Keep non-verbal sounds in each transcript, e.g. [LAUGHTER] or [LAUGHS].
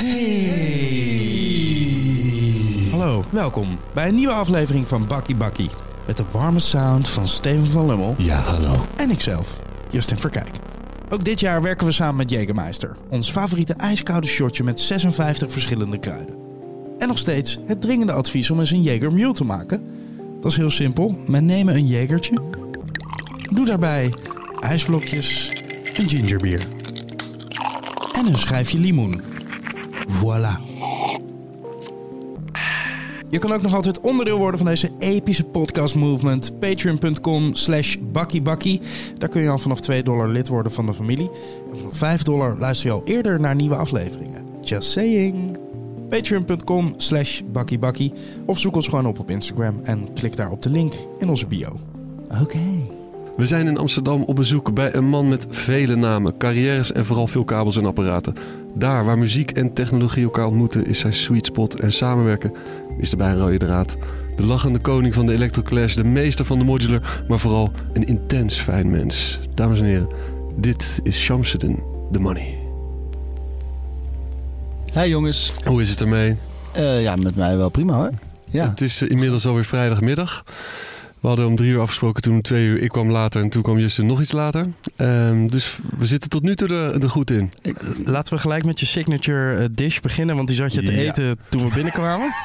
Hey. Hallo, welkom bij een nieuwe aflevering van Bakkie Bakkie. Met de warme sound van Steven van Lummel. Ja, hallo. En ikzelf, Justin Verkijk. Ook dit jaar werken we samen met Jägermeister. Ons favoriete ijskoude shotje met 56 verschillende kruiden. En nog steeds het dringende advies om eens een Jaeger Mule te maken. Dat is heel simpel. Men nemen een Jagertje. Doe daarbij ijsblokjes, een gingerbier. En een schijfje limoen. Voilà. Je kan ook nog altijd onderdeel worden van deze epische podcast movement. Patreon.com slash bakkiebakkie. Daar kun je al vanaf 2 dollar lid worden van de familie. En vanaf 5 dollar luister je al eerder naar nieuwe afleveringen. Just saying. Patreon.com slash bakkiebakkie. Of zoek ons gewoon op op Instagram en klik daar op de link in onze bio. Oké. We zijn in Amsterdam op bezoek bij een man met vele namen, carrières en vooral veel kabels en apparaten. Daar waar muziek en technologie elkaar ontmoeten is zijn sweet spot en samenwerken is erbij een rode draad. De lachende koning van de Electroclash, de meester van de modular, maar vooral een intens fijn mens. Dames en heren, dit is Shamsuddin, The Money. Hi jongens. Hoe is het ermee? Eh, ja, met mij wel prima hoor. Ja. Het is eh, inmiddels alweer vrijdagmiddag. We hadden om drie uur afgesproken, toen om twee uur. Ik kwam later en toen kwam Justin nog iets later. Ehm, dus we zitten tot nu toe er, er goed in. Laten we gelijk met je signature eh, dish beginnen, want die zat je te Ja. eten toen we binnenkwamen. [LAUGHS]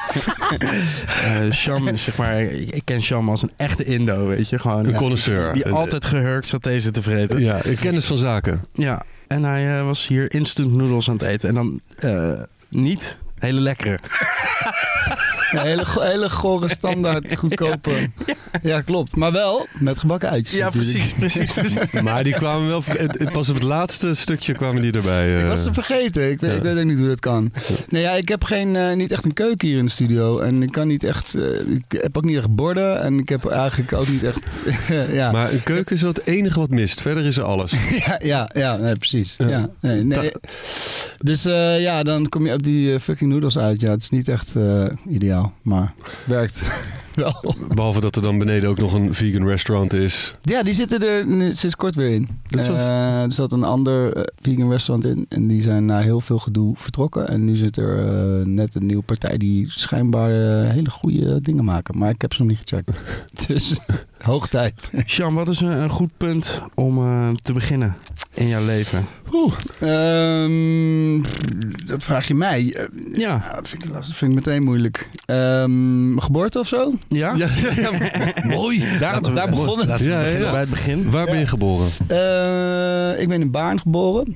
Eh Sham is zeg maar, ik ken Sham als een echte Indo, weet je, gewoon. Een ja, connoisseur. Die Een- altijd gehurkt saté zit te vreten. Ja. Ja, kennis van zaken. en hij eh, was hier instant noodles aan het eten en dan eh, niet hele lekkere. [LAUGHS] Een hele, hele gore standaard [LAUGHS] goedkope. Ja. klopt. Maar wel met gebakken uitjes. Ja, natuurlijk. precies, precies, precies. [LAUGHS] Maar die kwamen wel. Pas op het laatste stukje kwamen die erbij. Ik eh. was ze vergeten. Ik weet, Ja. ik weet ook niet hoe dat kan. Nee, ja, ik heb geen, eh, niet echt een keuken hier in de studio. En ik kan niet echt... eh, ik heb ook niet echt borden. En ik heb eigenlijk ook niet echt... [LAUGHS] ja. Maar een keuken is wel het enige wat mist. Verder is er alles. ja, ja, ja nee, precies. Ja. Ja. nee, nee. Dus eh, ja, dan kom je op die fucking noedels uit. Ja, het is niet echt eh, ideaal. Maar werkt [LAUGHS] wel. Behalve dat er dan beneden ook nog een vegan restaurant is. Ja, die zitten er sinds kort weer in. Dat. Eh, er zat een ander eh, vegan restaurant in. En die zijn na heel veel gedoe vertrokken. En nu zit er eh, net een nieuwe partij die schijnbaar hele goede dingen maken. Maar ik heb ze nog niet gecheckt. [LAUGHS] Dus hoog tijd. Sham, wat is een, een goed punt om eh, te beginnen in jouw leven? Oeh, ehm, dat vraag je mij. Eh, Ja. dat vind ik, lastig. Vind ik meteen moeilijk. Ehm, geboorte of zo? Ja? Ja, ja, [LAUGHS] ja. Mooi. Daar, we- daar begon het. Laten we beginnen bij het begin. Waar ben je geboren? Eh, ik ben in Baarn geboren.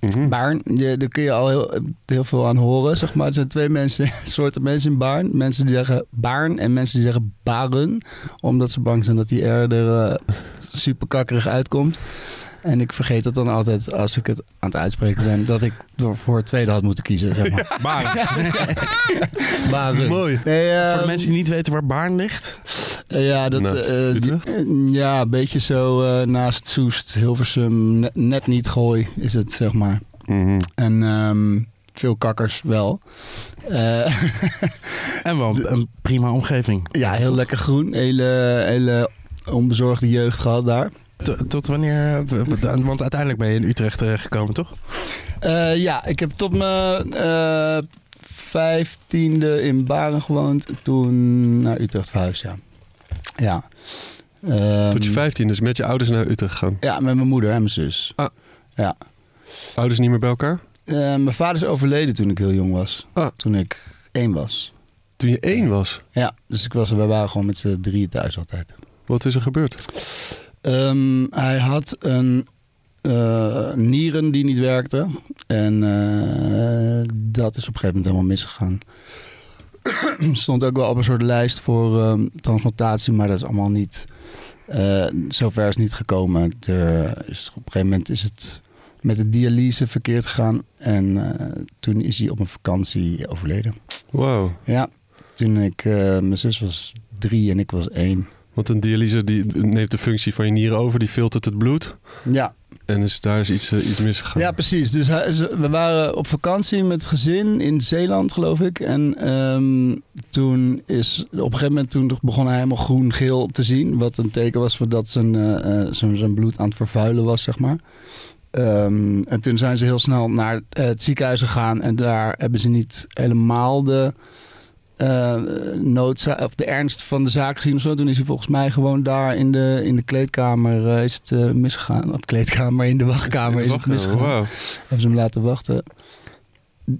Mhm. Baarn, je, daar kun je al heel, heel veel aan horen, zeg maar. Er zijn twee mensen, [LAUGHS] soorten mensen in Baarn. Mensen die zeggen Baarn en mensen die zeggen Baren. Omdat ze bang zijn dat die R er eh, super kakkerig uitkomt. En ik vergeet het dan altijd als ik het aan het uitspreken ben... dat ik voor het tweede had moeten kiezen, zeg maar. [LAUGHS] Baarn. [LAUGHS] Baren. Mooi. Nee, eh, Voor de mensen die niet weten waar Baarn ligt. eh, ja, dat, eh, die- ja, een beetje zo eh, naast Soest, Hilversum, net, net niet Gooi is het, zeg maar. Mhm. En ehm, veel kakkers wel. Eh, [LAUGHS] En wel een, een prima omgeving. ja, heel lekker groen. Hele, hele onbezorgde jeugd gehad daar. Tot, tot wanneer? Want uiteindelijk ben je in Utrecht eh, gekomen, toch? Eh, ja, ik heb tot mijn eh, vijftiende in Baren gewoond. Toen naar Utrecht verhuisd, ja. Ja. Ehm, Tot je 15, dus met je ouders naar Utrecht gegaan. Ja, met mijn moeder en mijn zus. Ah. Ja. Ouders niet meer bij elkaar? Eh, mijn vader is overleden toen ik heel jong was. Ah. Toen ik één was. Toen je één was. Ja, dus ik was, we waren gewoon met z'n drieën thuis altijd. Wat is er gebeurd? Ehm, hij had een eh, nieren die niet werkte. En eh, dat is op een gegeven moment helemaal misgegaan. [CLEARS THROAT] Stond ook wel op een soort lijst voor ehm, transplantatie, maar dat is allemaal niet. eh zover is niet gekomen. Er is, op een gegeven moment is het met de dialyse verkeerd gegaan. En toen is hij op een vakantie overleden. Wauw. Ja, toen ik. mijn zus was drie en ik was één. Want een dialyse die neemt de functie van je nieren over, die filtert het bloed. Ja, En dus daar is iets, eh, iets misgegaan. Ja, precies. Dus hij, we waren op vakantie met het gezin in Zeeland, geloof ik. En ehm, toen is op een gegeven moment toen begon hij helemaal groen-geel te zien. Wat een teken was voor dat zijn, eh, eh, zijn, zijn bloed aan het vervuilen was, zeg maar. ehm, en toen zijn ze heel snel naar het ziekenhuis gegaan. En daar hebben ze niet helemaal de, uh, noodza- of de ernst van de zaak gezien of zo. Toen is hij volgens mij gewoon daar in de, in de kleedkamer eh, is het eh, misgegaan. Of kleedkamer, in de wachtkamer is het misgegaan. Wow. Hebben ze hem laten wachten.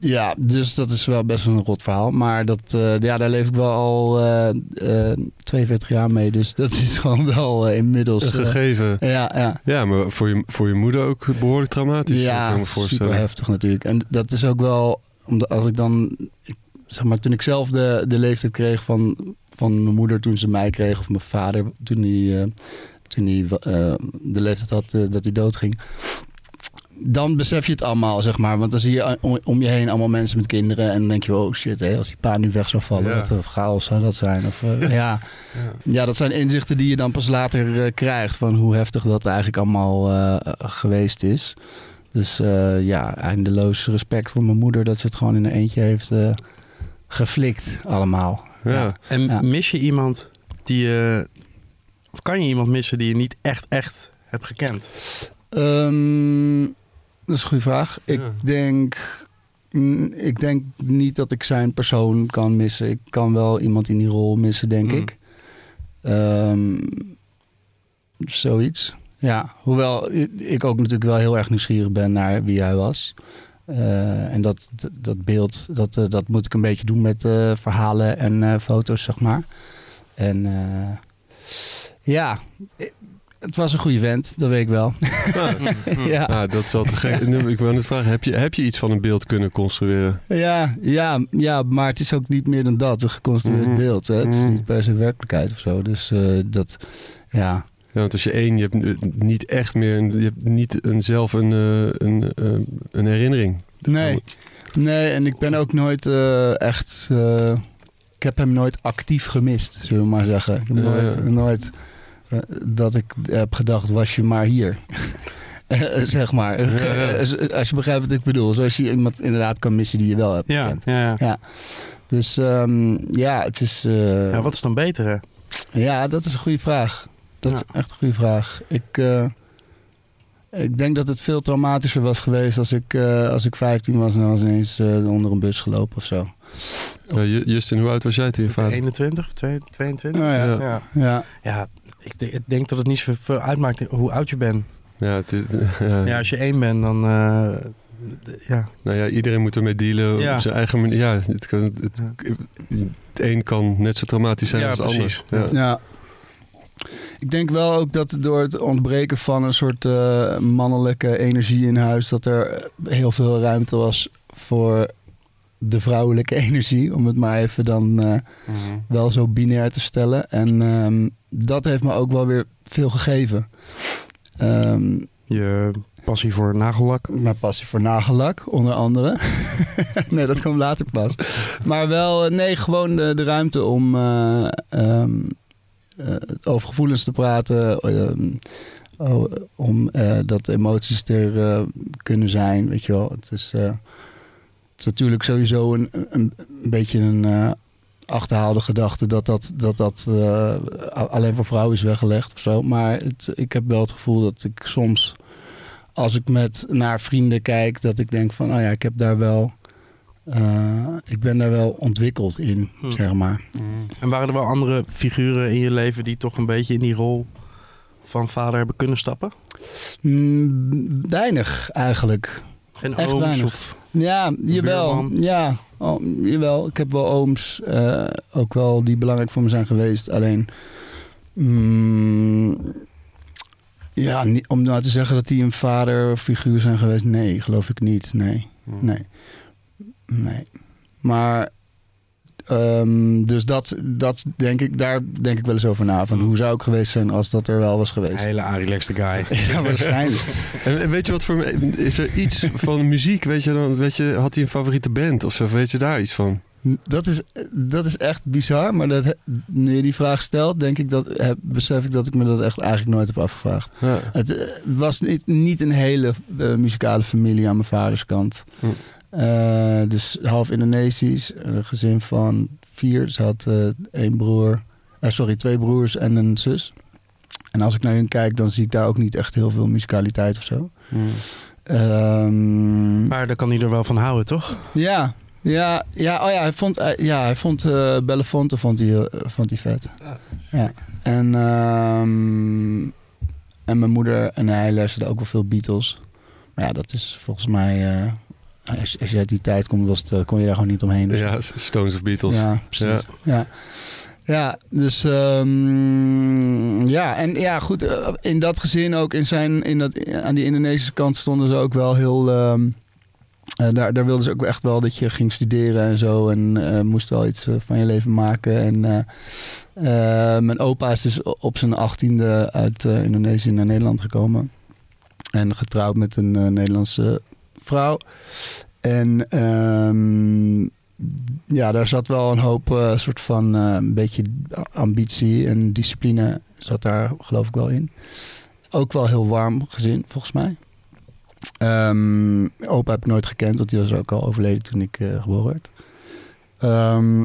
Ja, dus dat is wel best een rot verhaal. Maar dat, ja, daar leef ik wel al eh, 42 jaar mee. Dus dat is [LAUGHS] gewoon wel inmiddels... Een gegeven. ja, ja. Ja, maar voor je, voor je moeder ook behoorlijk traumatisch. Ja, me super heftig natuurlijk. En dat is ook wel, omdat als ik dan, ik, zeg maar, toen ik zelf de, de leeftijd kreeg van, van mijn moeder toen ze mij kreeg, of mijn vader toen hij, eh, toen hij eh, de leeftijd had eh, dat hij doodging. Dan besef je het allemaal, zeg maar. Want dan zie je om, om je heen allemaal mensen met kinderen. En dan denk je, oh shit, hé, als die pa nu weg zou vallen, Ja. wat een chaos zou dat zijn. Of, [LAUGHS] ja. Ja. Ja, dat zijn inzichten die je dan pas later krijgt. Van hoe heftig dat eigenlijk allemaal geweest is. Dus ja, eindeloos respect voor mijn moeder dat ze het gewoon in een eentje heeft eh, geflikt allemaal. Ja. En Ja. mis je iemand die je... Of kan je iemand missen die je niet echt, echt hebt gekend? Ehm, dat is een goede vraag. Ik denk... Ik denk niet dat ik zijn persoon kan missen. Ik kan wel iemand in die rol missen, denk Mm. ik. Ehm, zoiets. Ja, hoewel ik ook natuurlijk wel heel erg nieuwsgierig ben naar wie hij was. Eh, en dat, dat, dat beeld, dat, eh, dat moet ik een beetje doen met eh, verhalen en foto's, zeg maar. En ja, het was een goede vent, dat weet ik wel. [LAUGHS] ja. Ah, dat is al te gek. Ik wil net vragen, heb je, heb je iets van een beeld kunnen construeren? Ja, ja, ja, maar het is ook niet meer dan dat, een geconstrueerd Mhm. beeld. Hè? Het is Mhm. niet per se werkelijkheid of zo. Dus dat, ja. Ja, want als je één, je hebt niet echt meer, een- je hebt niet een, zelf een, eh, een, eh, een herinnering. Nee, nee, en ik ben ook nooit eh, echt... eh, ik heb hem nooit actief gemist, zullen we maar zeggen. Ik heb nooit, ja. nooit dat ik heb gedacht, was je maar hier. [LAUGHS] Eh, zeg maar. [LAUGHS] Als je begrijpt wat ik bedoel. Zoals je iemand inderdaad kan missen die je wel hebt Ja, gekend. ja, ja. Dus ehm, ja, het is... eh, ja, wat is dan beter, hè? Ja, dat is een goede vraag. Dat Ja. is echt een goede vraag. Ik, eh, ik denk dat het veel traumatischer was geweest als ik, eh, als ik 15 was en was ineens eh, onder een bus gelopen of zo. Ja, Ju- Justin, hoe oud was jij toen je vader? 21, 22? Nou ja. Ja. Ja, ik, denk- ik denk dat het niet zoveel uitmaakt hoe oud je bent. Ja, het is, [LAUGHS] ja. Ja, als je één bent, dan... eh, ja. Nou ja, iedereen moet ermee dealen Ja. op zijn eigen manier. Ja, het, kan, het, het een kan net zo traumatisch zijn Ja, als het precies. ander. Ja. ja. Ik denk wel ook dat door het ontbreken van een soort eh, mannelijke energie in huis, dat er heel veel ruimte was voor de vrouwelijke [LAUGHS] energie, om het maar even dan eh, Mhm. wel zo binair te stellen. En ehm, dat heeft me ook wel weer veel gegeven. Ehm, Je passie voor nagellak. mijn passie voor nagellak, onder andere. [LAUGHS] nee, dat kwam later pas. Maar wel, eh, nee, gewoon de, de ruimte om eh, ehm, eh, over gevoelens te praten. ehm, oh, om eh, dat emoties er eh, kunnen zijn, weet je wel. Het is, eh, het is natuurlijk sowieso een, een, een beetje een eh, achterhaalde gedachte dat dat, dat, dat eh, alleen voor vrouwen is weggelegd of zo. Maar het, ik heb wel het gevoel dat ik soms als ik met naar vrienden kijk, dat ik denk van, oh ja, ik heb daar wel, eh, ik ben daar wel ontwikkeld in, Hm. zeg maar. En waren er wel andere figuren in je leven die toch een beetje in die rol van vader hebben kunnen stappen? Mm, weinig eigenlijk. Geen Echt ooms weinig. of... Ja, jawel. buurman? Ja, oh, jawel. Ik heb wel ooms, eh, ook wel die belangrijk voor me zijn geweest. Alleen, mm, ja, om nou te zeggen dat die een vaderfiguur zijn geweest, nee, geloof ik niet. Nee, nee, nee. Maar, ehm, dus dat, dat denk ik, daar denk ik wel eens over na. Van hoe zou ik geweest zijn als dat er wel was geweest? Hele relaxed guy. [LAUGHS] Ja, waarschijnlijk. En weet je wat voor me- is er iets van muziek? Weet je dan? Weet je, had hij een favoriete band of zo? Weet je daar iets van? Dat is, dat is echt bizar, maar dat, nu je die vraag stelt, denk ik dat, heb, besef ik dat ik me dat echt eigenlijk nooit heb afgevraagd. Ja. Het eh, was niet, niet een hele eh, muzikale familie aan mijn vaders kant. Hm. Eh, dus half Indonesisch, een gezin van vier. Ze had eh, één broer, eh, sorry, twee broers en een zus. En als ik naar hun kijk, dan zie ik daar ook niet echt heel veel musicaliteit of zo. Hmm. Ehm, Maar dan kan hij er wel van houden, toch? ja, ja, ja, oh ja, hij vond, ja, hij vond eh Belafonte vond hij, vond hij vet. Ja. En, ehm, en mijn moeder en hij luisterden ook wel veel Beatles. Maar ja, dat is volgens mij... eh, als, als je uit die tijd komt, was het, eh, kon je daar gewoon niet omheen. Dus- Ja, Stones of Beatles. ja, precies. Ja. Ja. dus ehm, ja, en ja, goed, eh, in dat gezin ook, in zijn, in dat, aan die Indonesische kant stonden ze ook wel heel, ehm, eh, daar, daar wilden ze ook echt wel dat je ging studeren en zo en moest wel iets van je leven maken. En mijn opa is dus op zijn achttiende uit Indonesië naar Nederland gekomen en getrouwd met een Nederlandse vrouw. En ehm, ja, daar zat wel een hoop eh, soort van eh, een beetje ambitie en discipline zat daar geloof ik wel in. Ook wel heel warm gezin, volgens mij. Ehm, opa heb ik nooit gekend, want die was ook al overleden toen ik eh, geboren werd. Ehm,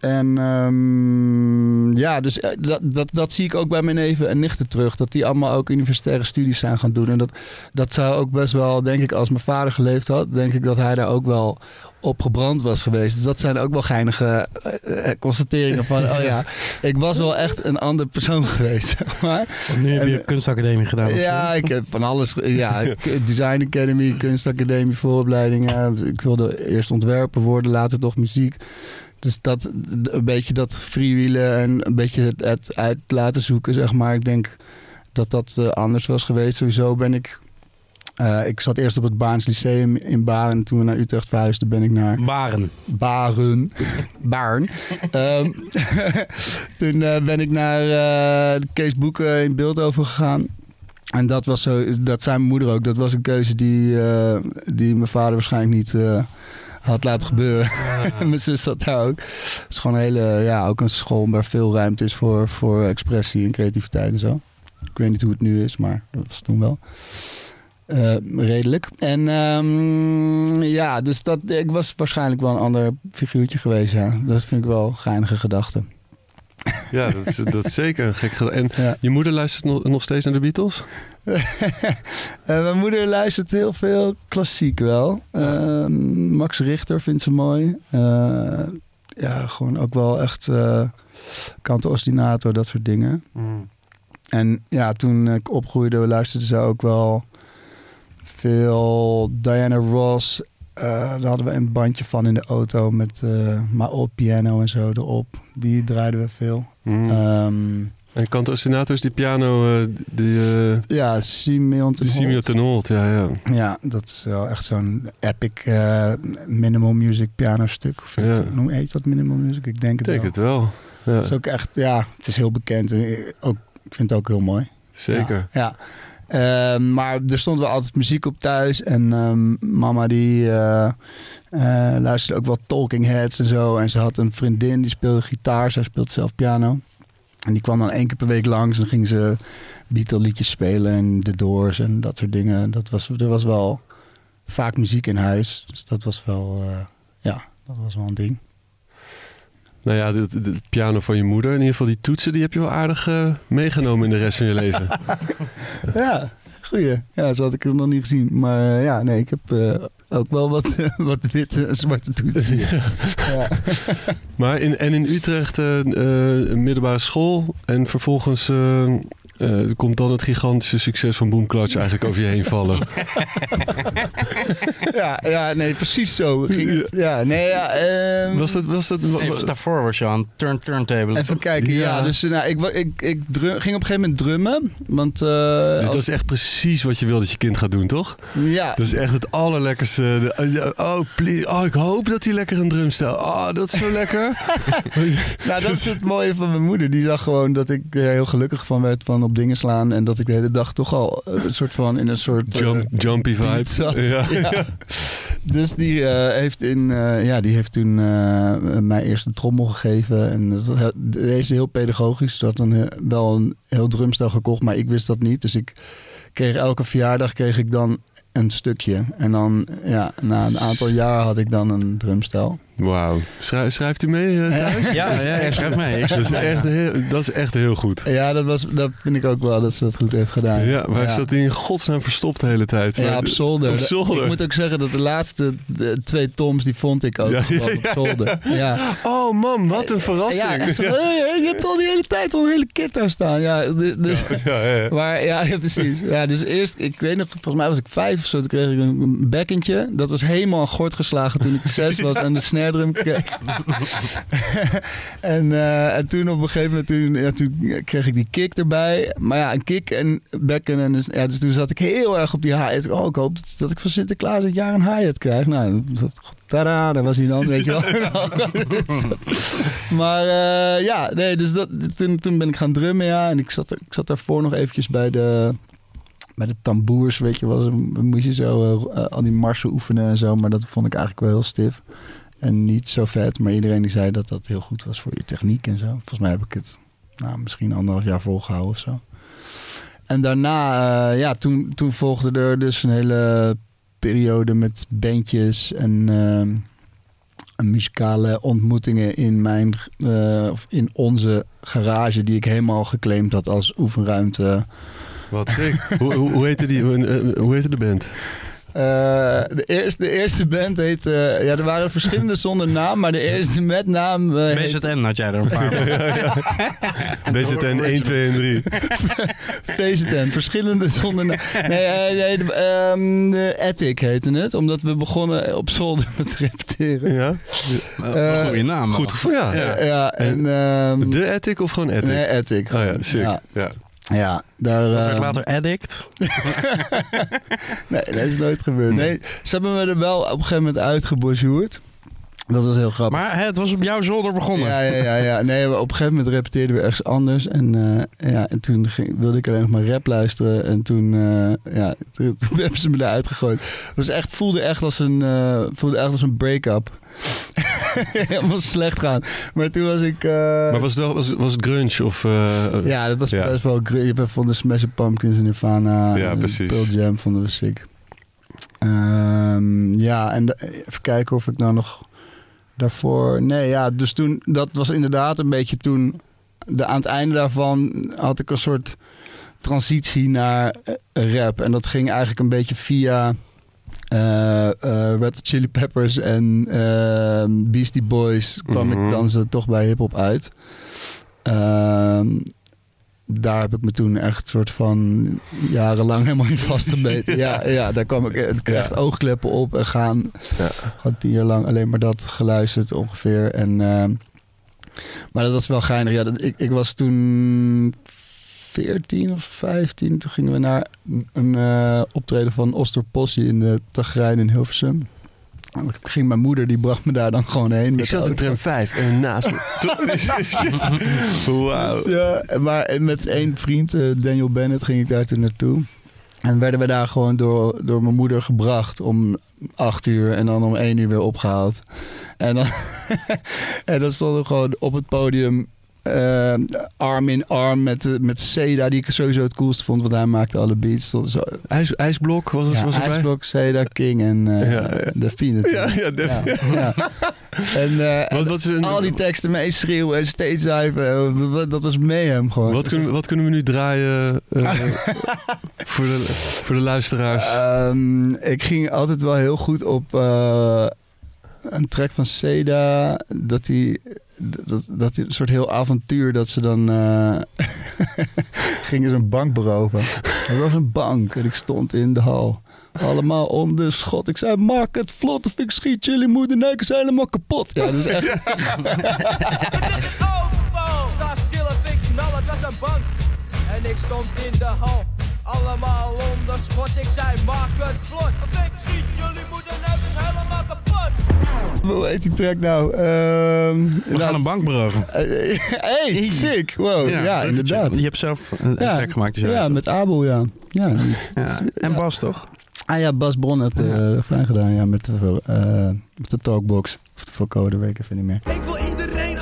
en ehm, ja, dus eh, dat, dat, dat zie ik ook bij mijn neven en nichten terug. Dat die allemaal ook universitaire studies zijn gaan doen. En dat, dat zou ook best wel, denk ik, als mijn vader geleefd had, denk ik dat hij daar ook wel op gebrand was geweest. Dus dat zijn ook wel geinige eh, eh, constateringen van, oh [LAUGHS] ja, ik was wel echt een ander persoon [LAUGHS] geweest, maar. Want nu heb je En- kunstacademie gedaan. Ja, ik heb van alles. Ja, [LAUGHS] Design Academy, kunstacademie, vooropleidingen. Ik wilde eerst ontwerper worden, later toch muziek. Dus dat, een beetje dat freewheelen en een beetje het, het uit laten zoeken, zeg maar. Ik denk dat dat eh, anders was geweest. Sowieso ben ik... eh, ik zat eerst op het Baarns Lyceum in Baren. En toen we naar Utrecht verhuisden ben ik naar? Baren. Baren. [LAUGHS] Baarn. Ehm, [LAUGHS] toen eh, ben ik naar Kees Boeken in Beeldhoven gegaan. En dat was zo, dat zei mijn moeder ook. Dat was een keuze die, die mijn vader waarschijnlijk niet had laten gebeuren. En [LAUGHS] mijn zus zat daar ook. Het is gewoon een hele, ja, ook een school waar veel ruimte is voor, voor expressie en creativiteit en zo. Ik weet niet hoe het nu is, maar dat was toen wel. Eh, redelijk. En ehm, ja, dus dat, ik was waarschijnlijk wel een ander figuurtje geweest. Ja. Dat vind ik wel geinige gedachte. [LAUGHS] Ja, dat is, dat is zeker een gek. En Ja. je moeder luistert nog, nog steeds naar de Beatles? [LAUGHS] Eh, mijn moeder luistert heel veel klassiek wel. Ehm, Max Richter vindt ze mooi. Eh, ja, gewoon ook wel echt uh, Canto Ostinato, dat soort dingen. Mm. En ja, toen ik opgroeide luisterde ze ook wel veel Diana Ross. Eh, daar hadden we een bandje van in de auto met uh, My Old Piano en zo erop. Die draaiden we veel. Mm. Um, en Canto is die piano... Uh, die, uh, ja, Simeon ten Simeon ten Holt, ja, ja. Ja, dat is wel echt zo'n epic uh, minimal music piano stuk. Of ja. Hoe heet dat minimal music? Ik denk het denk wel. het wel. Ja. Het is ook echt, ja, het is heel bekend. En ook, ik vind het ook heel mooi. Zeker. Ja. ja. Uh, maar er stond wel altijd muziek op thuis. En um, mama die uh, luisterde ook wel Talking Heads en zo. En ze had een vriendin die speelde gitaar. Zij speelt zelf piano. En die kwam dan één keer per week langs. En ging ze Beatle liedjes spelen. En The Doors en dat soort dingen. Dat was, er was wel vaak muziek in huis. Dus dat was wel, uh, ja, dat was wel een ding. Nou ja, de, de, piano van je moeder, in ieder geval die toetsen, die heb je wel aardig uh, meegenomen in de rest van je leven. [LAUGHS] ja, goeie. Ja, zo had ik het nog niet gezien. Maar uh, ja, nee, ik heb uh, ook wel wat, [LAUGHS] wat witte en zwarte toetsen. Ja. ja. [LAUGHS] maar in, en in Utrecht middelbare school en vervolgens uh, komt dan het gigantische succes van Boomklatsch eigenlijk over je heen vallen. [LAUGHS] ja, ja, nee, precies zo het. Ja, nee, ja. Um, was dat, was dat, was, was daarvoor was je aan turn turntable. Even kijken, ja. ja dus nou, ik, ik, ik drum, ging op een gegeven moment drummen. Want, uh, Dit als... is echt precies wat je wil dat je kind gaat doen, toch? Ja. Dat is echt het allerlekkerste. Oh, please, oh ik hoop dat hij lekker een drumstel. Oh, dat is zo lekker. [LAUGHS] nou, dat is het mooie van mijn moeder. Die zag gewoon dat ik er heel gelukkig van werd van op dingen slaan. En dat ik de hele dag toch al een soort van in een soort... Jump, uh, jumpy vibe. Zat. Ja. [LAUGHS] ja. Dus die, uh, heeft, in, uh, ja, die heeft toen mij eerst een trommel gegeven. En dat, deze heel pedagogisch. Ze had een, wel een heel drumstel gekocht, maar ik wist dat niet. Dus ik kreeg elke verjaardag kreeg ik dan een stukje. En dan, ja, na een aantal jaar had ik dan een drumstel. Wauw. Schrijf, schrijft u mee eh, thuis? Ja, ja, ja, schrijf mee. [LAUGHS] Ik Dat is, echt heel, dat is echt heel goed. Ja, dat, was, dat vind ik ook wel dat ze dat goed heeft gedaan. Ja, waar ja. zat hij in godsnaam verstopt de hele tijd? Ja, op zolder. Op zolder. Ik moet ook zeggen dat de laatste de twee toms, die vond ik ook Ja, gewoon ja, op zolder. Ja. Oh man, wat een verrassing. Ja, echt zo, hey, hey, je hebt al die hele tijd al een hele kit daar staan. Ja, dus, Ja, ja, ja. Maar ja, ja, precies. Ja, dus eerst, ik weet nog, volgens mij was ik vijf of zo, toen kreeg ik een bekkentje. Dat was helemaal gort geslagen toen ik zes was en de snare en, eh, en toen op een gegeven moment, toen, toen kreeg ik die kick erbij. Maar ja, een kick en bekken. En dus, ja, dus toen zat ik heel erg op die hi-hat. Oh, ik hoop dat, ik van Sinterklaas dit jaar een hi-hat krijg. Nou, dat, tada, daar was hij dan, weet je wel. [LAUGHS] maar eh, ja, nee, dus dat, toen, toen ben ik gaan drummen, ja. En ik zat, ik zat daarvoor nog eventjes bij de, bij de tamboers, weet je wel. Moest je zo eh, al die marsen oefenen en zo. Maar dat vond ik eigenlijk wel heel stif. En niet zo vet. Maar iedereen die zei dat dat heel goed was voor je techniek en zo. Volgens mij heb ik het nou, misschien anderhalf jaar volgehouden of zo. En daarna, eh, ja, toen, toen volgde er dus een hele periode met bandjes en en muzikale ontmoetingen in mijn eh, of in onze garage die ik helemaal geclaimd had als oefenruimte. Wat gek. hoe, hoe, hoe, heette die, hoe, eh, hoe heette de band? Eh, de, eerste, de eerste band heet. eh, ja, er waren verschillende [LAUGHS] zonder naam, maar de eerste met naam. eh, heet BZN had jij er een paar. BZN 1, 2 en 3. VZN. [LAUGHS] Verschillende zonder naam. Nee, eh, nee de, ehm, de Attic heette het, omdat we begonnen op zolder met repeteren. Ja? Een goede naam. Goed gevoel, ja. Ja. Ja, en. ehm, De Attic of gewoon Attic? Nee, Attic. Oh ja, sick. Ja, Ja. Ja daar. Dat werd ehm, later Addict. [LAUGHS] Nee, dat is nooit gebeurd. Nee, ze hebben me er wel op een gegeven moment uitgebonjourd. Dat was heel grappig. Maar hè, het was op jouw zolder begonnen. Ja, ja, ja, ja. Nee, op een gegeven moment repeteerden we ergens anders. En, eh, ja, en toen ging, wilde ik alleen nog maar rap luisteren. En toen, eh, ja, toen, [LAUGHS] toen hebben ze me eruit gegooid. Het was echt, voelde echt als een, eh, voelde echt als een break-up. [LAUGHS] Helemaal slecht gaan. Maar toen was ik... eh, Maar was het, was, was het grunge of... eh, ja, dat was ja. best wel... gr- We vonden Smashing Pumpkins en Nirvana. Ja, en precies. Pearl Jam vonden we sick. Ehm, ja, en even kijken of ik nou nog daarvoor... Nee, ja, dus toen... Dat was inderdaad een beetje toen... De, aan het einde daarvan had ik een soort transitie naar eh, rap. En dat ging eigenlijk een beetje via... eh eh, Red Hot Chili Peppers en eh, Beastie Boys kwam Mhm. ik dan zo toch bij hip-hop uit. Daar heb ik me toen echt soort van jarenlang helemaal in vastgebeten. [LAUGHS] ja, ja, daar kwam ik, echt oogkleppen op en gaan. Ja. Gewoon tien jaar lang alleen maar dat geluisterd ongeveer. En, ehm, maar dat was wel geinig. Ja, dat, ik, ik was toen 14 of 15. Toen gingen we naar een eh, optreden van Oster Possie in de Tagrijn in Hilversum. Ging mijn moeder, die bracht me daar dan gewoon heen. Ik met zat de in tram 5 en naast me. [LAUGHS] [LAUGHS] Wauw. Ja, maar met één vriend, eh, Daniel Bennett, ging ik daar toen naartoe. En werden we daar gewoon door, door mijn moeder gebracht om acht uur en dan om één uur weer opgehaald. En dan, [LAUGHS] en dan stonden we gewoon op het podium eh, arm in arm met, eh, met Seda, die ik sowieso het coolste vond, want hij maakte alle beats. Zo, IJs, ijsblok was, ja, was erbij? IJsblok, Seda, King en eh Ja, ja. Ja, ja, ja. En, [LAUGHS] Wat, wat, is een, al die teksten meeschreeuwen en steeds zuiven. Dat, dat was mayhem gewoon. wat, kunnen, we- wat kunnen we nu draaien [LAUGHS] voor, de, voor de luisteraars? Ehm, ik ging altijd wel heel goed op een track van Seda. Dat hij dat, dat soort heel avontuur dat ze dan eh, [LAUGHS] gingen ze een bank beroven. Er was een bank en ik stond in de hal. Allemaal onder schot. Ik zei, maak het vlot of ik schiet jullie moedernek is helemaal kapot. Ja, dat is echt... [LAUGHS] Het is een overval. Sta stil fik knal, het was een bank. En ik stond in de hal. Allemaal onder schot. Ik zei, maak het vlot. Of ik schiet jullie moeder kapot. Hoe heet die track nou? Ehm, We gaan een bank beroven. Eh, hey, sick. Wow, ja, inderdaad. Je hebt zelf een Ja, track gemaakt. die zo Ja, met Abel, ja. Ja, niet. Ja. En Bas, toch? Ah ja, Bas Bron had de refrein gedaan, ja, met de, eh, met de talkbox. Of de vocoder, weet ik even niet meer. Ik wil iedereen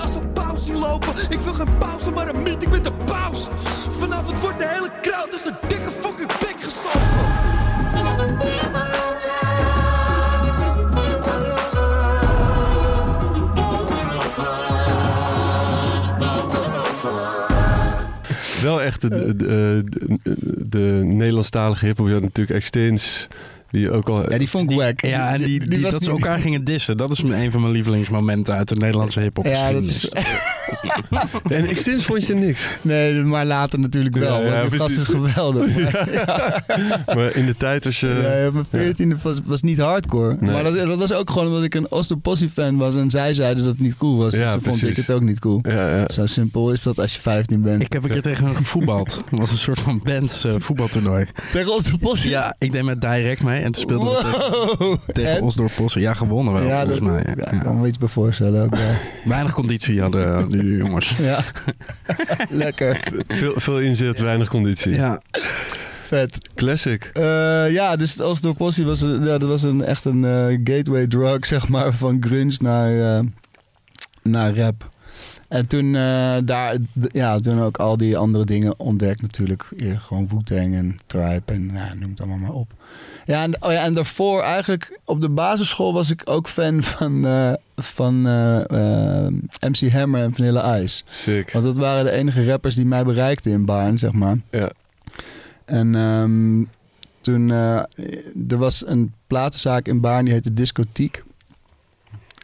Wel echt de, de, de, de Nederlandstalige hiphop. Je had natuurlijk Extins. Die ook al... Ja, die vond ik wack. Ja, en die, die, dat ze elkaar gingen dissen. Dat is een van mijn lievelingsmomenten uit de Nederlandse hip-hop Ja, dat geschiedenis. is... [LAUGHS] En Extins vond je niks. Nee, maar later natuurlijk wel. Ja, ja, gast is geweldig. [LAUGHS] Maar, Maar in de tijd als je... ja, op mijn veertiende was, was niet hardcore. Nee. Maar dat, dat was ook gewoon omdat ik een Osteopossie fan was. En zij zeiden dat het niet cool was. Ja, dus toen vond ik het ook niet cool. Ja, ja. Zo simpel is dat als je 15 bent. Ik heb een keer tegen hun gevoetbald. [LAUGHS] Het was een soort van bands eh, voetbaltoernooi. Tegen Osteopossie? Ja, ik deed met Direct mee en toen speelden we tegen, Wow. tegen En? Osdorp. Ja, gewonnen wel Ja, volgens dat, mij. ja, ik kan me iets bij voorstellen ook. Weinig conditie hadden jongens. Ja, [LAUGHS] lekker. Veel, veel inzet, weinig conditie. Ja, Vet. Classic. Eh, ja, dus het Osteopossie was, een- ja, dat was een, echt een eh, gateway drug, [LAUGHS] zeg maar, van grunge naar, eh, naar rap. En toen, eh, daar, ja, toen ook al die andere dingen ontdekt natuurlijk. Gewoon Wu-Tang en Tribe en ja, noem het allemaal maar op. Ja en, oh ja, en daarvoor eigenlijk op de basisschool was ik ook fan van, eh, van eh, MC Hammer en Vanilla Ice. Sick. Want dat waren de enige rappers die mij bereikten in Baarn, zeg maar. Ja. En ehm, toen, er was een platenzaak in Baarn, die heette Discotiek.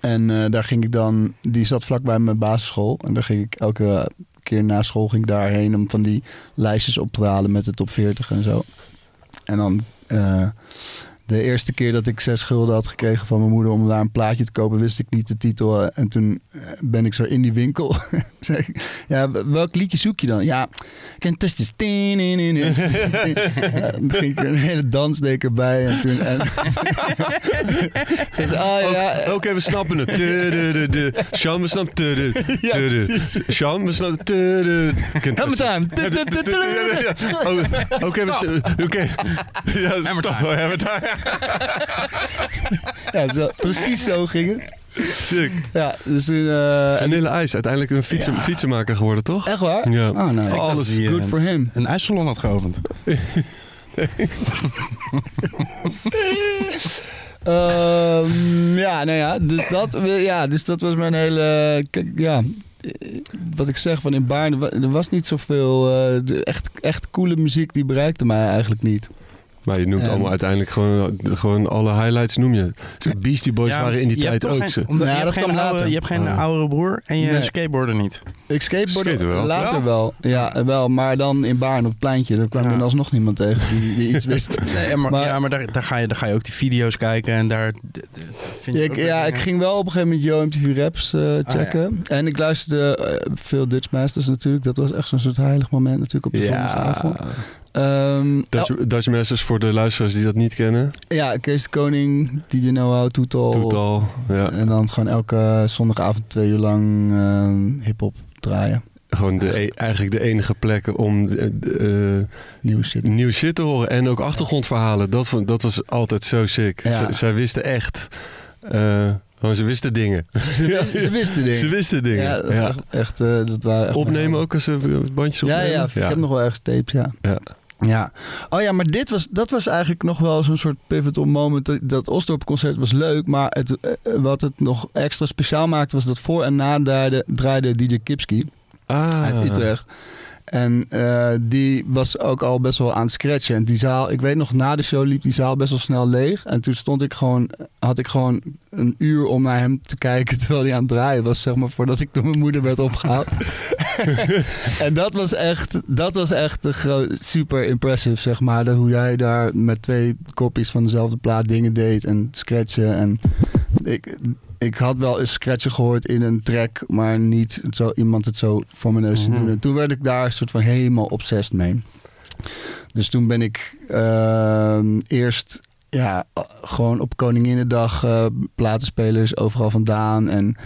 En eh, daar ging ik dan, die zat vlakbij mijn basisschool. En daar ging ik elke keer na school ging ik daarheen om van die lijstjes op te halen met de top 40 en zo. En dan eh, de eerste keer dat ik zes gulden had gekregen van mijn moeder om daar een plaatje te kopen, wist ik niet de titel. En toen eh, ben ik zo in die winkel. [LAUGHS] Zei ik, ja, welk liedje zoek je dan? Ja, Can't touch this. Ja, Dan ging ik een hele dans deed ik erbij. En toen... En [LAUGHS] Zei ze, ah ja... Oké, we snappen het. Sean, we snappen precies. Sean, we snappen tudu. Hammer time. Oh, Oké, we Oké. Ja, stop. Ja, zo, precies zo ging het. Sick. Ja, dus toen... eh, en- Vanille Ice, uiteindelijk een fietsen, fietsenmaker geworden, toch? echt waar? Ja. Oh, nou, alles hij, good eh, for him. een ijssalon had geopend. [LAUGHS] Ehm, ja, nou ja dus, dat, ja, dus dat was mijn hele... Kijk, ja, eh, wat ik zeg, van in Baarn, er was niet zoveel... eh, de echt, echt coole muziek, die bereikte mij eigenlijk niet. Maar je noemt En- allemaal uiteindelijk gewoon, gewoon alle highlights noem je. Beastie Boys Ja, waren in die hebt tijd ook. geen- zo. omdat Ja, je, hebt dat geen kwam oude, later. je hebt geen Ah. oudere broer en je Nee. skateboarden niet. Ik skateboardde Skaten wel. later wel. Ja, wel. Maar dan in Baarn op het pleintje. Daar kwam Ja. dan alsnog niemand tegen die, die iets wist. [LAUGHS] Nee, maar, Maar- ja, maar daar, daar, ga je, daar ga je ook die video's kijken en daar vind je ik, ja, ik ging wel op een gegeven moment Yo MTV Raps eh, Ah, checken. En ik luisterde eh, veel Dutch Masters natuurlijk. Dat was echt zo'n soort heilig moment natuurlijk op de zondagavond. Ehm, Dutch, Dutch Masters voor de luisteraars die dat niet kennen. ja, Kees de Koning, DJ Noah, Toetal. Ja. En dan gewoon elke zondagavond twee uur lang eh, hip-hop draaien. Gewoon de, e- eigenlijk de enige plekken om de- de, eh, Nieuwe shit. nieuw shit te horen. En ook achtergrondverhalen. Dat, dat was altijd zo sick. Ja. Zij wisten echt. eh, gewoon, ze wisten dingen. Ze, [LAUGHS] ze wisten [LAUGHS] dingen. Ze wisten dingen. Ja, dat, Ja. Echt, echt, eh, dat waren echt Opnemen ook als ze bandjes Ja, opnemen? ja, ik heb nog wel ergens tapes, ja. Ja. Oh ja, maar dit was, dat was eigenlijk nog wel zo'n soort pivotal moment. Dat, dat Osdorp concert was leuk, maar het, eh, wat het nog extra speciaal maakte was dat voor en na draaide, draaide DJ Kipski Ah. uit Utrecht. En eh, die was ook al best wel aan het scratchen. En die zaal, ik weet nog, na de show liep die zaal best wel snel leeg. En toen stond ik gewoon, had ik gewoon een uur om naar hem te kijken [LAUGHS] terwijl hij aan het draaien was, zeg maar, voordat ik door mijn moeder werd opgehaald. [LAUGHS] en dat was echt, dat was echt super impressive, zeg maar. De, hoe hij daar met twee kopies van dezelfde plaat dingen deed en scratchen. En ik, ik had wel eens scratchen gehoord in een track, maar niet zo iemand het zo voor mijn neus te Mhm. doen. En toen werd ik daar soort van helemaal obsessed mee. Dus toen ben ik ehm, eerst ja, gewoon op Koninginnedag eh platenspelers overal vandaan. En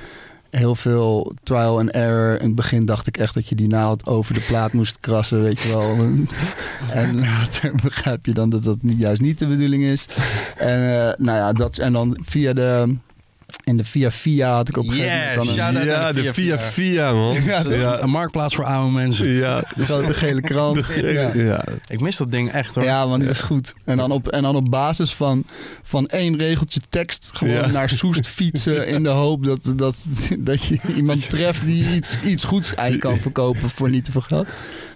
heel veel trial and error. In het begin dacht ik echt dat je die naald over de plaat moest krassen, weet je wel. [LAUGHS] en later [LAUGHS] begrijp je dan dat dat juist niet de bedoeling is. En, eh, nou ja, dat, en dan via de In de Via Via had ik op een gegeven moment dan een Ja, naar de de Via Via Via, man. Ja, dat is ja. Een marktplaats voor oude mensen. Ja, grote gele krant. ja. Ja. ja. Ik mis dat ding echt hoor. Ja, man, die is goed. En dan op, en dan op basis van, van één regeltje tekst gewoon Ja. naar Soest [LAUGHS] fietsen in de hoop dat, dat, dat je iemand treft die iets, iets goeds aan je kan verkopen voor niet te veel geld.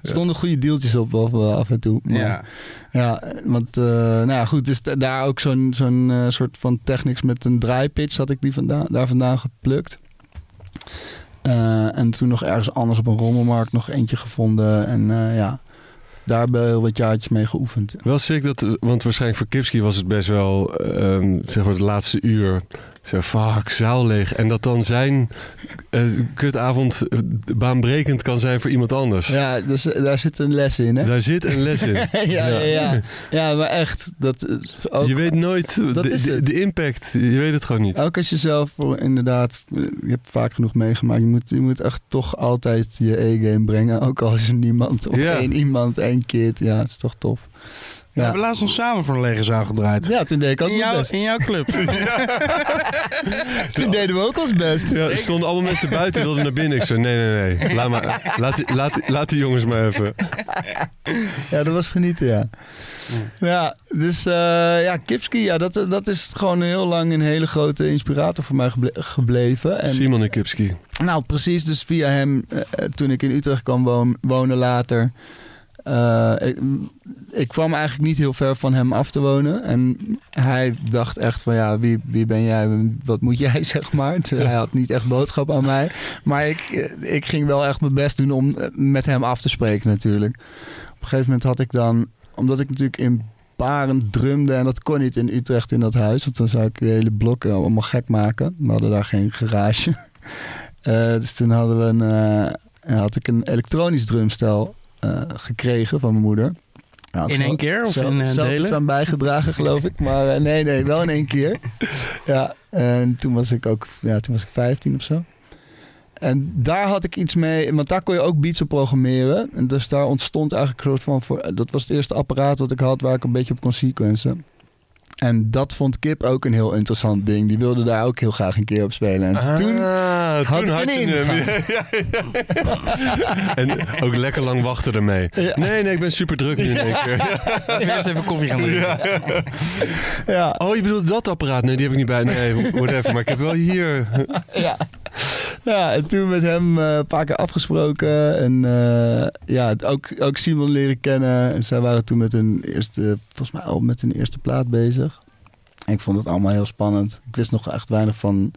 Er stonden goede deeltjes op af, af en toe. Maar- Ja. Ja, want eh, nou ja, goed, dus da- daar ook zo'n zo'n eh, soort van technics met een draaipitch had ik die vandaan, daar vandaan geplukt. Eh, en toen nog ergens anders op een rommelmarkt nog eentje gevonden. En eh, ja, daar hebben we heel wat jaartjes mee geoefend. Wel sick dat, want waarschijnlijk voor Kipski was het best wel, ehm, zeg maar, het laatste uur. Zo, fuck, zaal leeg. En dat dan zijn eh, kutavond eh, baanbrekend kan zijn voor iemand anders. Ja, dus eh, daar zit een les in, hè? Daar zit een les in. [LAUGHS] ja, ja, ja. ja, maar echt. Dat ook, Je weet nooit Dat de, is de, het. de impact. Je weet het gewoon niet. Ook als je zelf inderdaad, eh, je hebt vaak genoeg meegemaakt. Je moet, je moet echt toch altijd je E-game brengen. Ook al is er niemand of Ja. één iemand, één kind. Ja, het is toch tof. We Ja, hebben laatst nog samen voor een lege zaal gedraaid. ja toen deed ik ook in, mijn jouw, best. in jouw club. [LAUGHS] Toen deden we ook ons best. Ja, er stonden allemaal mensen buiten, wilden naar binnen. Ik zei, nee, nee, nee. Laat, maar, laat, die, laat, laat die jongens maar even. Ja, dat was genieten, ja. Ja, dus eh, ja, Kipski, ja, dat, dat is gewoon heel lang een hele grote inspirator voor mij geble- gebleven. En, Simon en Kipski. Nou, precies. Dus via hem, eh, eh, toen ik in Utrecht kwam wonen later. Eh, ik, ik kwam eigenlijk niet heel ver van hem af te wonen. En hij dacht echt van ja, wie, wie ben jij? Wat moet jij, [LAUGHS] zeg maar. Dus Hij had niet echt boodschap aan mij. Maar ik, ik ging wel echt mijn best doen om met hem af te spreken natuurlijk. Op een gegeven moment had ik dan, omdat ik natuurlijk in Baren drumde en dat kon niet in Utrecht in dat huis. Want dan zou ik de hele blokken allemaal gek maken. We hadden daar geen garage. [LAUGHS] Eh, dus toen hadden we een, eh, had ik een elektronisch drumstel gekregen van mijn moeder. Ja, In één keer of zelf- in, eh, zelf delen? iets aan bijgedragen, geloof ik. Maar eh, nee, nee, wel in één keer. [LAUGHS] Ja, en toen was ik ook, ja, toen was ik 15 of zo. En daar had ik iets mee, want daar kon je ook beats op programmeren. En dus daar ontstond eigenlijk een soort van, voor, dat was het eerste apparaat wat ik had waar ik een beetje op kon sequencen. En dat vond Kip ook een heel interessant ding. Die wilde daar ook heel graag een keer op spelen. En toen Ah, had toen had je hem. ingang. [LAUGHS] Ja, ja, ja. En ook lekker lang wachten ermee. Ja. Nee, nee, ik ben super druk nu in één keer. [LAUGHS] Eerst even koffie gaan drinken. ja, Oh, je bedoelt dat apparaat? Nee, die heb ik niet bij. Nee, whatever. Maar ik heb wel hier. ja. [LAUGHS] ja, en toen met hem eh, een paar keer afgesproken. En eh, ja, ook, ook Simon leren kennen. En zij waren toen met hun eerste, volgens mij al met hun eerste plaat bezig. En ik vond het allemaal heel spannend. Ik wist nog echt weinig van,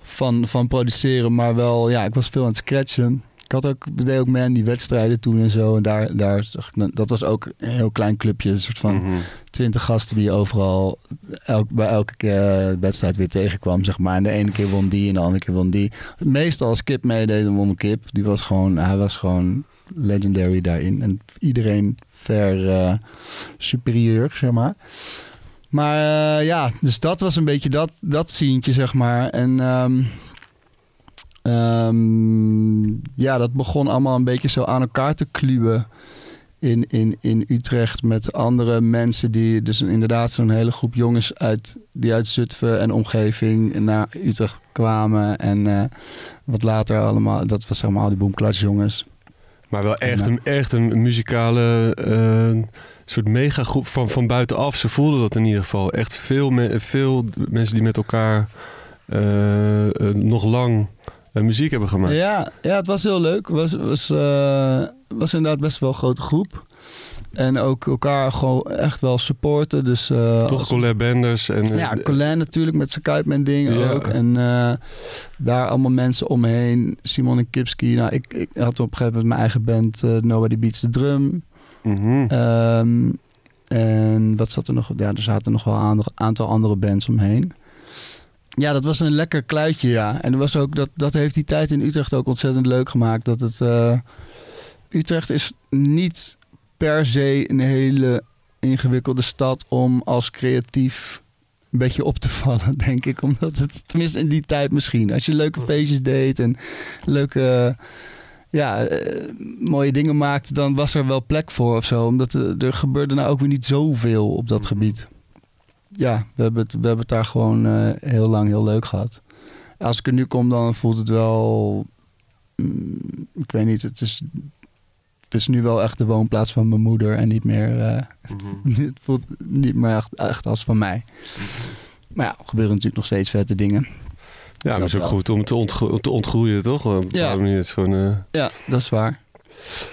van, van produceren, maar wel, ja, ik was veel aan het scratchen. Ik had ook, deden ook mee aan die wedstrijden toen en zo. En daar, daar, dat was ook een heel klein clubje. Een soort van Mhm. twintig gasten die je overal elk, bij elke keer wedstrijd weer tegenkwam, zeg maar. En de ene keer won die en de andere keer won die. Meestal als Kip meedeed, dan won Kip. Die was gewoon, hij was gewoon legendary daarin. En iedereen ver eh, superieur, zeg maar. Maar eh, ja, dus dat was een beetje dat, dat zientje, zeg maar. En ehm, ehm, ja, dat begon allemaal een beetje zo aan elkaar te kluwen in, in, in Utrecht met andere mensen die dus inderdaad zo'n hele groep jongens uit die uit Zutphen en omgeving naar Utrecht kwamen en eh, wat later allemaal dat was allemaal die boomklas jongens. Maar wel echt een, echt een muzikale eh, soort megagroep van, van buitenaf. Ze voelden dat in ieder geval. Echt veel, me- veel mensen die met elkaar eh, eh, nog lang eh, muziek hebben gemaakt. Ja, ja, het was heel leuk. Het was, was, eh, was inderdaad best wel een grote groep. En ook elkaar gewoon echt wel supporten. Dus, eh, Toch als- Colette Benders. En, eh, Ja, Colin natuurlijk met zijn Kuipman ding Ja. ook. En eh, daar allemaal mensen omheen. Simon en Kipski. Nou, ik, ik had op een gegeven moment mijn eigen band eh, Nobody Beats the Drum. mhm. Ehm, en wat zat er nog? Ja, er zaten nog wel een aantal andere bands omheen. Ja, dat was een lekker kluitje, ja. En er was ook, dat, dat heeft die tijd in Utrecht ook ontzettend leuk gemaakt. Dat het, eh, Utrecht is niet per se een hele ingewikkelde stad om als creatief een beetje op te [LAUGHS] vallen, denk ik. Omdat het, tenminste in die tijd misschien. Als je leuke feestjes deed en leuke, ja, eh, mooie dingen maakte, dan was er wel plek voor of zo. Omdat er, er gebeurde nou ook weer niet zoveel op dat gebied. Ja, we hebben, het, we hebben het daar gewoon eh, heel lang heel leuk gehad. Als ik er nu kom, dan voelt het wel... mm, ik weet niet, het is, het is nu wel echt de woonplaats van mijn moeder en niet meer... eh, [LAUGHS] het voelt niet meer echt, echt als van mij. Maar ja, er gebeuren natuurlijk nog steeds vette dingen. Ja, maar het is ook wel. goed om te, ontgro- te ontgroeien, toch? Op een bepaalde Ja. manier. Het is gewoon, eh, Ja, dat is waar.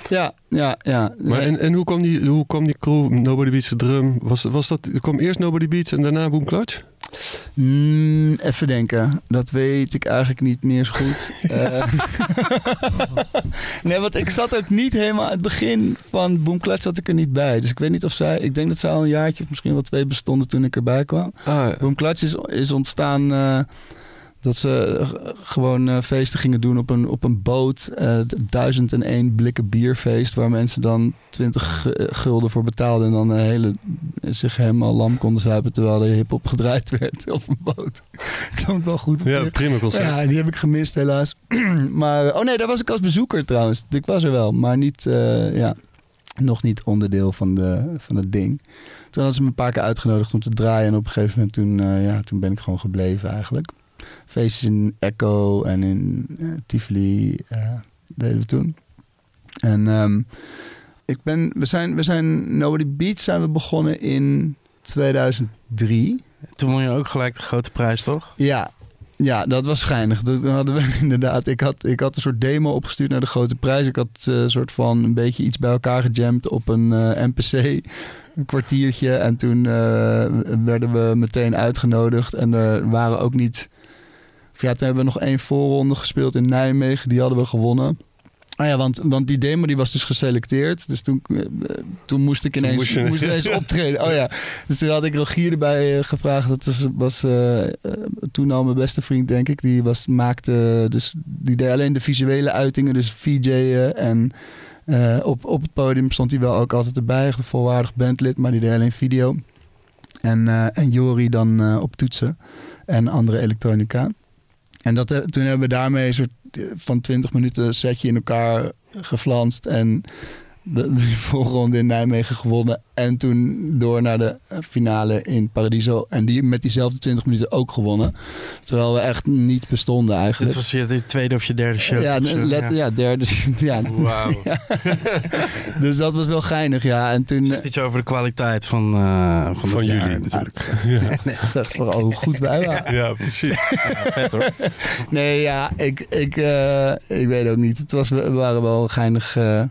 Ja, ja, ja. Maar Nee. en, en hoe, kwam die, hoe kwam die crew, Nobody Beats the Drum? Was, was dat, kwam eerst Nobody Beats en daarna Boom Clutch? Mm, even denken. Dat weet ik eigenlijk niet meer zo goed. [LAUGHS] Eh, [LAUGHS] nee, want ik zat ook niet helemaal aan het begin van Boom Clutch zat ik er niet bij. Dus ik weet niet of zij... Ik denk dat zij al een jaartje of misschien wel twee bestonden toen ik erbij kwam. Ah, Boom Clutch is, is ontstaan eh, dat ze eh, gewoon eh, feesten gingen doen op een, op een boot. eh, duizend en één blikken bierfeest waar mensen dan 20 gu- gulden voor betaalden. En dan een hele, zich helemaal lam konden zuipen terwijl er hip-hop gedraaid werd [LAUGHS] op een boot. Klonk wel goed. ja, prima concept. Ja, die heb ik gemist helaas. [CLEARS THROAT] maar, oh nee, daar was ik als bezoeker trouwens. Ik was er wel, maar niet, ja, nog niet onderdeel van, de, van het ding. Toen hadden ze me een paar keer uitgenodigd om te draaien. En op een gegeven moment toen, ja, toen ben ik gewoon gebleven eigenlijk. Feestjes in Echo en in eh, Tivoli eh, deden we toen. En ehm, ik ben, we zijn, we zijn, Nobody Beats zijn we begonnen in 2003. Toen won je ook gelijk de grote prijs, toch? Ja, ja, dat was schijnig. Toen hadden we [LAUGHS] inderdaad. Ik had, ik had een soort demo opgestuurd naar de grote prijs. Ik had eh, een soort van een beetje iets bij elkaar gejamd op een eh, NPC. Een kwartiertje. En toen werden we meteen uitgenodigd. En er waren ook niet. Of ja, toen hebben we nog één voorronde gespeeld in Nijmegen. Die hadden we gewonnen. Ah ja, want, want die demo die was dus geselecteerd. Dus toen, eh, toen moest ik ineens, moest je- moest ineens [LAUGHS] optreden. Oh ja, dus toen had ik Rogier erbij eh, gevraagd. Dat was eh, toen al mijn beste vriend, denk ik. Die was, maakte, dus die deed alleen de visuele uitingen, dus VJ'en. En op, op het podium stond hij wel ook altijd erbij. Echt een volwaardig bandlid, maar die deed alleen video. En, eh, en Jori dan op toetsen en andere elektronica. En dat, eh, toen hebben we daarmee een soort eh, van 20 minuten setje in elkaar geflanst. En de, de voorronde in Nijmegen gewonnen. En toen door naar de finale in Paradiso. En die met diezelfde 20 minuten ook gewonnen. Terwijl we echt niet bestonden Dit eigenlijk. was je de tweede of je derde show. ja, of zo. let, ja. derde. [LAUGHS] Ja. Wauw. [LAUGHS] Dus dat was wel geinig, ja. En toen... Zegt iets over de kwaliteit van, eh van, Van dat jaar jullie. natuurlijk. eh, [LAUGHS] zegt vooral hoe goed wij waren. Ja, precies. Vet hoor. Nee, ja, ik, ik, eh, ik weet ook niet. Het was, we waren wel geinig. eh,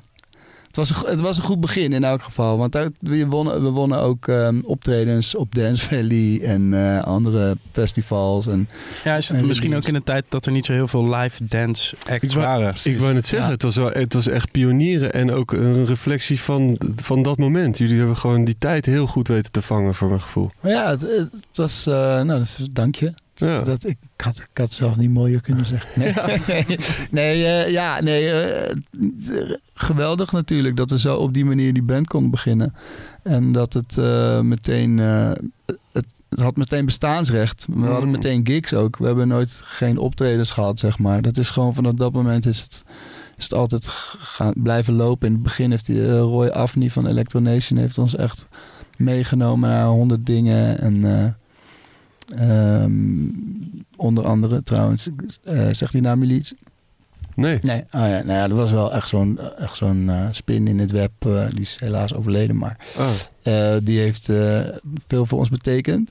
was een, go- het was een goed begin in elk geval. Want daar, we, wonnen, we wonnen ook ehm, optredens op Dance Valley en eh, andere festivals. En, Ja, is het En misschien ook in een tijd dat er niet zo heel veel live dance acts Ik wou- waren? Ik wou net zeggen, Ja. het, was wel, het was echt pionieren en ook een reflectie van, van dat moment. Jullie hebben gewoon die tijd heel goed weten te vangen, voor mijn gevoel. maar ja, het, het was. eh, nou, dus, dank je. Ja. Dat, ik, ik had, ik had het zelf niet mooier kunnen [LAUGHS] zeggen. Nee, nee, [LAUGHS] nee, eh, ja, nee eh, het- geweldig natuurlijk dat we zo op die manier die band konden beginnen. En dat het eh, meteen, het, het had meteen bestaansrecht. We hadden Mm. meteen gigs ook. We hebben nooit geen optredens gehad, zeg maar. Dat is gewoon vanaf dat moment is het, is het altijd gaan, blijven lopen. In het begin heeft die, Roy Afni van Electronation heeft ons echt meegenomen naar honderd dingen. En eh, ehm, onder andere trouwens, eh, zegt die naam jullie iets? Nee. Nee, oh ja, nou ja, dat was wel echt zo'n echt zo'n eh, spin in het web. eh, die is helaas overleden, maar Ah. die heeft veel voor ons betekend.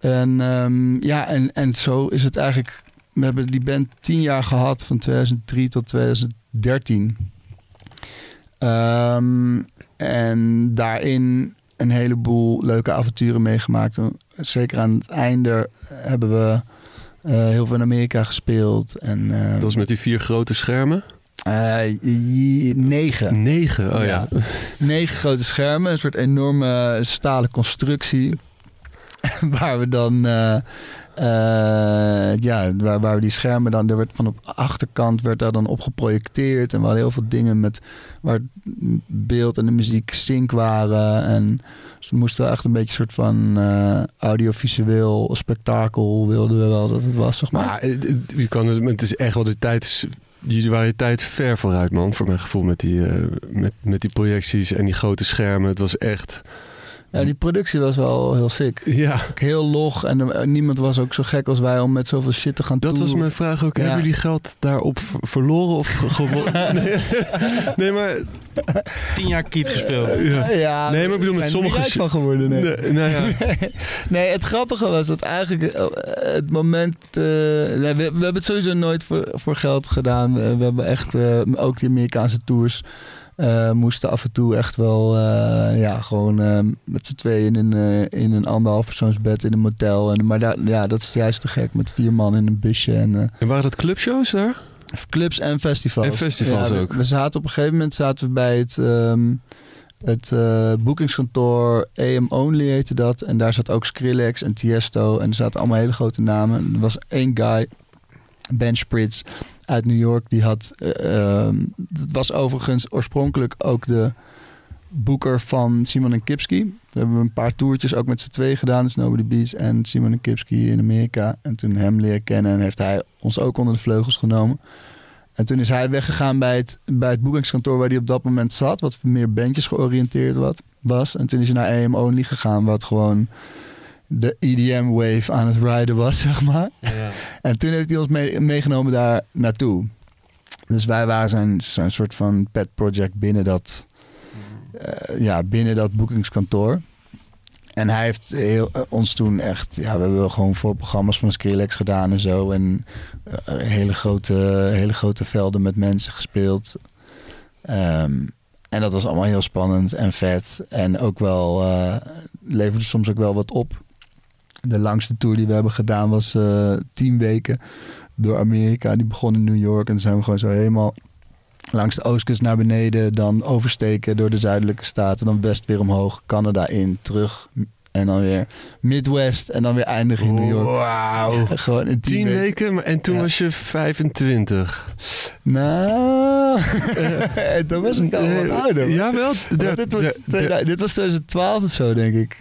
En ehm, ja, en, en zo is het eigenlijk. We hebben die band tien jaar gehad, van 2003 tot 2013. Ehm, en daarin een heleboel leuke avonturen meegemaakt. Zeker aan het einde hebben we eh, heel veel in Amerika gespeeld. En, eh, Dat was met die vier grote schermen. eh, negen. Negen, oh ja. Negen grote schermen, een soort enorme stalen constructie. [LAUGHS] waar we dan, eh, ja, waar, waar we die schermen dan, er werd van op achterkant werd daar dan op geprojecteerd. En we heel veel dingen met waar het beeld en de muziek sync waren. En dus we moesten wel echt een beetje een soort van eh, audiovisueel spektakel wilden we wel dat het was, zeg maar. Eh, je kan het, is echt wel de tijd. is- Jullie waren je tijd ver vooruit, man. Voor mijn gevoel met die, met, met die projecties en die grote schermen. Het was echt. Ja, die productie was wel heel sick. Ja, Ook Heel log en eh, niemand was ook zo gek als wij om met zoveel shit te gaan dat was mijn vraag ook. Ja. Hebben jullie geld daarop ver- verloren of gewonnen? [LAUGHS] nee, nee, maar... Tien jaar kiet gespeeld. Ja. Ja, Nee, maar ik bedoel, met er sommige van geworden. Nee. Nee, nou ja. [LAUGHS] nee, het grappige was dat eigenlijk eh, het moment... eh, nee, we, we hebben het sowieso nooit voor, voor geld gedaan. We, we hebben echt, ook die Amerikaanse tours... eh, moesten af en toe echt wel, eh, ja, gewoon eh, met z'n tweeën in een, eh, in een anderhalf persoonsbed in een motel. En, maar daar, ja, dat is juist te gek met vier man in een busje. En, En waren dat clubshows daar? Clubs en festivals. En festivals ook. We, zaten op een gegeven moment zaten we bij het, ehm, het boekingskantoor AM Only heette dat. En daar zat ook Skrillex en Tiesto. En er zaten allemaal hele grote namen. Er was één guy, Ben Spritz uit New York. Die had, eh, ehm, dat was overigens oorspronkelijk ook de boeker van Simon en Kipski. We hebben een paar toertjes ook met z'n twee gedaan. Dus Nobody Beats en Simon en Kipski in Amerika. En toen hem leren kennen en heeft hij ons ook onder de vleugels genomen. En toen is hij weggegaan bij het, bij het boekingskantoor waar hij op dat moment zat. Wat meer bandjes georiënteerd wat, was. En toen is hij naar AM Only gegaan. Wat gewoon de EDM-wave aan het rijden was, [LAUGHS] zeg maar. En toen heeft hij ons mee- meegenomen daar naartoe. Dus wij waren zijn, zijn soort van pet project binnen dat, eh, ja, binnen dat boekingskantoor. En hij heeft heel, eh, ons toen echt... Ja, we hebben gewoon voor programma's van Skrillex gedaan en zo. En eh, hele, grote, hele grote velden met mensen gespeeld. Ehm, en dat was allemaal heel spannend en vet. En ook wel... leverde soms ook wel wat op. De langste tour die we hebben gedaan was eh tien weken door Amerika. Die begon in New York. En toen zijn we gewoon zo helemaal langs de oostkust naar beneden. Dan oversteken door de zuidelijke staten. Dan west weer omhoog. Canada in, terug. En dan weer Midwest. En dan weer eindigen in New York. Wauw. Gewoon in tien, Tien weken. en toen Ja. was je 25. Nou, [LAUGHS] [LAUGHS] en toen was ik al wat ouder. Jawel. Want der- dit, was, der- der- 2000 dit was 2012 of zo, denk ik.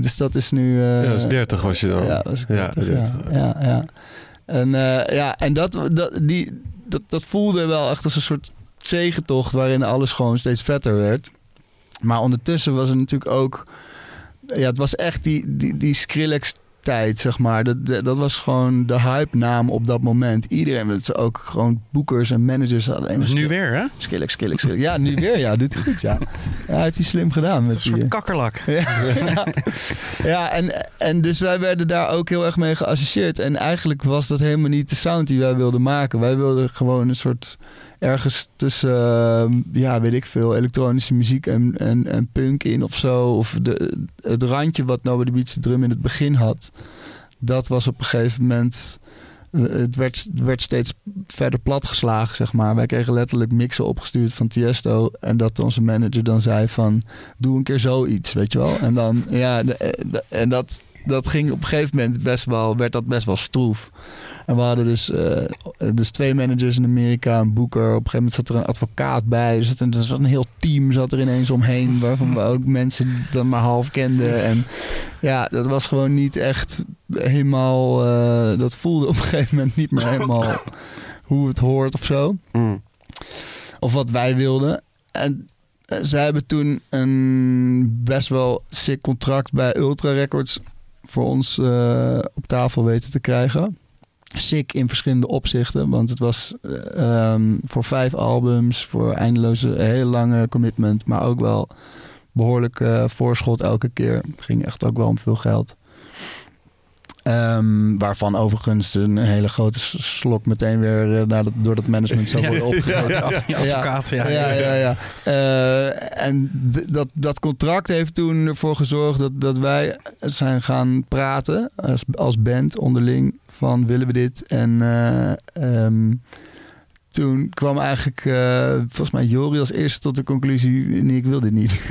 Dus dat is nu... eh, Ja, dat is 30 was je dan. Ja, was ik Ja, 30, ja, 30. ja, ja. En, eh, ja, en dat, dat, die, dat, dat voelde wel echt als een soort zegentocht... waarin alles gewoon steeds vetter werd. Maar ondertussen was er natuurlijk ook... Ja, het was echt die, die, die Skrillex-tijd, zeg maar. Dat, dat dat was gewoon de hype-naam op dat moment. Iedereen, het ook gewoon boekers en managers. Alleen maar nu weer, hè? Skrillex, Skrillex. Ja, nu weer. Ja, doet hij goed, ja. ja [LAUGHS] hij heeft hij slim gedaan. Met een die, soort kakkerlak. ja, [LAUGHS] ja. ja en, en dus wij werden daar ook heel erg mee geassocieerd. En eigenlijk was dat helemaal niet de sound die wij wilden maken. Wij wilden gewoon een soort ergens tussen, eh, ja, weet ik veel, elektronische muziek en, en, en punk in of zo. Of de, het randje wat Nobody Beats the Drum in het begin had. Dat was op een gegeven moment... eh, Het werd, werd steeds verder platgeslagen, zeg maar. Wij kregen letterlijk mixen opgestuurd van Tiesto. En dat onze manager dan zei van... Doe een keer zoiets, weet je wel. En dan, ja... de- en dat, dat ging op een gegeven moment best wel... Werd dat best wel stroef. En we hadden dus, eh, dus twee managers in Amerika, een boeker. Op een gegeven moment zat er een advocaat bij. Er zat een, er zat een heel team zat er ineens omheen. Waarvan we ook mensen dan maar half kenden. En ja, dat was gewoon niet echt helemaal... eh, dat voelde op een gegeven moment niet meer helemaal hoe het hoort of zo. Mm. Of wat wij wilden. En eh, zij hebben toen een best wel sick contract bij Ultra Records voor ons eh, op tafel weten te krijgen. Sick in verschillende opzichten, want het was eh, ehm, voor vijf albums, voor eindeloze, heel lange commitment, maar ook wel behoorlijk eh, voorschot elke keer. Ging echt ook wel om veel geld. Ehm, waarvan overigens een hele grote slok meteen weer eh, naar dat, door dat management zou worden opgegeten. Ja, die advocaat, ja. Ja, ja, ja. Eh, en dat, dat contract heeft toen ervoor gezorgd dat, dat wij zijn gaan praten als, als band onderling van willen we dit? En ehm, toen kwam eigenlijk eh, volgens mij Jori als eerste tot de conclusie, nee, ik wil dit niet. [LAUGHS]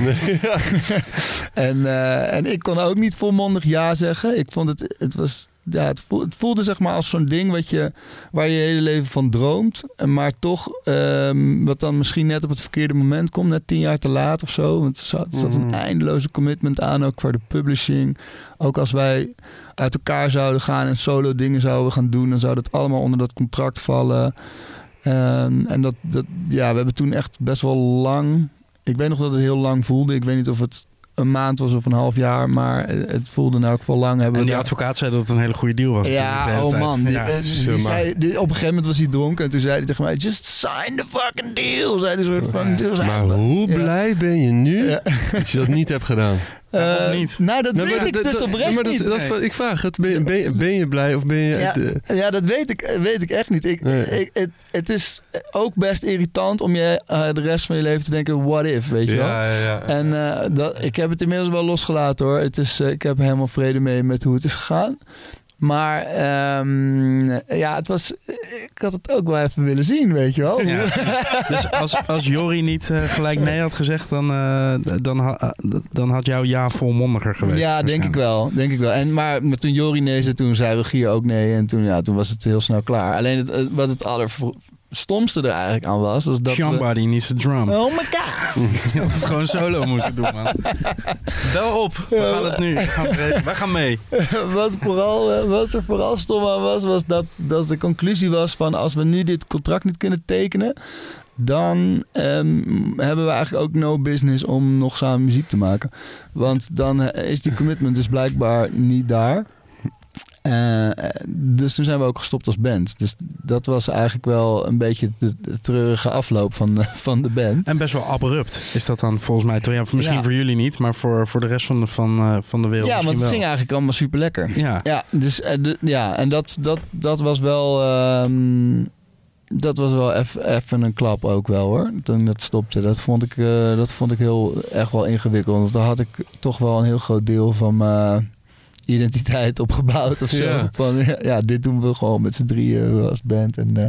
en, eh, en ik kon ook niet volmondig ja zeggen. Ik vond het, het was, ja, het voelde, het voelde zeg maar als zo'n ding wat je, waar je je hele leven van droomt. En Maar toch, ehm, wat dan misschien net op het verkeerde moment komt, net tien jaar te laat of zo. Want er zat, er zat een Mm. eindeloze commitment aan, ook voor de publishing. Ook als wij uit elkaar zouden gaan en solo dingen zouden gaan doen, dan zou dat allemaal onder dat contract vallen. Ehm, en dat, dat, ja, we hebben toen echt best wel lang. Ik weet nog dat het heel lang voelde. Ik weet niet of het een maand was of een half jaar, maar het voelde in elk geval lang. Hebben En we die advocaat zei dat het een hele goede deal was. ja, oh man. Die, Ja. eh, die zei, die- op een gegeven moment was hij dronken en toen zei hij tegen mij: Just sign the fucking deal. Zei hij soort van. Zei Maar hoe Ja. blij ben je nu Ja. dat je dat niet hebt gedaan? [LAUGHS] eh, of niet? Nou, dat Nou, weet maar ik dus oprecht maar dat, niet. dat- ik vraag het. Ben je, ben, je, ben je blij of ben je... Ja. de- Ja, dat weet ik, weet ik echt niet. Ik, Nee. ik, het, het is ook best irritant om je eh, de rest van je leven te denken: what if, weet je wel? ja, ja, ja. En eh, dat, ik heb het inmiddels wel losgelaten hoor. Het is, eh, ik heb helemaal vrede mee met hoe het is gegaan. Maar ehm, ja, het was, ik had het ook wel even willen zien, weet je wel. Ja. [LAUGHS] Dus als, als Jori niet eh, gelijk nee had gezegd, dan, eh, dan, ha- eh, dan had jouw ja volmondiger geweest. Ja, denk ik wel. Denk ik wel. En, maar maar toen Jori nee zei, toen zei Rogier ook nee. En toen, ja, toen was het heel snel klaar. Alleen het, wat het allerstomste er eigenlijk aan was, was dat we... Somebody needs a drum. Oh my god! [LAUGHS] Je had het gewoon solo moeten doen, man. Bel op. We gaan het nu. We gaan. Wij gaan mee. [LAUGHS] wat, vooral, eh, wat er vooral stom aan was, was dat, dat de conclusie was van als we nu dit contract niet kunnen tekenen, dan ehm, hebben we eigenlijk ook no business om nog samen muziek te maken. Want dan eh, is die commitment dus blijkbaar niet daar. Eh, dus toen zijn we ook gestopt als band. Dus dat was eigenlijk wel een beetje de, de treurige afloop van de, van de band. En best wel abrupt is dat dan volgens mij. Ja, misschien Ja. voor jullie niet, maar voor, voor de rest van de, van, eh, van de wereld Ja, want het wel. ging eigenlijk allemaal super lekker. Ja. Ja, dus, eh, de- ja en dat, dat, dat was wel. ehm, dat was wel even een klap ook wel hoor. Toen dat stopte. Dat vond ik, eh, dat vond ik heel echt wel ingewikkeld. Want daar had ik toch wel een heel groot deel van mijn identiteit opgebouwd of zo. Ja. Van ja, dit doen we gewoon met z'n drieën als band. En eh,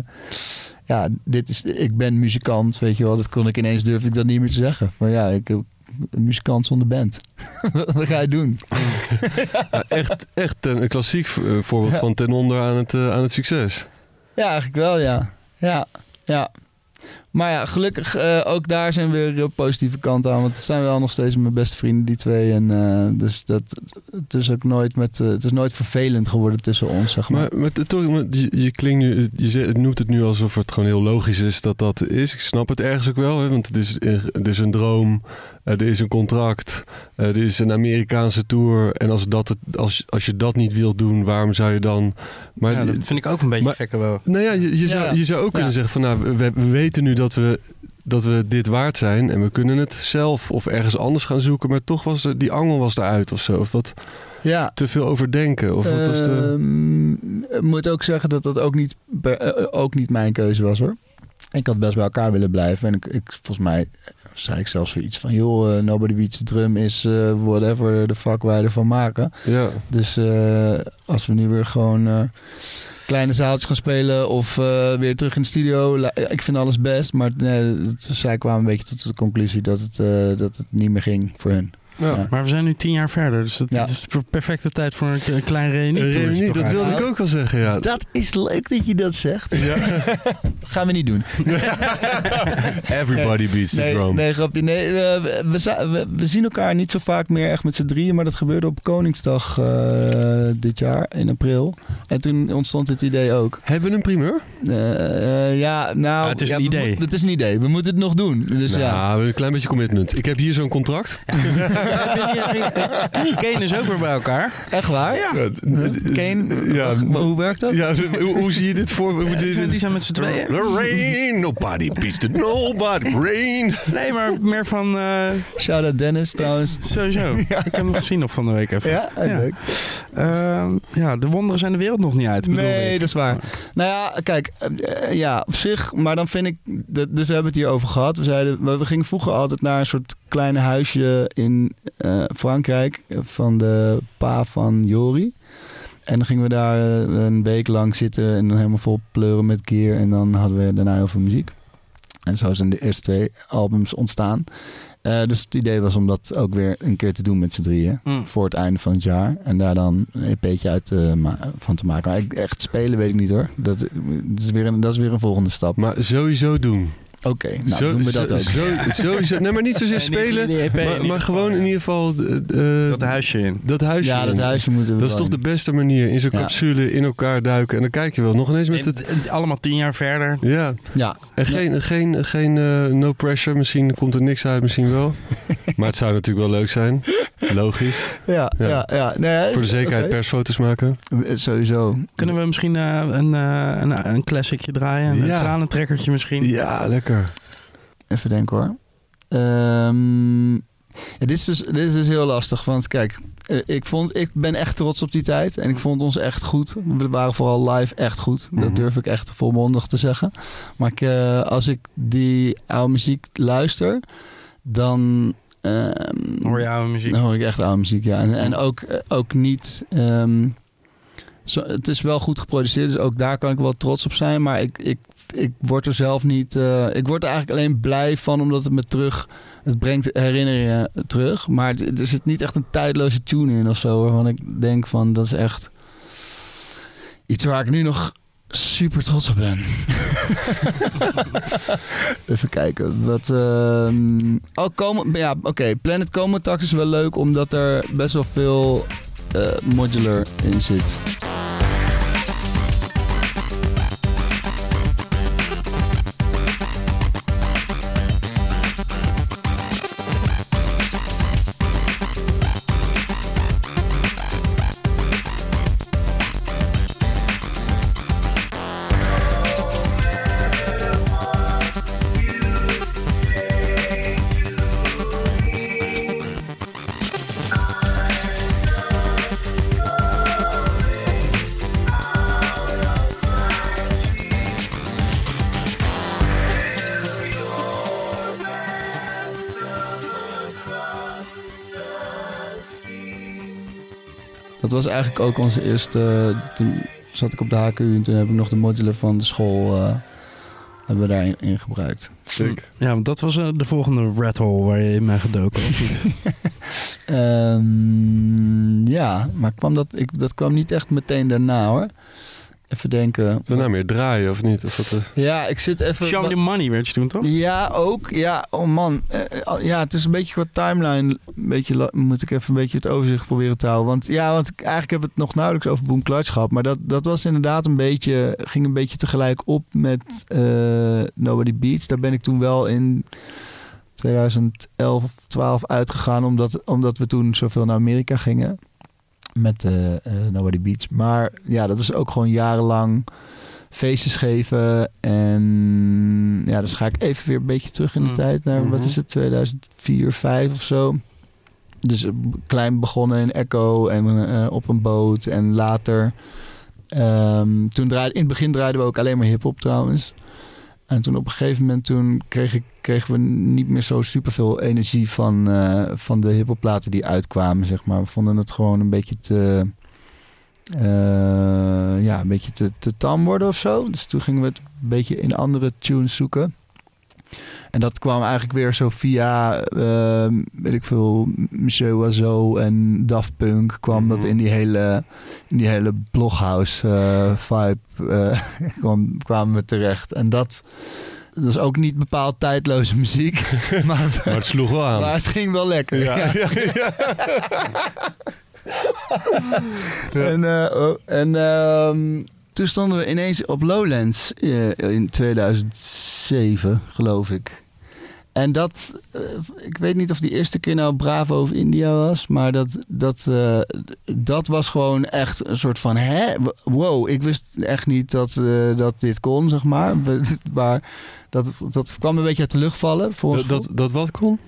ja, dit is, ik ben muzikant, weet je wel. Dat kon ik ineens durfde ik dat niet meer te zeggen. Van ja, ik heb een muzikant zonder band. [LAUGHS] Wat ga je doen? [LAUGHS] Ja, echt, echt een, een klassiek eh, voorbeeld van ten onder aan het, eh, aan het succes. Ja, eigenlijk wel, ja. Ja, ja. Maar ja, gelukkig eh, ook daar zijn weer heel positieve kanten aan. Want het zijn wel nog steeds mijn beste vrienden, die twee. En eh, dus dat, het is ook nooit met, eh, het is nooit vervelend geworden tussen ons, zeg maar. Maar, maar toch, maar je, je klinkt nu, je noemt het nu alsof het gewoon heel logisch is dat dat is. Ik snap het ergens ook wel, hè, want het is, het is een droom, er is een contract, er is een Amerikaanse tour. En als, dat het, als, als je dat niet wilt doen, waarom zou je dan... Maar, Ja, dat vind ik ook een beetje Maar- gekker wel. Nou ja, je, je, zou, Ja. je zou ook kunnen zeggen van nou, we, we weten nu dat we, dat we dit waard zijn en we kunnen het zelf of ergens anders gaan zoeken, maar toch was er, die angel was eruit of zo. Of wat Ja. te veel overdenken. Of wat was de... Ehm, ik moet ook zeggen dat dat ook niet, eh, ook niet mijn keuze was hoor. Ik had best bij elkaar willen blijven. En ik, ik, volgens mij zei ik zelfs zoiets van... joh, eh, Nobody Beats the Drum is eh, whatever the fuck wij ervan maken. Ja. Dus als we nu weer gewoon kleine zaaltjes gaan spelen of eh, weer terug in de studio. la- Ik vind alles best, maar nee, het, zij kwamen een beetje tot de conclusie dat het, eh, dat het niet meer ging voor hun. Ja. Ja. Maar we zijn nu tien jaar verder, dus het, Ja. het is de perfecte tijd voor een, een klein reunie. Een reunie, dat wilde ik ook wel zeggen, ja. Dat is leuk dat je dat zegt. Ja. [LAUGHS] Gaan we niet doen. [LAUGHS] Everybody beats the Nee, drum. nee grapje. Nee, we, we, zien elkaar niet zo vaak meer echt met z'n drieën. Maar dat gebeurde op Koningsdag eh, dit jaar, in april. En toen ontstond dit idee ook. Hebben we een primeur? Eh, eh, ja, nou... Ah, het is ja, een idee. moet- het is een idee. We moeten het nog doen. Dus ja. Nou, een klein beetje commitment. Ik heb hier zo'n contract. [LAUGHS] Kane is ook weer bij elkaar. Echt waar? Ja. Kane, Ja. hoe werkt dat? Ja, hoe, hoe zie je dit voor? Die zijn met z'n tweeën. The rain, nobody beats the nobody. Rain. Nee, maar meer van eh, Shout-out Dennis trouwens. sowieso. Ik heb hem gezien nog van de week even. Ja, Ja. leuk. Ehm, ja, de wonderen zijn de wereld nog niet uit. bedoel Nee, ik. dat is waar. Nou ja, kijk, eh, ja, op zich, maar dan vind ik, dat- dus we hebben het hier over gehad. We zeiden, we we gingen vroeger altijd naar een soort kleine huisje in eh, Frankrijk van de pa van Jori. En dan gingen we daar eh, een week lang zitten en dan helemaal vol pleuren met gear. En dan hadden we daarna heel veel muziek. En zo zijn de eerste twee albums ontstaan. Eh, dus het idee was om dat ook weer een keer te doen met z'n drieën. Mm. Voor het einde van het jaar. En daar dan een EP'tje uit van te maken. Maar echt spelen weet ik niet hoor. Dat, dat, is, weer een, dat is weer een volgende stap. Maar sowieso doen. Oké, nou Zo- doen we dat zo- ook. zo- sowieso. Nee, maar niet zozeer [LAUGHS] Nee, niet- spelen. EP, maar, gewoon ja. in ieder geval eh, eh, Dat huisje in. dat huisje. ja, dat huisje moeten we Dat is toch de beste manier. In zo'n Ja. capsule in elkaar duiken. En dan kijk je wel. Nog ineens met het... En- allemaal tien jaar verder. Ja, Ja, en geen, geen, geen eh, no pressure. Misschien komt er niks uit, misschien wel. [LAUGHS] maar het zou natuurlijk wel leuk zijn. Logisch. ja, Ja. ja. ja, Nee, Voor de zekerheid persfoto's maken. Sowieso. Kunnen we misschien eh, een, eh, een, een classicje draaien? Een tranentrekkertje misschien? Ja, lekker. Even denken hoor. Ehm, ja, dit, is dus, dit is dus heel lastig. Want kijk, eh, ik, vond, ik ben echt trots op die tijd. En ik vond ons echt goed. We waren vooral live echt goed. Mhm. Dat durf ik echt volmondig te zeggen. Maar ik, eh, als ik die oude muziek luister, dan... ehm, Hoor je oude muziek? Dan hoor ik echt oude muziek, ja. En, en ook, eh, ook niet... ehm, zo, het is wel goed geproduceerd, dus ook daar kan ik wel trots op zijn. Maar ik, ik, ik word er zelf niet... eh, ik word er eigenlijk alleen blij van, omdat het me terug... Het brengt herinneringen terug. Maar het- er zit niet echt een tijdloze tune in of zo. Waarvan ik denk van, dat is echt... Iets waar ik nu nog super trots op ben. [LAUGHS] Even kijken. Wat, ehm, oh, komen, ja, oké. Planet Comotax is wel leuk, omdat er best wel veel eh, modular in zit. Dat was eigenlijk ook onze eerste... Toen zat ik op de HKU en toen heb ik nog de modular van de school... eh, hebben we daarin in gebruikt. Ja, want dat was eh, de volgende rat hole waar je in bent gedoken. [LAUGHS] Ehm, ja, maar kwam dat, ik, dat kwam niet echt meteen daarna hoor. Even denken. Daarna meer draaien of niet? Of dat is... Ja, ik zit even... Show me the money werd je toen, toch? Ja, ook. Ja, oh man. Eh, eh, ja, het is een beetje qua timeline. Een beetje, moet ik even een beetje het overzicht proberen te houden. Want ja, want ik, eigenlijk heb ik het nog nauwelijks over Boom Clutch gehad. Maar dat, dat was inderdaad een beetje, ging een beetje tegelijk op met eh, Nobody Beats. Daar ben ik toen wel in 2011 of 12 uitgegaan. Omdat, omdat we toen zoveel naar Amerika gingen. Met eh, eh, Nobody Beats. Maar ja, dat was ook gewoon jarenlang feestjes geven. En ja, dus ga ik even weer een beetje terug in de Mm. tijd. Naar, wat Mhm. is het, 2004, 5 of zo. Dus eh, klein begonnen in Echo en op een boot. En later... ehm, toen draaide, in het begin draaiden we ook alleen maar hip-hop trouwens. En toen op een gegeven moment toen kreeg kregen we niet meer zo superveel energie van, eh, van de hip-hop platen die uitkwamen, zeg maar. We vonden het gewoon een beetje te, eh, ja, een beetje te, te tam worden of zo. Dus toen gingen we het een beetje in andere tunes zoeken. En dat kwam eigenlijk weer zo via, eh, weet ik veel, Monsieur Oiseau en Daft Punk kwam dat Mhm. in die hele, in die hele bloghouse eh, vibe eh, [LAUGHS] kwam, kwamen we terecht. En dat, dat is ook niet bepaald tijdloze muziek, [LAUGHS] maar, Maar het sloeg wel aan. [LAUGHS] maar het ging wel lekker. Ja. En, eh, oh, en ehm, toen stonden we ineens op Lowlands in 2007, geloof ik. En dat, eh, ik weet niet of die eerste keer nou Bravo of India was, maar dat, dat, eh, dat was gewoon echt een soort van, hè, wow, ik wist echt niet dat, eh, dat dit kon, zeg maar. [LAUGHS] Maar dat, dat kwam een beetje uit de lucht vallen. Dat, dat, dat wat kon?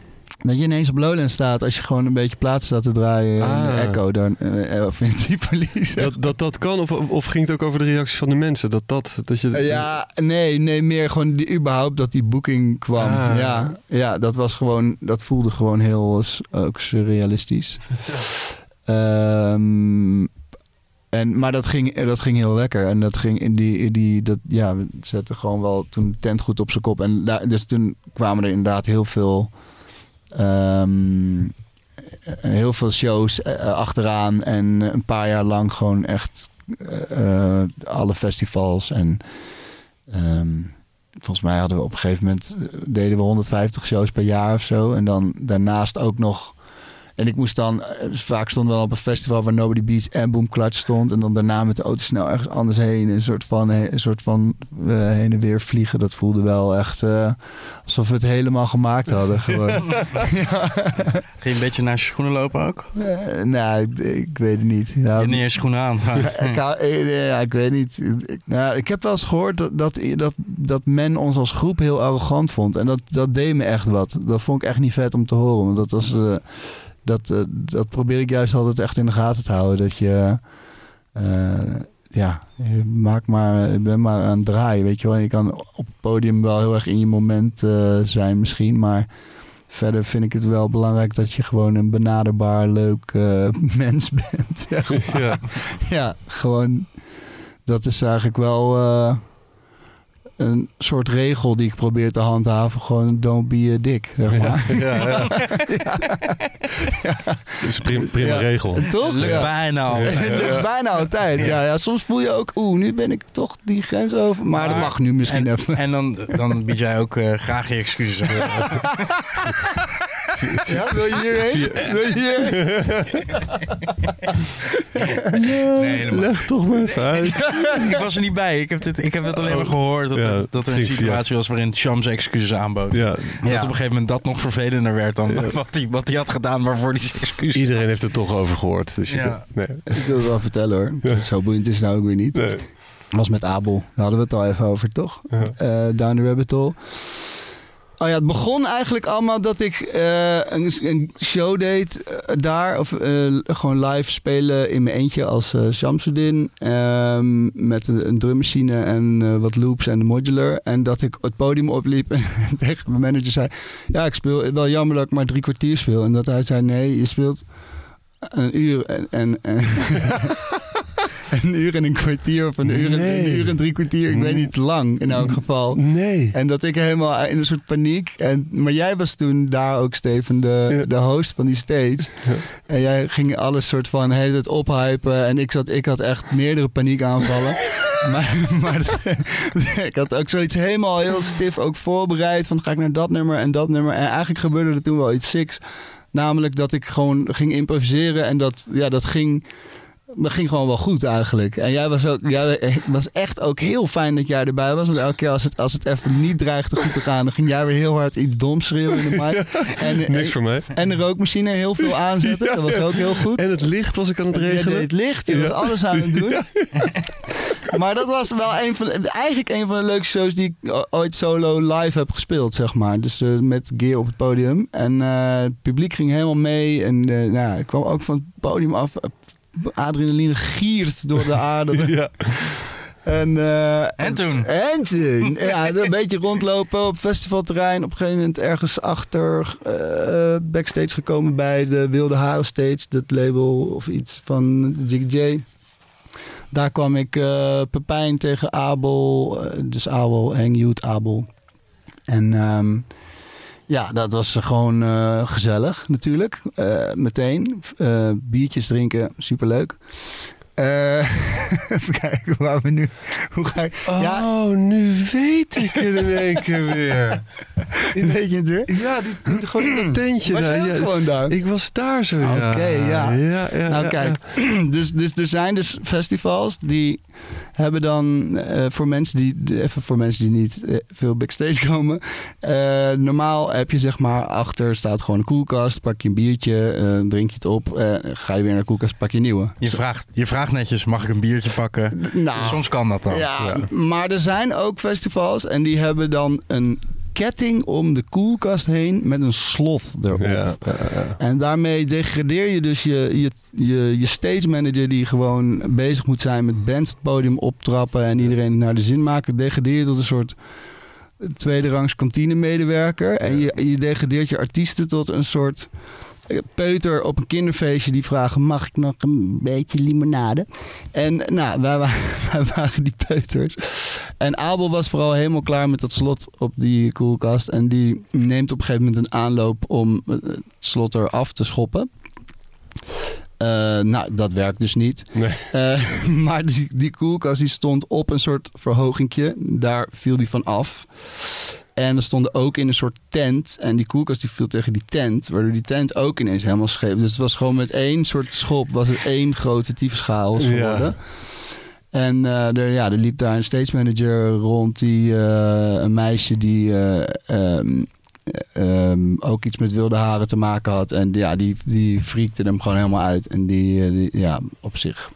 Dat je ineens op Lowlands staat als je gewoon een beetje plaats staat te draaien in de Ah. Echo dan, eh, of in Tripoli. zeg. Dat, dat dat kan? Of, of ging het ook over de reacties van de mensen? Dat, dat, dat je... Eh, Ja, nee, nee, meer gewoon die, überhaupt dat die boeking kwam. Ah. Ja, ja, dat was gewoon, dat voelde gewoon heel ook surrealistisch. Ehm, en, maar dat ging, dat ging heel lekker. En dat ging in die, die dat, ja, we zetten gewoon wel toen de tent goed op zijn kop. En daar, dus toen kwamen er inderdaad heel veel, ehm, eh, heel veel shows eh, eh, achteraan. En een paar jaar lang gewoon echt eh, alle festivals en ehm, volgens mij hadden we op een gegeven moment deden we 150 shows per jaar of zo. En dan daarnaast ook nog. En ik moest dan, eh, vaak stond wel op een festival waar Nobody Beats en Boom Clutch stond. En dan daarna met de auto snel ergens anders heen. Een soort van, een soort van eh, heen en weer vliegen. Dat voelde wel echt eh, alsof we het helemaal gemaakt hadden. Gewoon. [LAUGHS] ja. Ging je een beetje naar je schoenen lopen ook? Eh, nou, ik, ik weet het niet. Je Ja, hebt niet eens schoenen aan. ik, hou- eh, ja, ik weet niet. Ik, nou, ik heb wel eens gehoord dat, dat, dat, dat men ons als groep heel arrogant vond. En dat, dat deed me echt wat. Dat vond ik echt niet vet om te horen. Want dat, was, eh, dat, eh, dat probeer ik juist altijd echt in de gaten te houden. Dat je... eh, ja, je maak maar, ben maar aan het draaien, weet je wel. Je kan op het podium wel heel erg in je moment eh, zijn misschien, maar verder vind ik het wel belangrijk dat je gewoon een benaderbaar, leuk [LAUGHS] mens bent. zeg maar. Ja. Ja, gewoon. Dat is eigenlijk wel een soort regel die ik probeer te handhaven. Gewoon don't be a dick, zeg maar. [LAUGHS] Ja, [LAUGHS] ja. Dat is een prim- prima Ja. regel. Toch? Lukt Ja. bijna al. [LAUGHS] Het is bijna altijd. Ja. Ja, soms voel je ook, oeh, nu ben ik toch die grens over. Maar, dat mag nu misschien en, even. En dan, dan bied jij ook eh, graag je excuses. Ja, wil je hierheen? Wil je hierheen? Nee, helemaal. Leg toch maar even uit. ik was er niet bij. Ik heb, dit, ik heb het alleen maar gehoord dat, Ja, er, dat er een via- situatie was waarin Shams excuses aanbood. Ja, Dat op een gegeven moment dat nog vervelender werd dan [LAUGHS] wat hij wat hij had gedaan waarvoor hij [LAUGHS] zijn excuses iedereen heeft er toch over gehoord. Dus je Ja. nee, Ik wil het wel vertellen hoor. Zo boeiend is het nou ook weer niet. nee. was met Abel. Daar hadden we het al even over, toch? Ja. Eh, Down the Rabbit Hole. Oh ja, het begon eigenlijk allemaal dat ik eh, een, een show deed eh, daar. Of eh, gewoon live spelen in mijn eentje als Shamsuddin. ehm, met een, drummachine en wat loops en de modular. En dat ik het podium opliep [LAUGHS] en tegen mijn manager zei... Ja, ik speel wel jammer dat ik maar drie kwartier speel. En dat hij zei, nee, je speelt een uur en... en, en [LAUGHS] [LAUGHS] [LAUGHS] een uur en een kwartier of een uur en, een uur en drie kwartier. Ik weet niet, lang in elk geval. Nee. En dat ik helemaal in een soort paniek. En, maar jij was toen daar ook, Steven, de, Ja. de host van die stage. En jij ging alles soort van hele tijd ophypen. En ik, zat, ik had echt meerdere paniekaanvallen. [LAUGHS] maar maar dat- [LAUGHS] ik had ook zoiets helemaal heel stif ook voorbereid. Van ga ik naar dat nummer en dat nummer. En eigenlijk gebeurde er toen wel iets siks. Namelijk dat ik gewoon ging improviseren. En dat, ja, dat ging... Dat ging gewoon wel goed eigenlijk. En jij was ook, jij was echt ook heel fijn dat jij erbij was. Want elke keer als het, als het even niet dreigde goed te gaan, dan ging jij weer heel hard iets doms schreeuwen in de mic. En, Niks voor mij. en de rookmachine heel veel aanzetten. Dat was ook heel goed. En het licht was ik aan het regelen. het licht, je was Ja. alles aan het doen. [LAUGHS] maar dat was wel een van eigenlijk een van de leukste shows die ik ooit solo live heb gespeeld, zeg maar. Dus eh, met gear op het podium. En eh, het publiek ging helemaal mee. En eh, nou, ik kwam ook van het podium af. Adrenaline giert door de aderen. [LAUGHS] Ja. En, eh, En toen? En toen? Ja, een beetje rondlopen op festivalterrein. Op een gegeven moment ergens achter eh, backstage gekomen bij de Wilde Haren Stage. Dat label of iets van Jiggy J. Daar kwam ik eh Pepijn tegen Abel. dus Abel, Hang Youth Abel. En ehm, ja, dat was gewoon eh, gezellig natuurlijk. Eh, meteen. Eh, biertjes drinken, superleuk. [LAUGHS] Even kijken waar we nu... Hoe ga ik... Ja, Oh, nu weet ik het in één keer weer. weet je het weer? Ja, die, gewoon in dat tentje Was daar. Ja, gewoon daar? ik was daar zo. Oké, ja. ja, ja nou kijk, [CLEARS THROAT] dus, dus er zijn dus festivals die hebben dan eh, voor mensen die even voor mensen die niet eh, veel backstage [LAUGHS] komen. eh, normaal heb je zeg maar achter staat gewoon een koelkast, pak je een biertje, drink je het op, ga je weer naar de koelkast, pak je een nieuwe. Je vraagt, je vraagt netjes, mag ik een biertje pakken? Nou, Soms kan dat dan. Ja, maar er zijn ook festivals en die hebben dan een ketting om de koelkast heen met een slot erop. Ja. En daarmee degradeer je dus je, je, je, je stage manager die gewoon bezig moet zijn met bands het podium optrappen en iedereen naar de zin maken. Degradeer je tot een soort tweede rangs kantinemedewerker. En je, je degradeert je artiesten tot een soort peuter op een kinderfeestje die vragen: mag ik nog een beetje limonade? En nou, wij, wij [LAUGHS] waren die peuters. En Abel was vooral helemaal klaar met dat slot op die koelkast. En die neemt op een gegeven moment een aanloop om het slot eraf te schoppen. Eh, nou, dat werkt dus niet. Nee. Eh, [LAUGHS] maar die, die koelkast die stond op een soort verhogingje. Daar viel die van af. En er stonden ook in een soort tent. En die koelkast die viel tegen die tent. Waardoor die tent ook ineens helemaal scheef. Dus het was gewoon met één soort schop. Was het één grote Ja. geworden. En eh, er, ja, er liep daar een stage manager rond. Die, eh, een meisje die eh, ehm, eh, ehm, ook iets met wilde haren te maken had. En ja, die, die freakte hem gewoon helemaal uit. En die, die ja, op zich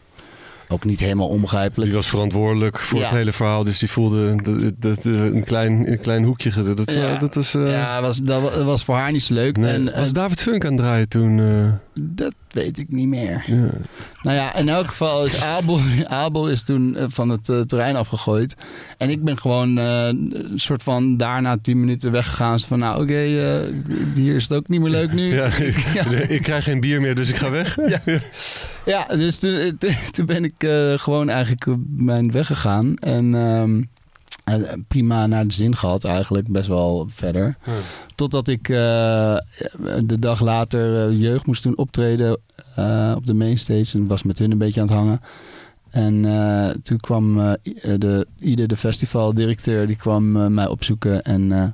ook niet helemaal onbegrijpelijk. Die was verantwoordelijk voor Ja. het hele verhaal. Dus die voelde dat, dat, dat- een, klein, een klein hoekje. ge- Dat, Ja. dat, is, eh, Ja, was, dat wa- dat was voor haar niet zo leuk. nee. en, was eh, David Funk aan het draaien toen? eh, dat weet ik niet meer. ja. Nou ja, in elk geval is Abel, [LAUGHS] Abel is toen van het terrein afgegooid. En ik ben gewoon een soort van daarna tien minuten weggegaan. Van, nou oké, eh, hier is het ook niet meer leuk nu. [LAUGHS] Ja, ik, [LAUGHS] ik krijg geen bier meer, dus ik ga weg. Ja. Ja, dus toen- toen ben ik eh, gewoon eigenlijk mijn weg gegaan. En ehm, eh, prima naar de zin gehad eigenlijk, best wel verder. Totdat ik eh, de dag later eh, jeugd moest doen optreden eh, op de mainstage. En was met hun een beetje aan het hangen. En eh, toen kwam eh, de, ieder de festivaldirecteur, die kwam eh, mij opzoeken. En eh,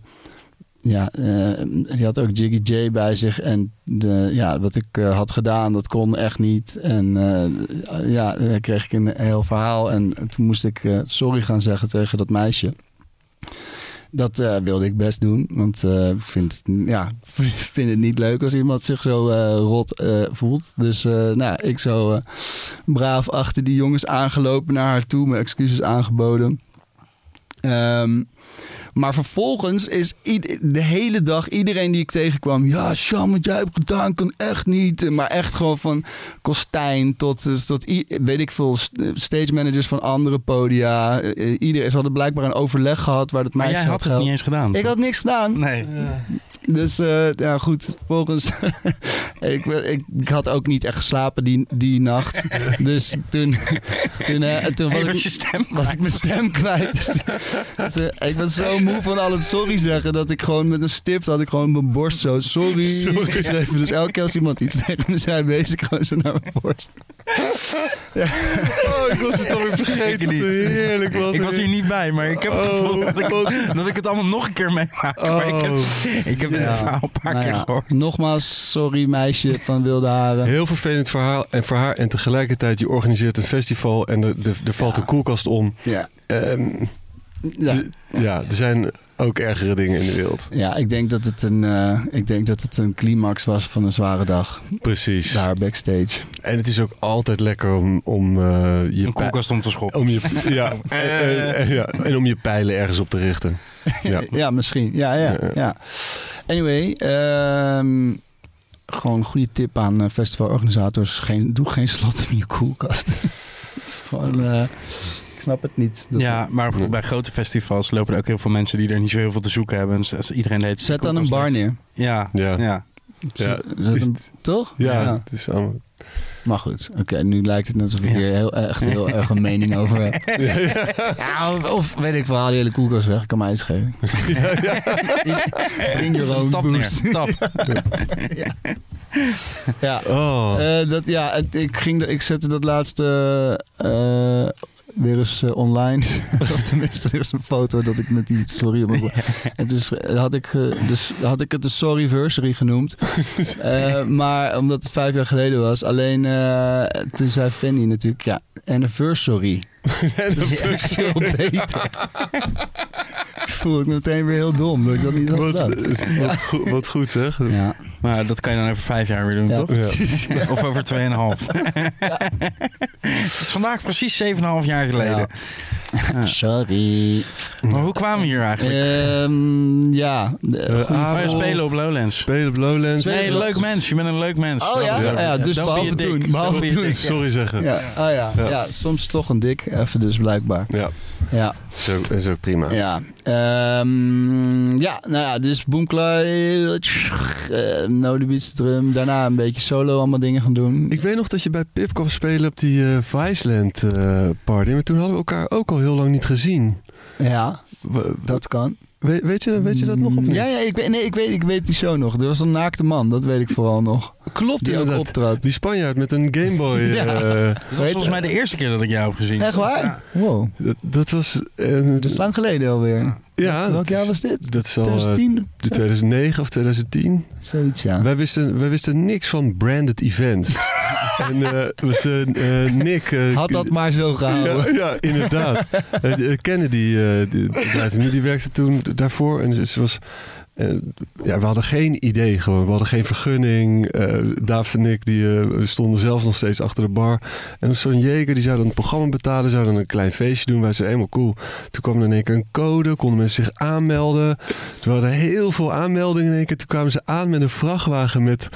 ja, eh, die had ook Jiggy J bij zich. En de, ja, wat ik eh, had gedaan, dat kon echt niet. En eh, ja, dan kreeg ik een heel verhaal. En toen moest ik sorry gaan zeggen tegen dat meisje. Dat wilde ik best doen. Want ik vind ja, [LAUGHS] vind het niet leuk als iemand zich zo rot voelt. Dus nou, ik zo braaf achter die jongens aangelopen naar haar toe. Mijn excuses aangeboden. Ehm, maar vervolgens is de hele dag iedereen die ik tegenkwam... Ja, Sjan, wat jij hebt gedaan kan echt niet. Maar echt gewoon van Kostijn tot, dus tot weet ik veel... st- stage managers van andere podia. Eh, Iedereen, ze hadden blijkbaar een overleg gehad... waar het Maar meisje jij had het geld- niet eens gedaan. Ik had niks gedaan. Nee. Dus eh, ja, goed. Volgens. [LAUGHS] ik, ik, ik had ook niet echt geslapen die, die nacht. [LAUGHS] Dus toen. Toen, eh, toen was, ik, je stem was ik mijn stem kwijt. Dus, [LAUGHS] dus, eh, ik was zo moe van al het sorry zeggen. dat ik gewoon met een stift had ik gewoon mijn borst zo. Sorry, geschreven. Dus elke keer als iemand iets tegen me zei, wees ik gewoon zo naar mijn borst. [LAUGHS] Oh, ik was het alweer vergeten. Ik niet. Wat Heerlijk was Ik was hier niet bij, maar ik heb het Oh, gevoel dat ik, dat ik het allemaal nog een keer meemaak. Maar ik heb, ik heb dit Ja. verhaal een paar Nou keer ja, gehoord. Nogmaals, sorry meisje van wilde haren. Heel vervelend verhaal en voor haar. En tegelijkertijd, je organiseert een festival en er, er, er valt Ja. een koelkast om. Ja. Ehm, Ja. de- ja, er zijn ook ergere dingen in de wereld. Ja, ik denk dat het een, eh, ik denk dat het een climax was van een zware dag. Precies. Daar backstage. En het is ook altijd lekker om, om eh, je Een koelkast om te schoppen. om je, [LAUGHS] ja, en, en- en- ja, en om je pijlen ergens op te richten. Ja. [LAUGHS] Ja, misschien. Ja, ja, Ja. ja. Anyway, ehm, gewoon een goede tip aan eh, festivalorganisators. Geen, doe geen slot in je koelkast. [LAUGHS] Het is gewoon, eh, ik snap het niet. Dat- Ja, maar bij grote festivals lopen er ook heel veel mensen die er niet zo heel veel te zoeken hebben. Dus als iedereen deed Zet dan een bar neer. Ja, Ja. ja. Ja, Zet is- hem- toch? Ja, het is allemaal... Maar goed, oké, nu lijkt het net alsof ik Ja. hier heel, echt heel [LAUGHS] erg een mening over heb. [LAUGHS] Ja, of, of weet ik wel, haal die hele koelkast weg, kan mij iets schelen. Bring your own Tap neer. Tap. [LAUGHS] Ja, Oh. Eh, dat, ja het- ik, ging, ik zette dat laatste eh, weer eens eh, online. [LAUGHS] of tenminste, er is een foto dat ik met die sorry op mijn En dus had ik, eh, dus had ik het de Sorryversary genoemd. [LAUGHS] Eh, maar omdat het vijf jaar geleden was. Alleen eh, toen zei Fanny natuurlijk, ja, anniversary. Dat is echt veel beter. [LAUGHS] Voel ik me meteen weer heel dom dat ik dat niet had Wat, gedaan. wat, goed, wat goed zeg. Ja, Maar dat kan je dan over vijf jaar weer doen, Ja. toch? Ja. [LAUGHS] Of over 2,5. [LAUGHS] Het is vandaag precies 7,5 jaar geleden. sorry. Maar hoe kwamen we hier eigenlijk? Ehm, ja. Ja, spelen op Lowlands. Spelen op Lowlands. Nee, leuk mens. Je bent een leuk mens. Oh ja? Ja, dus don't behalve be toen, behalve toen. Sorry zeggen. Ja, oh ja. Ja. Ja. soms toch een dik, even dus blijkbaar. Ja, Ja, zo, is ook prima. ja. Ehm, ja, nou ja, dus uh, No The Beats drum. Daarna een beetje solo allemaal dingen gaan doen. Ik weet nog dat je bij Pip kwam spelen op die eh Viceland eh, party. Maar toen hadden we elkaar ook al heel lang niet gezien. Ja, W- dat kan. Weet, weet, je, weet je dat nog of niet? Ja, ja ik, weet, nee, ik, weet, ik weet die show nog. Er was een naakte man, dat weet ik vooral nog. Klopt Die ook inderdaad. optrad. Die Spanjaard met een Gameboy. [LAUGHS] Ja. eh, Dat was volgens mij de eerste keer dat ik jou heb gezien. Echt waar? Wow. dat, dat was... eh, Dat is lang geleden alweer. ja, Welk dat jaar was dit? Dat is al eh, 2010? de 2009 of 2010. Zoiets, ja. Wij, wisten, wij wisten niks van branded events. [LAUGHS] en eh, was, eh, eh, Nick... eh, Had dat maar zo [LAUGHS] gehouden. Ja, ja inderdaad. Eh, eh, Kennedy, eh, die, die, draaide nu, die werkte toen daarvoor. En ze was... eh, ja, we hadden geen idee gewoon. We hadden geen vergunning. David en ik die, eh, stonden zelf nog steeds achter de bar. En zo'n Jeger die zou dan het programma betalen. Zou dan een klein feestje doen. Wij zeiden helemaal cool. Toen kwam er in één keer een code. Konden mensen zich aanmelden. Toen hadden heel veel aanmeldingen in één keer. Toen kwamen ze aan met een vrachtwagen met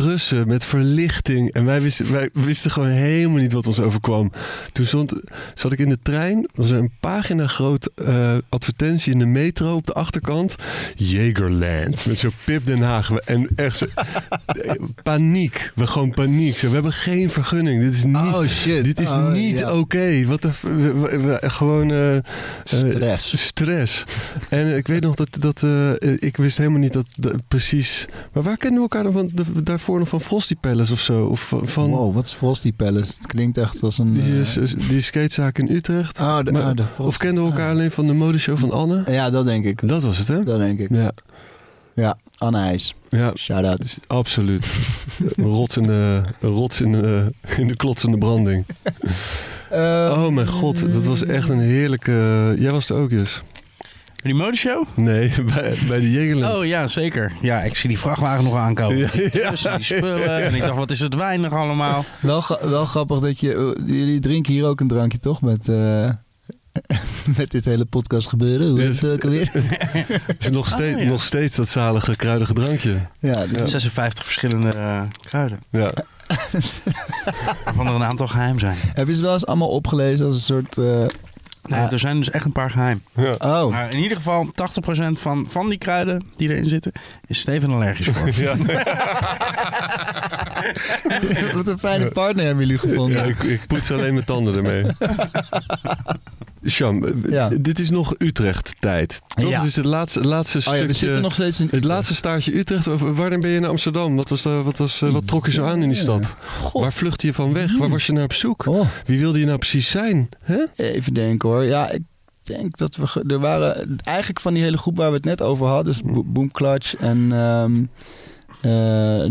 trussen, met verlichting. En wij wisten, wij wisten gewoon helemaal niet wat ons overkwam. Toen stond, zat ik in de trein. was er een pagina groot eh, advertentie in de metro op de achterkant. Jagerland. Met zo'n Pip Den Haag. En echt zo, paniek. We gewoon paniek. Zo, we hebben geen vergunning. Dit is niet... Oh shit. Dit is Oh, niet oké. Wat de. f- we- we- we- gewoon. eh, eh, Stress. stress. En eh, ik weet nog dat. dat eh, eh, ik wist helemaal niet dat, dat precies. Maar waar kennen we elkaar dan van? de- daarvoor nog van Frosty Palace of zo? Of van. Wow, wat is Frosty Palace? Het klinkt echt als een... die, eh, is- is- die skatezaak in Utrecht. oh, de, maar- oh, de of kenden we elkaar alleen van de modeshow van Anne? Ja, dat denk ik. Dat was het, hè? Dat denk ik. Ja, Ja, Anne IJs. ja Shout-out. dus absoluut. [LAUGHS] Rots in de, rots in de, in de klotsende branding. [LAUGHS] Oh mijn god, dat was echt een heerlijke... Jij was er ook, Jus? Die modeshow? Nee, [LAUGHS] bij, bij de Jegerland. Oh ja, zeker. Ja, ik zie die vrachtwagen nog aankomen. Ja, ja. Tussen die spullen. En ik dacht, wat is het weinig allemaal. Wel, wel grappig dat je... eh, jullie drinken hier ook een drankje, toch? Met, eh, [LAUGHS] met dit hele podcast gebeuren. Hoe heet het ook alweer? [LAUGHS] is nog, steeds, Ah, ja. nog steeds dat zalige kruidige drankje. ja, die- 56 verschillende eh, kruiden. Ja. Waarvan er een aantal geheim zijn. Heb je ze wel eens allemaal opgelezen als een soort... eh, Nee, Ah. er zijn dus echt een paar geheim. Oh, Maar in ieder geval, 80% van, van die kruiden die erin zitten, is Steven allergisch voor. [LAUGHS] Ja. [LAUGHS] wat een fijne partner hebben jullie gevonden. Ja, ik, ik poets alleen mijn tanden ermee. [LAUGHS] Eh, Ja. dit is nog Utrecht-tijd. Toch? Ja. Het is het laatste, laatste Oh ja, stukje... we zitten nog steeds in... Het laatste staartje Utrecht. Wanneer ben je naar Amsterdam? Wat, was, de- wat, was, eh, wat trok je zo aan in die stad? God. Waar vluchtte je van weg? Waar was je naar op zoek? Oh, Wie wilde je nou precies zijn? Even denken hoor. Ja, ik denk dat we... Er waren eigenlijk van die hele groep waar we het net over hadden. Dus Bo- Boom Clutch en... ehm, eh,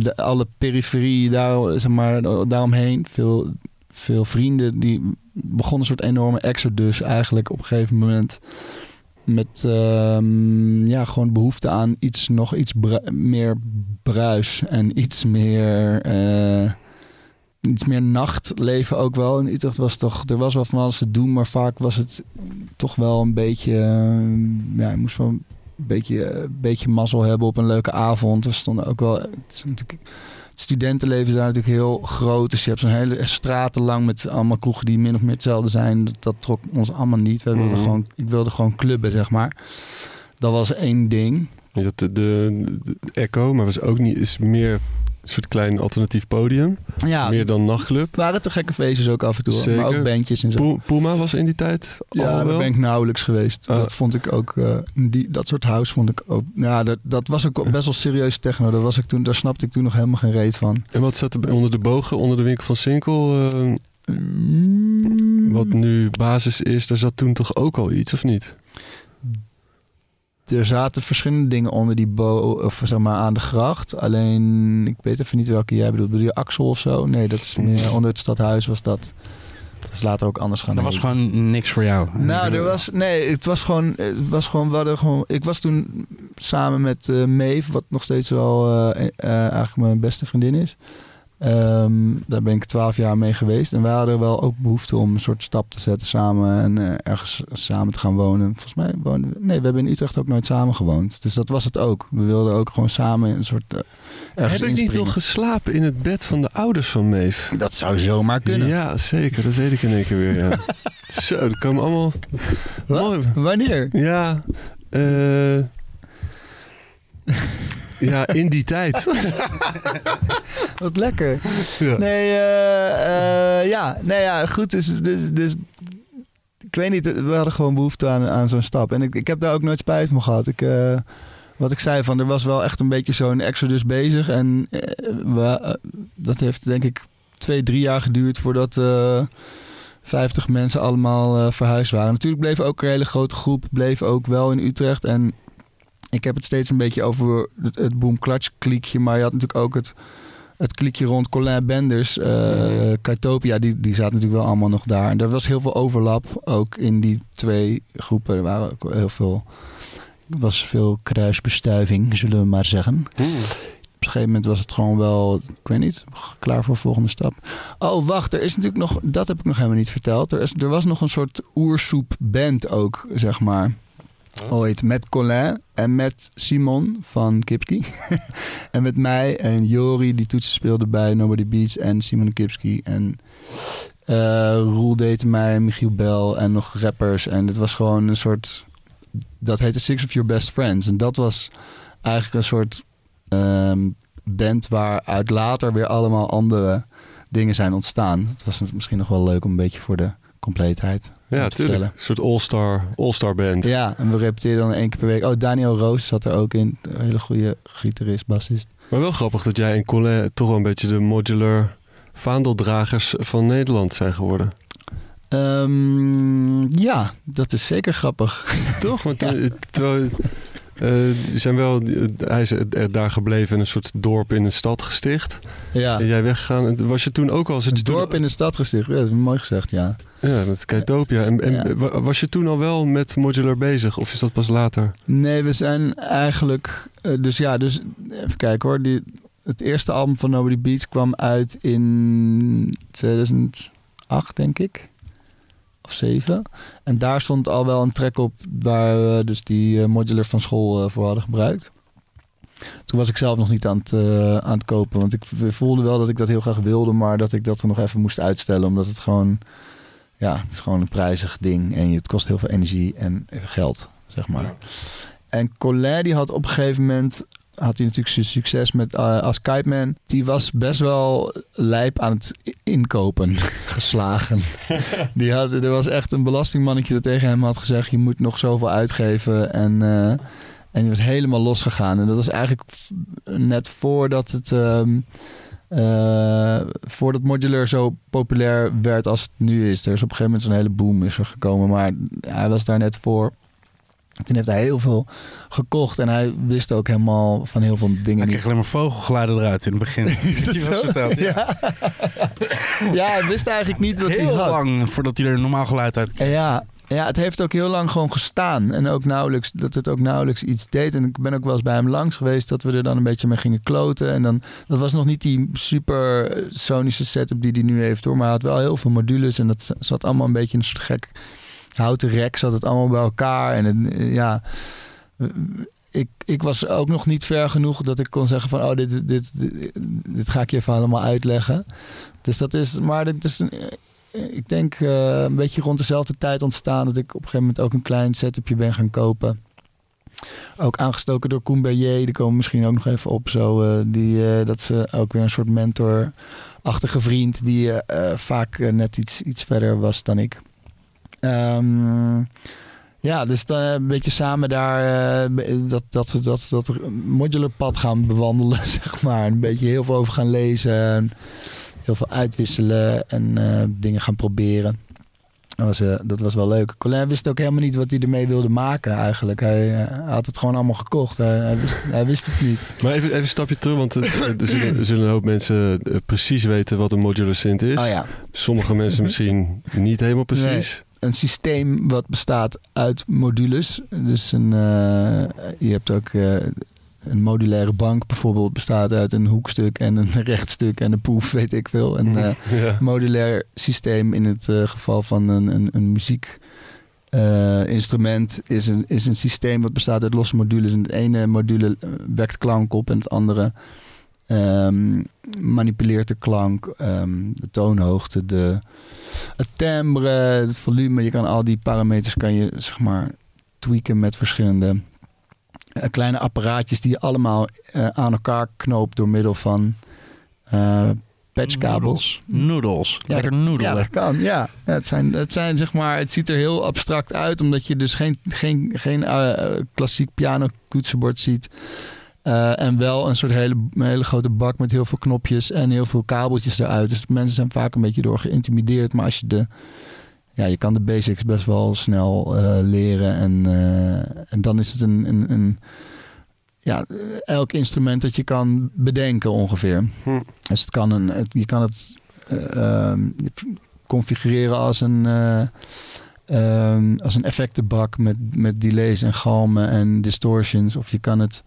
de, alle periferie daar, zeg maar, daaromheen. Veel, veel vrienden die begonnen een soort enorme exodus eigenlijk op een gegeven moment. Met ehm, ja, gewoon behoefte aan iets, nog iets meer bruis en iets meer, eh, iets meer nachtleven ook wel. In Utrecht was toch, er was wel van alles te doen, maar vaak was het toch wel een beetje, eh, ja, je moest wel een beetje, beetje mazzel hebben op een leuke avond. Er stonden ook wel, studentenleven is daar natuurlijk heel groot. Dus je hebt zo'n hele straten lang met allemaal kroegen die min of meer hetzelfde zijn. Dat, dat trok ons allemaal niet. We wilden Mhm. gewoon, ik wilde gewoon clubben, zeg maar. Dat was één ding. Had de, de, de Echo, maar was ook niet, is meer een soort klein alternatief podium. Ja, Meer dan nachtclub. waren te gekke feestjes ook af en toe. hoor. Maar Zeker. ook bandjes en zo. Pu- Puma was in die tijd Ja, al daar wel. ben ik nauwelijks geweest. Oh. Dat vond ik ook, eh, die, dat soort house vond ik ook. Ja, dat, dat was ook best wel serieus techno. Daar, was ik toen, daar snapte ik toen nog helemaal geen reet van. En wat zat er onder de bogen, onder de winkel van Sinkel? eh, Mm, wat nu basis is, daar zat toen toch ook al iets, of niet? Er zaten verschillende dingen onder die bo of zeg maar aan de gracht. Alleen, ik weet even niet welke jij bedoelt. Bedoel je Axel of zo? Nee, dat is meer onder het stadhuis was dat. Dat is later ook anders gaan Er was gewoon niks voor jou. Nou, er was. Nee, het was gewoon. Het was gewoon, we hadden gewoon ik was toen samen met eh Maeve, wat nog steeds wel eh, eh, eigenlijk mijn beste vriendin is. Ehm, daar ben ik twaalf jaar mee geweest. En wij hadden wel ook behoefte om een soort stap te zetten samen en eh, ergens samen te gaan wonen. Volgens mij woonden we. Nee, we hebben in Utrecht ook nooit samen gewoond. Dus dat was het ook. We wilden ook gewoon samen een soort. eh, ergens Heb ik niet nog geslapen in het bed van de ouders van Meef? Dat zou zomaar kunnen. Ja, zeker. Dat weet ik in één keer weer, ja. [LAUGHS] Zo, dat komen allemaal... Wat? Mooi. Wanneer? Ja, eh... ja, in die tijd. [LAUGHS] Wat lekker. Ja. Nee, eh, eh, ja, nee, ja, goed. Dus, dus, dus ik weet niet, we hadden gewoon behoefte aan, aan zo'n stap. En ik, ik heb daar ook nooit spijt van gehad. Ik, eh, wat ik zei, van, er was wel echt een beetje zo'n exodus bezig. En we, dat heeft denk ik twee, drie jaar geduurd voordat eh 50 mensen allemaal eh, verhuisd waren. Natuurlijk bleef ook een hele grote groep, bleef ook wel in Utrecht. En ik heb het steeds een beetje over het, het Boom Clutch kliekje. Maar je had natuurlijk ook het, het kliekje rond Colin Benders. eh Kaitopia, die, die zaten natuurlijk wel allemaal nog daar. En er was heel veel overlap ook in die twee groepen. Er waren ook heel veel, er was veel kruisbestuiving, zullen we maar zeggen. Op een gegeven moment was het gewoon wel, ik weet niet, klaar voor de volgende stap. Oh, wacht, er is natuurlijk nog, dat heb ik nog helemaal niet verteld. Er, is, er was nog een soort oersoep band ook, zeg maar. Ooit met Colin en met Simon van Kipski. [LAUGHS] en met mij en Jori, die toetsen speelde bij Nobody Beats en Simon Kipski. En eh Roel Detemeyer en Michiel Bel en nog rappers. En het was gewoon een soort, dat heette Six of Your Best Friends. En dat was eigenlijk een soort ehm, band waaruit later weer allemaal andere dingen zijn ontstaan. Het was misschien nog wel leuk om een beetje voor de compleetheid Ja, te tuurlijk. vertellen. Een soort all-star all-star band. Ja, en we repeteerden dan één keer per week. Oh, Daniel Roos zat er ook in. Een hele goede gitarist, bassist. Maar wel grappig dat jij en Colin toch wel een beetje de modular vaandeldragers van Nederland zijn geworden. Ehm, ja, dat is zeker grappig. Toch? Want [LAUGHS] eh, terwijl, zijn wel, eh, hij is er daar gebleven in een soort dorp in een stad gesticht. Ja. En jij weggegaan. Was je toen ook al... Een toen- dorp in de stad gesticht. Ja, dat is mooi gezegd, ja. Ja, met Kaitopia. En, en Ja. was je toen al wel met modular bezig? Of is dat pas later? Nee, we zijn eigenlijk... eh, dus ja, dus even kijken hoor. Die, het eerste album van Nobody Beats kwam uit in 2008, denk ik. Of 7. En daar stond al wel een track op waar we dus die eh, modular van school eh, voor hadden gebruikt. Toen was ik zelf nog niet aan het, eh, aan het kopen. Want ik voelde wel dat ik dat heel graag wilde, maar dat ik dat er nog even moest uitstellen. Omdat het gewoon, ja, het is gewoon een prijzig ding. En het kost heel veel energie en geld, zeg maar. En Colin die had op een gegeven moment had hij natuurlijk zijn succes met eh, als Kite Man. Die was best wel lijp aan het inkopen [LAUGHS] geslagen. [LAUGHS] die had, er was echt een belastingmannetje dat tegen hem had gezegd: je moet nog zoveel uitgeven en eh, en die was helemaal losgegaan. En dat was eigenlijk net voordat het ehm, eh, voordat modular zo populair werd als het nu is. Er is op een gegeven moment zo'n hele boom is er gekomen, maar hij was daar net voor. Toen heeft hij heel veel gekocht en hij wist ook helemaal van heel veel dingen Hij niet. kreeg alleen maar vogelgeluiden eruit in het begin. [LAUGHS] Is dat was verteld, ja. Ja. hij wist eigenlijk niet wat hij Heel had. lang voordat hij er een normaal geluid uit En ja, ja, het heeft ook heel lang gewoon gestaan. En ook nauwelijks, dat het ook nauwelijks iets deed. En ik ben ook wel eens bij hem langs geweest dat we er dan een beetje mee gingen kloten. En dan, dat was nog niet die super sonische setup die hij nu heeft hoor. Maar hij had wel heel veel modules en dat zat allemaal een beetje in een soort gek houten rek. Zat het allemaal bij elkaar. En het, eh, ja, ik, ik was ook nog niet ver genoeg dat ik kon zeggen van... oh, dit, dit, dit, ga ik je even allemaal uitleggen. Dus dat is... Maar dit is eh, ik denk eh, een beetje rond dezelfde tijd ontstaan... dat ik op een gegeven moment ook een klein setupje ben gaan kopen. Ook aangestoken door Koen Beyer. Die komen misschien ook nog even op. Zo, die, dat eh, ook weer een soort mentor-achtige vriend... die vaak net iets, iets verder was dan ik. Ehm, ja, dus dan een beetje samen daar eh, dat, dat dat, dat modular pad gaan bewandelen, [LAUGHS] zeg maar. Een beetje heel veel over gaan lezen. En heel veel uitwisselen en eh, dingen gaan proberen. Dat was, eh, dat was wel leuk. Colin wist ook helemaal niet wat hij ermee wilde maken eigenlijk. Hij, eh, had het gewoon allemaal gekocht. Hij, hij, wist, hij wist het niet. Maar even, even een stapje terug, want eh, er zullen, er zullen een hoop mensen eh, precies weten wat een modular synth is. Oh ja. Sommige mensen misschien niet helemaal precies. Een systeem wat bestaat uit modules. Dus een, eh, je hebt ook eh, een modulaire bank bijvoorbeeld bestaat uit een hoekstuk en een [LAUGHS] rechtstuk en een poef, weet ik veel. Een eh, Ja. modulair systeem in het eh, geval van een, een, een muziek. eh, instrument is een, is een systeem wat bestaat uit losse modules. En het ene module eh, wekt klank op en het andere ehm, manipuleert de klank, ehm, de toonhoogte, de, het timbre, het volume. Je kan al die parameters kan je zeg maar tweaken met verschillende eh, kleine apparaatjes die je allemaal eh, aan elkaar knoopt door middel van eh, patchkabels. Noedels. Ja, Lekker Ja, noedelen. dat kan. Ja, het zijn, het zijn zeg maar, het ziet er heel abstract uit, omdat je dus geen, geen, geen klassiek piano toetsenbord ziet. Eh, en wel een soort hele, hele grote bak met heel veel knopjes en heel veel kabeltjes eruit. Dus mensen zijn vaak een beetje door geïntimideerd. Maar als je de. Ja, je kan de basics best wel snel eh, leren. En, eh, en dan is het een, een, een. Ja, elk instrument dat je kan bedenken ongeveer. Hm. Dus het kan een, het, je kan het eh, ehm, configureren als een, eh, ehm, als een effectenbak met, met delays en galmen en distortions. Of je kan het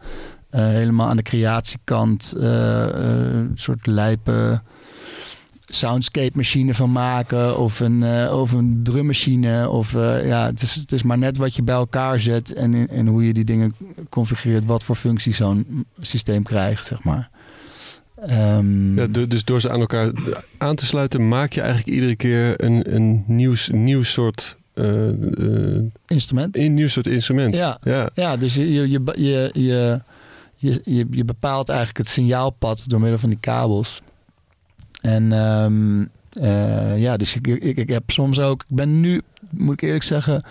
helemaal aan de creatiekant eh, eh, een soort lijpe soundscape machine van maken. Of een, eh, of een drummachine. Of eh, ja, het is, het is maar net wat je bij elkaar zet en, en hoe je die dingen configureert. Wat voor functie zo'n systeem krijgt, zeg maar. Ehm, Ja, du- dus door ze aan elkaar aan te sluiten, maak je eigenlijk iedere keer een, een nieuw, nieuw soort. eh, eh, instrument. een nieuw soort instrument. Ja, Ja. ja dus je, je, je, je, je, je, bepaalt eigenlijk het signaalpad door middel van die kabels. En ehm, eh, ja, dus ik, ik, heb soms ook, ik ben nu, moet ik eerlijk zeggen,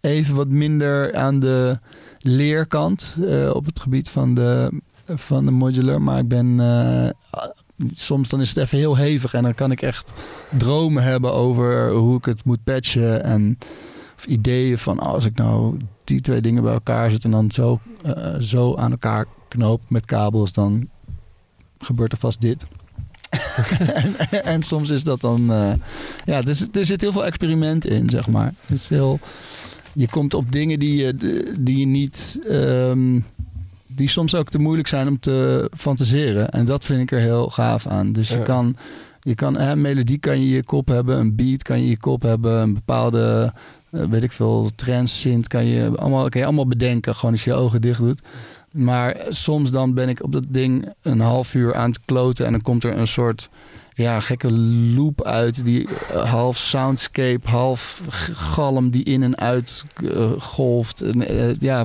even wat minder aan de leerkant eh, op het gebied van de, van de modular. Maar ik ben, eh, soms dan is het even heel hevig en dan kan ik echt dromen hebben over hoe ik het moet patchen en of ideeën van oh, als ik nou die twee dingen bij elkaar zet en dan zo, zo aan elkaar knoop met kabels, dan gebeurt er vast dit. [LAUGHS] en, en soms is dat dan, eh, ja, er zit, er zit heel veel experiment in, zeg maar. Het is heel, je komt op dingen die je, die je niet, ehm, die soms ook te moeilijk zijn om te fantaseren. En dat vind ik er heel gaaf aan. Dus je kan, je kan hè, een melodie kan je in je kop hebben, een beat kan je in je kop hebben, een bepaalde, eh, weet ik veel, trance synth kan je allemaal, kan je allemaal bedenken, gewoon als je je ogen dicht doet. Maar soms dan ben ik op dat ding een half uur aan het kloten en dan komt er een soort ja, gekke loop uit die eh, half soundscape, half galm die in en uit eh, golft. En, eh, ja,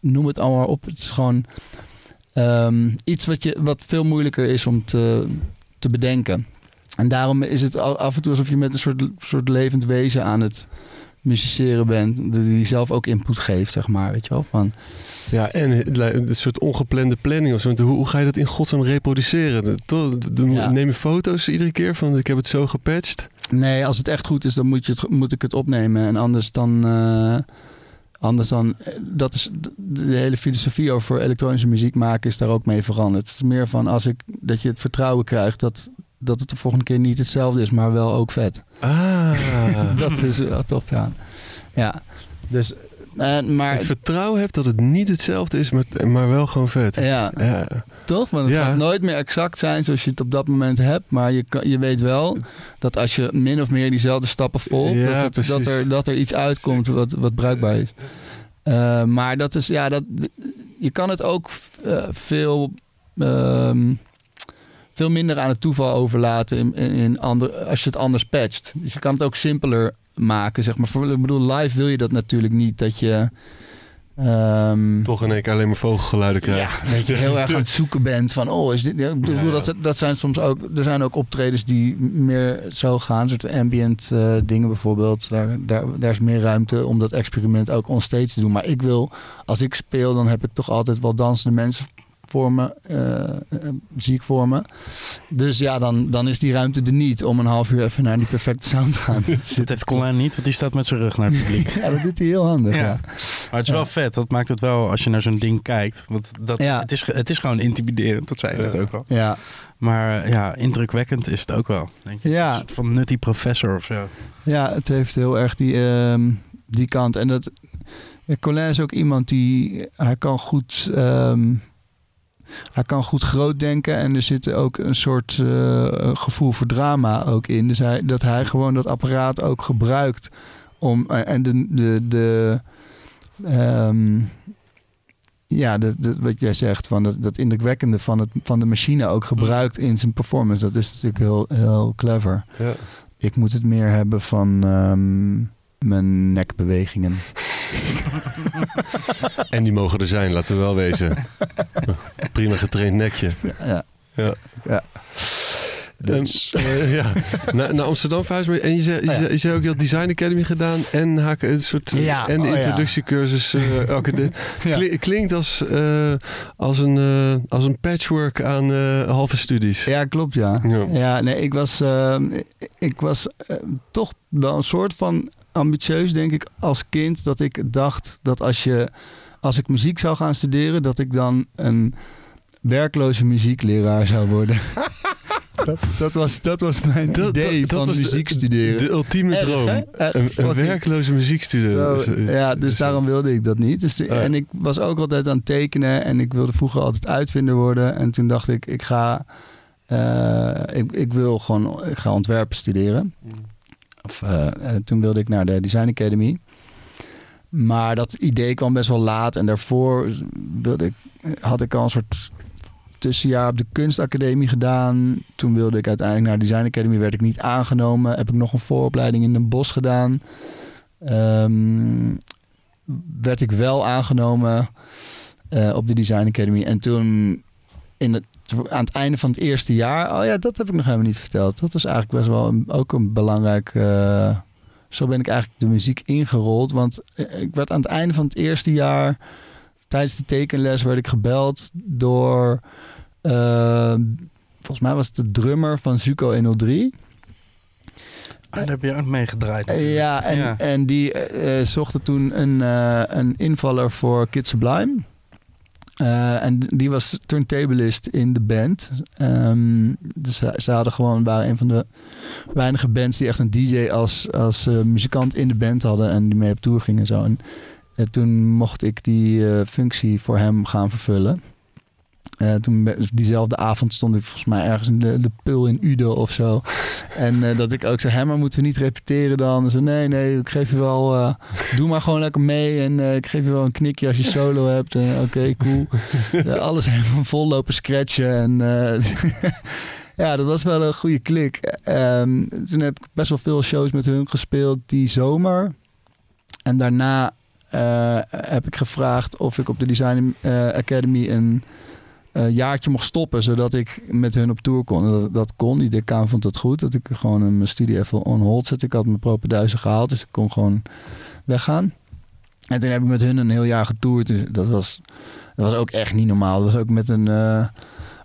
noem het allemaal op. Het is gewoon ehm, iets wat, je, wat veel moeilijker is om te, te bedenken. En daarom is het af en toe alsof je met een soort, soort levend wezen aan het musiceren bent. Die zelf ook input geeft, zeg maar. Weet je wel? Van, Ja, en een soort ongeplande planning of zo. Want Hoe, hoe ga je dat in godsnaam reproduceren? Ja. Neem je foto's iedere keer van ik heb het zo gepatcht? Nee, als het echt goed is, dan moet, je het, moet ik het opnemen. En anders dan. eh, anders dan. eh, Dat is de, de hele filosofie over elektronische muziek maken is daar ook mee veranderd. Het is meer van als ik dat je het vertrouwen krijgt dat, dat het de volgende keer niet hetzelfde is, maar wel ook vet. Ah, [LAUGHS] Dat is wel tof ja. Ja. Dus. maar. het vertrouwen hebt dat het niet hetzelfde is, maar, maar wel gewoon vet. ja, Ja. toch? Want het Ja. gaat nooit meer exact zijn zoals je het op dat moment hebt. Maar je, kan, je weet wel dat als je min of meer diezelfde stappen volgt, Ja, dat, het- dat, er, dat er iets uitkomt wat, wat bruikbaar is. Eh, maar dat is, ja, dat, je kan het ook eh, veel, ehm, veel minder aan het toeval overlaten in, in, ander, als je het anders patcht. Dus je kan het ook simpeler maken, zeg maar. Voor, ik bedoel, live wil je dat natuurlijk niet, dat je... ehm, Toch in één keer alleen maar vogelgeluiden krijgt. ja, dat je heel erg aan het zoeken bent van, oh, is dit... ja, Ik bedoel, Ja. dat, dat zijn soms ook... Er zijn ook optredens die meer zo gaan. soort ambient eh, dingen bijvoorbeeld. Daar, daar, daar is meer ruimte om dat experiment ook onstage te doen. Maar ik wil, als ik speel, dan heb ik toch altijd wel dansende mensen voor me, zie ik voor me. Dus ja, dan, dan is die ruimte er niet om een half uur even naar die perfecte sound te gaan. [LAUGHS] Dat heeft Colin niet, want die staat met zijn rug naar het publiek. [LAUGHS] ja, dat doet hij heel handig. Ja. Ja. Maar het is wel vet. Dat maakt het wel als je naar zo'n ding kijkt. Want dat, Ja. het, is, het is gewoon intimiderend. Dat zei je net ook al. Ja. Maar eh, ja, indrukwekkend is het ook wel. Denk ik. Ja. Een soort van nutty professor of zo. Ja, het heeft heel erg die, ehm, die kant. En dat. Colin is ook iemand die. Hij kan goed. ehm, hij kan goed groot denken. En er zit ook een soort eh, gevoel voor drama ook in. Dus hij, dat hij gewoon dat apparaat ook gebruikt. Om, eh, en de. de, de ehm, ja, dat, dat, wat jij zegt, van dat, dat indrukwekkende van, het, van de machine ook gebruikt in zijn performance. Dat is natuurlijk heel, heel clever. Ja. Ik moet het meer hebben van ehm, mijn nekbewegingen. [LAUGHS] En die mogen er zijn, laten we wel wezen. [LAUGHS] Prima getraind nekje. Ja. Ja. Ja. Dus. Ehm, eh, [LAUGHS] ja. naar, naar Amsterdam verhuisd. maar- En je zei, je, Oh zei, je zei ook, je had Design Academy gedaan en HK, een soort Ja, en de oh introductiecursus. eh, Ja. Klinkt als, eh, als, een, eh, als een patchwork aan eh, halve studies. Ja, klopt ja. Ja. Ja, nee, ik was, ik was eh, toch wel een soort van ambitieus, denk ik, als kind. Dat ik dacht dat als, je, als ik muziek zou gaan studeren, dat ik dan een werkloze muziekleraar zou worden. [LAUGHS] dat, dat, was, dat was mijn Dat- idee dat- van was de- muziek studeren. De ultieme Erg, droom. Een, een werkloze muziekstudent. Zo, ja, dus daarom wilde ik dat niet. Dus de-. En ik was ook altijd aan het tekenen en ik wilde vroeger altijd uitvinder worden. En toen dacht ik, ik ga, eh, ik, ik wil gewoon, ik ga ontwerpen studeren. Of, eh, eh, toen wilde ik naar de Design Academy. Maar dat idee kwam best wel laat. En daarvoor wilde ik, had ik al een soort tussenjaar op de kunstacademie gedaan. Toen wilde ik uiteindelijk naar de Design Academy. Werd ik niet aangenomen. Heb ik nog een vooropleiding in Den Bosch gedaan. Ehm, werd ik wel aangenomen eh, op de Design Academy. En toen in het, aan het einde van het eerste jaar... Oh ja, dat heb ik nog helemaal niet verteld. Dat was eigenlijk best wel een- ook een belangrijk... eh, zo ben ik eigenlijk de muziek ingerold. Want eh, ik werd aan het einde van het eerste jaar... Tijdens de tekenles werd ik gebeld door... eh, volgens mij was het de drummer van Zuko 103. Ah, daar heb je ook mee gedraaid. Ja, en, Ja. en die zochten toen een, een invaller voor Kids Sublime. Eh, en die was turntablist in de band. Ehm, dus ze, hadden gewoon, waren een van de weinige bands die echt een DJ als, als eh, muzikant in de band hadden en die mee op tour gingen en zo. En eh, toen mocht ik die functie voor hem gaan vervullen. Eh, toen, diezelfde avond stond ik volgens mij ergens in de, de pul in Udo of zo. En eh, dat ik ook zei, hè, maar moeten we niet repeteren dan? En zo, nee, nee, ik geef je wel, eh, doe maar gewoon lekker mee. En ik geef je wel een knikje als je solo hebt. Oké, cool. [LAUGHS] Alles helemaal vol lopen scratchen. En [LAUGHS] ja, dat was wel een goede klik. Ehm, toen heb ik best wel veel shows met hun gespeeld die zomer. En daarna heb ik gevraagd of ik op de Design Academy een eh, jaartje mocht stoppen, zodat ik met hun op tour kon. Dat, kon. Die decaan vond het goed, dat ik gewoon mijn studie even on hold zette. Ik had mijn propenduizen gehaald, dus ik kon gewoon weggaan. En toen heb ik met hun een heel jaar getoerd. Dus dat was, dat was ook echt niet normaal. Dat was ook met een... eh,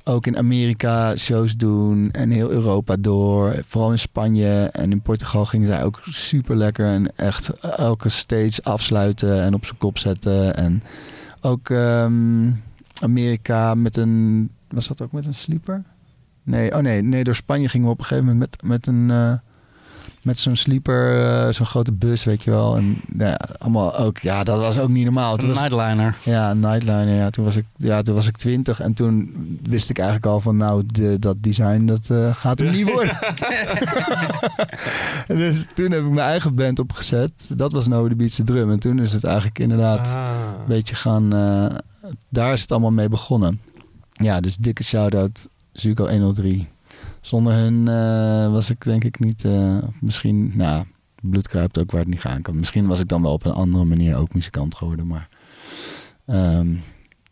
ook in Amerika shows doen en heel Europa door. Vooral in Spanje en in Portugal gingen zij ook super lekker. En echt elke stage afsluiten en op zijn kop zetten. En ook ehm, Amerika met een... Was dat ook met een sleeper? Nee, oh nee, nee, door Spanje gingen we op een gegeven moment met, met een... eh, met zo'n sleeper, eh, zo'n grote bus, weet je wel. En ja, allemaal ook, ja, dat was ook niet normaal. Toen Een was, nightliner. ja, een nightliner. Ja, toen was ik, ja, toen was ik twintig en toen wist ik eigenlijk al van, nou, de, dat design dat eh, gaat hem niet worden. En [LAUGHS] dus toen heb ik mijn eigen band opgezet. Dat was No The Beats the Drum. En toen is het eigenlijk inderdaad Ah. een beetje gaan. Daar is het allemaal mee begonnen. Ja, dus dikke shout-out Zuko 103. Zonder hun eh, was ik denk ik niet. eh, misschien, nou, bloed kruipt ook waar het niet gaan kan. Misschien was ik dan wel op een andere manier ook muzikant geworden. Maar ehm,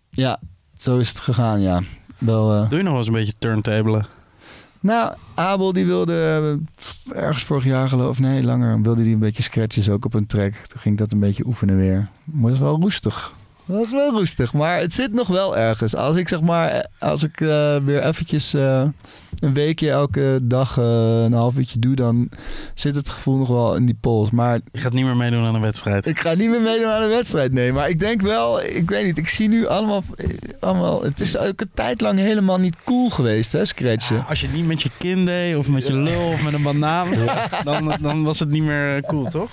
ja, zo is het gegaan. Ja, wel. eh, Doe je nog wel eens een beetje turntabelen? nou, Abel die wilde ergens vorig jaar geloof of nee, langer wilde die een beetje scratches ook op een track. Toen ging ik dat een beetje oefenen weer. Maar dat is wel roestig. Dat is wel roestig, maar het zit nog wel ergens. Als ik zeg maar, als ik eh, weer eventjes eh, een weekje elke dag eh, een half uurtje doe, dan zit het gevoel nog wel in die pols. Maar Je gaat niet meer meedoen aan een wedstrijd. ik ga niet meer meedoen aan de wedstrijd, nee. Maar ik denk wel, ik weet niet, ik zie nu allemaal, allemaal het is ook een tijd lang helemaal niet cool geweest, hè, scratchen. Ja, als je het niet met je kin deed of met je lul of met een banaan, [LAUGHS] dan, dan was het niet meer cool, toch?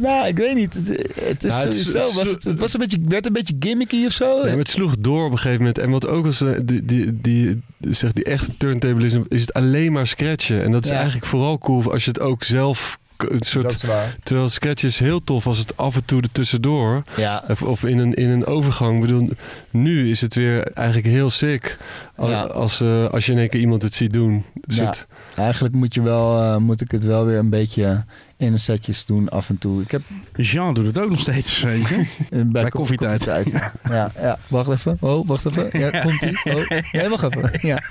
Nou, ik weet niet. Het, het is Nou, het- sowieso. het- was het, het was een beetje, werd een beetje gimmicky of zo. Ja, maar het sloeg door op een gegeven moment. En wat ook was, eh, die, die, die, zegt die echte turntablism, is het alleen maar scratchen. En dat is Ja. eigenlijk vooral cool als je het ook zelf... Een soort, is waar. terwijl scratchen is heel tof als het af en toe er tussendoor. Ja, Of, of in, een, in een overgang. Ik bedoel, nu is het weer eigenlijk heel sick. Als, Ja. als, eh, als je in één keer iemand het ziet doen. Dus Ja. het- eigenlijk moet, je wel, eh, moet ik het wel weer een beetje in de setjes doen af en toe. Ik heb Jean doet het ook nog steeds, [LAUGHS] bij, Bij [LAUGHS] koffietijd. ja. ja, ja, wacht even. Oh, wacht even. Ja, komt ie. Oh, nee, wacht even. Ja. [LAUGHS]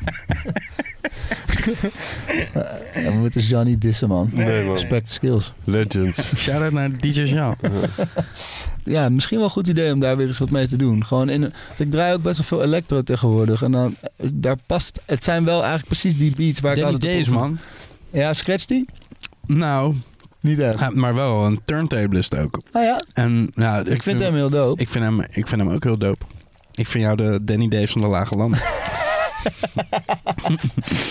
Ja, we moeten Johnny dissen, man. Nee, man. Respect skills. Legends. Shout-out naar DJ Jean. Ja, misschien wel een goed idee om daar weer eens wat mee te doen. Gewoon in, want ik draai ook best wel veel electro tegenwoordig. En dan, eh, daar past, het zijn wel eigenlijk precies die beats waar Danny ik altijd op Days, man. Ja, scratch die? Nou, Niet echt. ja, maar wel een turntablist ook. Ah ja, En ja, ik, vind hem heel dope. Ik vind hem, ik vind hem ook heel dope. Ik vind jou de Danny Days van de Lage Landen. [LAUGHS]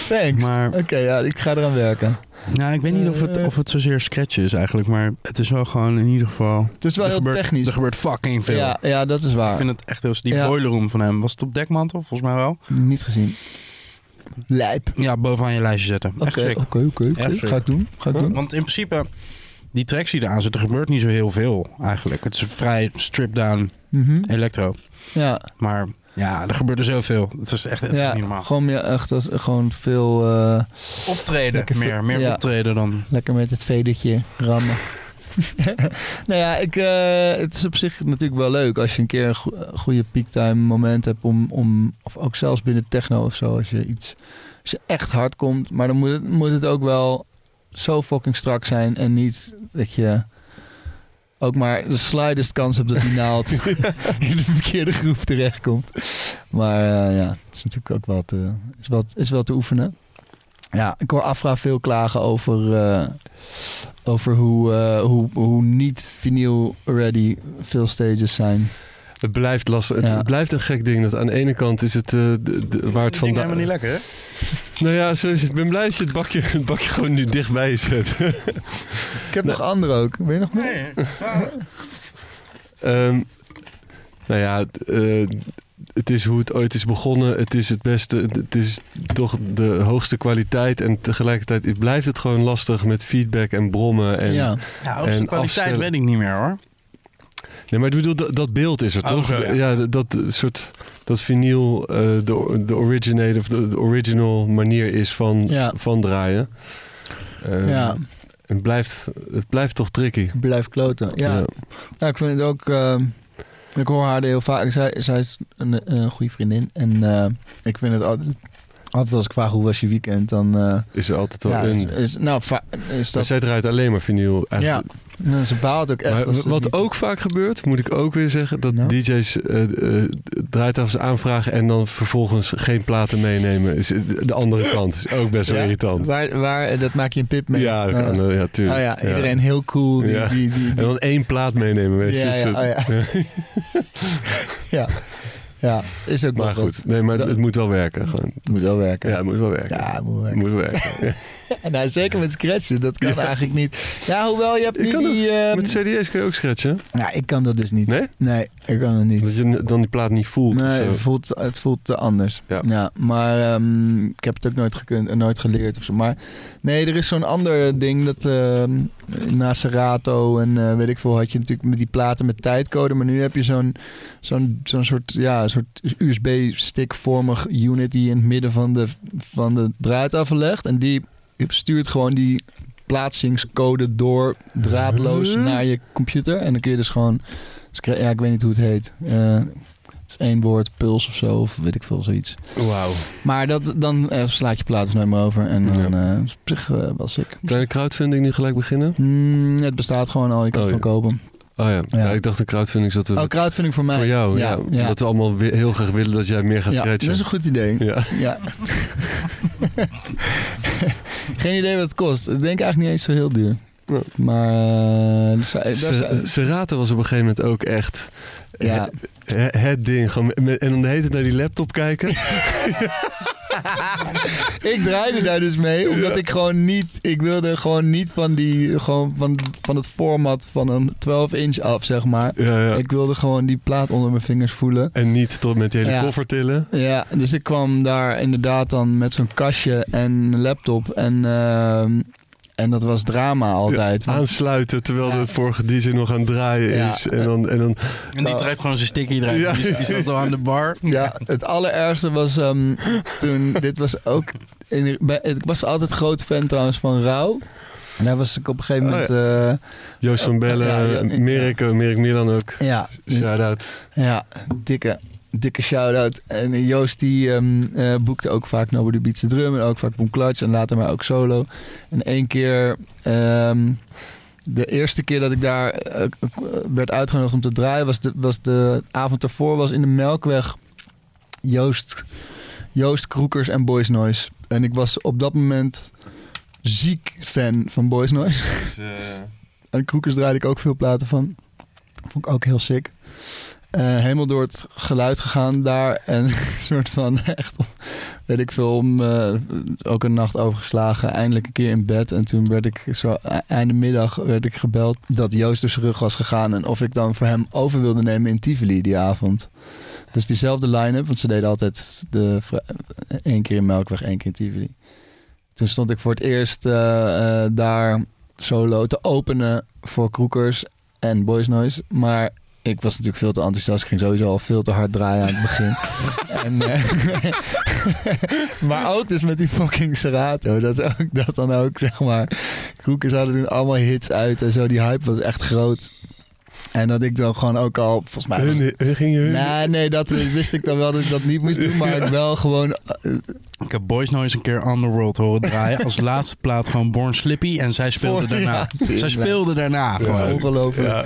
Thanks. Oké, ja, ik ga eraan werken. nou, ik weet niet of het, of het zozeer scratch is eigenlijk. Maar het is wel gewoon in ieder geval... Het is wel heel gebeurt, technisch. Er gebeurt fucking veel. Ja, ja, dat is waar. Ik vind het echt heel... Die Ja. boiler room van hem, was het op dekmantel? Volgens mij wel. Niet gezien. Lijp. Ja, bovenaan je lijstje zetten. Echt Oké, oké, oké. Ga doen. Ga doen. Want in principe, die tracks die eraan zitten, er gebeurt niet zo heel veel eigenlijk. Het is vrij stripped down Mhm. electro. Ja, Maar ja, er gebeurde zoveel. Het is echt het is ja niet normaal. gewoon meer echt als, gewoon veel eh, Optreden, Lekker meer, meer ja. optreden dan... lekker met het vedertje rammen. [LAUGHS] nou ja, ik, eh, het is op zich natuurlijk wel leuk als je een keer een go- goede peaktime moment hebt om, om, of ook zelfs binnen techno of zo, als je iets, als je echt hard komt, maar dan moet het, moet het ook wel zo fucking strak zijn en niet dat je ook maar de slightest kans hebt dat die naald [LAUGHS] in de verkeerde groef terechtkomt. Maar eh, ja, het is natuurlijk ook wel te, is wel, is wel te oefenen. Ja, ik hoor Afra veel klagen over, eh, over hoe, eh, hoe, hoe niet vinyl ready veel stages zijn. Het blijft lastig. Het, Ja. het blijft een gek ding. Dat aan de ene kant is het eh, de, de- waar het vandaan. helemaal niet lekker, hè? [LAUGHS] Nou ja, zo is het. ik ben blij dat je het bakje, het bakje gewoon nu dichtbij zet. [LAUGHS] Ik heb nog andere ook. Weet je nog meer? Ehm, nou ja, het, eh, het is hoe het ooit is begonnen. Het is het beste. Het is toch de hoogste kwaliteit. En tegelijkertijd blijft het gewoon lastig met feedback en brommen. En, ja. Ja, hoogste En kwaliteit afstellen. weet ik niet meer, hoor. Nee, maar ik bedoel, dat, dat beeld is er Oh, toch? zo, ja. dat, dat soort dat vinyl eh, de, de originator of de, de original manier is van, Ja. van draaien. Ehm, ja, Het blijft, het blijft toch tricky. blijf kloten. Ja, Nou, ik vind het ook. ehm, ik hoor haar heel vaak. Zij, zij is een, een goede vriendin. En eh, ik vind het altijd. Altijd als ik vraag hoe was je weekend, dan. eh, Is er altijd wel ja, is, een. is- nou, is Maar dat. zij draait alleen maar vinyl. Eigenlijk. Nou, ze baalt ook echt. Maar wat niet- ook vaak gebeurt, moet ik ook weer zeggen, dat Nou? DJ's eh eh, draaitafels aanvragen en dan vervolgens geen platen meenemen. Is de andere kant is ook best wel Ja? irritant. Waar, waar, dat maak je een pip mee. Ja, Eh, kan, eh, ja, tuurlijk. oh ja, iedereen heel cool. Die, Ja. die, die, En dan één plaat meenemen, weet je. Ja, ja, eh, oh [LAUGHS] ja. ja. is ook Maar goed, nee, maar het moet wel werken. Gewoon. Het moet wel werken. Ja, het moet wel werken. Ja, het moet Het werken. moet wel [LAUGHS] [LAUGHS] werken. nou, zeker met scratchen, dat kan eigenlijk niet. Ja, hoewel je hebt nu kan die... ehm, Met CD's kun je ook scratchen. Ja, ik kan dat dus niet. Nee? Nee, ik kan het niet. Dat je dan die plaat niet voelt. Nee, het voelt, het voelt te anders. Ja. maar ehm, ik heb het ook nooit gekund, eh, nooit geleerd of zo. Maar nee, er is zo'n ander ding dat ehm na Serato en eh, weet ik veel had je natuurlijk met die platen met tijdcode. Maar nu heb je zo'n zo'n zo'n soort ja, soort USB-stickvormig unit die in het midden van de van de draaitafel legt en die stuurt gewoon die plaatsingscode door draadloos Huh? naar je computer en dan kun je dus gewoon ja, ik weet niet hoe het heet. Eh, het is één woord, puls of zo, of weet ik veel, zoiets. Wauw. Maar dat, dan eh, slaat je plaat nooit meer over. En dan Ja. zich eh, wel sick. Kleine crowdfunding nu gelijk beginnen? Hmm, het bestaat gewoon al, je kan Oh, het ja. gewoon kopen. Oh ja. Ja. ik dacht een crowdfunding zat er Oh, crowdfunding voor mij. voor jou. Ja, ja. Dat we allemaal heel graag willen dat jij meer gaat Ja, dat is een goed idee. Ja. Ja. [LAUGHS] Geen idee wat het kost. Ik denk eigenlijk niet eens zo heel duur. Ja. Maar eh, daar zou- daar Se- zou- Serato was op een gegeven moment ook echt ja. het, het ding. Gewoon met- en dan heet het naar die laptop kijken. [LAUGHS] [LAUGHS] ik draaide daar dus mee, omdat ik gewoon niet, ik wilde gewoon niet van die, gewoon van, van het format van een 12 inch af, zeg maar. Ik wilde gewoon die plaat onder mijn vingers voelen. En niet tot met die hele koffer tillen. Ja, dus ik kwam daar inderdaad dan met zo'n kastje en een laptop en, ehm, en dat was drama altijd. Want- Aansluiten terwijl Ja. de vorige DJ nog aan het draaien Ja. is. En dan, en dan En die draait gewoon zijn sticky eruit. Ja. Die, die staat al aan de bar. [LAUGHS] Ja, het allerergste was ehm, toen, dit was ook, in, bij, ik was altijd groot fan trouwens van Rauw. En daar was ik op een gegeven Oh, moment, eh, Joost van Bellen, Ja, ja, ja. Merik, eh, Merik Milan ook. ja, Shout out. ja, dikke, dikke shout-out. En Joost die ehm, eh, boekte ook vaak Nobody Beats the Drum. En ook vaak Boom Clutch. En later maar ook solo. En één keer... ehm, de eerste keer dat ik daar eh, eh, werd uitgenodigd om te draaien... Was de, was de avond ervoor was in de Melkweg... Joost, Joost Kroekers en Boys Noise. En ik was op dat moment ziek fan van Boys Noise. [LAUGHS] En Kroekers draaide ik ook veel platen van. Vond ik ook heel sick. Eh, helemaal door het geluid gegaan daar. En [LAUGHS] een soort van echt, weet ik veel, om eh, ook een nacht overgeslagen. Eindelijk een keer in bed. En toen werd ik zo e- einde middag werd ik gebeld dat Joost dus terug was gegaan. En of ik dan voor hem over wilde nemen in Tivoli die avond. Dus diezelfde line-up, want ze deden altijd de, één keer in Melkweg, één keer in Tivoli. Toen stond ik voor het eerst eh, daar solo te openen voor Kroekers en Boys Noise. Maar ik was natuurlijk veel te enthousiast. Ik ging sowieso al veel te hard draaien aan het begin. [LAUGHS] en, eh, [LAUGHS] maar ook dus met die fucking Serato. Dat, ook, dat dan ook, zeg maar. Kroekers hadden toen allemaal hits uit en zo. Die hype was echt groot. En dat ik dan gewoon ook al, volgens mij... Hun, hun gingen hun. Nee, nee, dat wist ik dan wel dat ik dat niet moest doen. Maar [LAUGHS] ik wel gewoon... eh, Ik heb Boys Noise een keer Underworld horen draaien. Als [LAUGHS] laatste plaat gewoon Born Slippy. En zij speelde daarna. ja, zij speelde daarna dat is gewoon. ongelooflijk. Ja,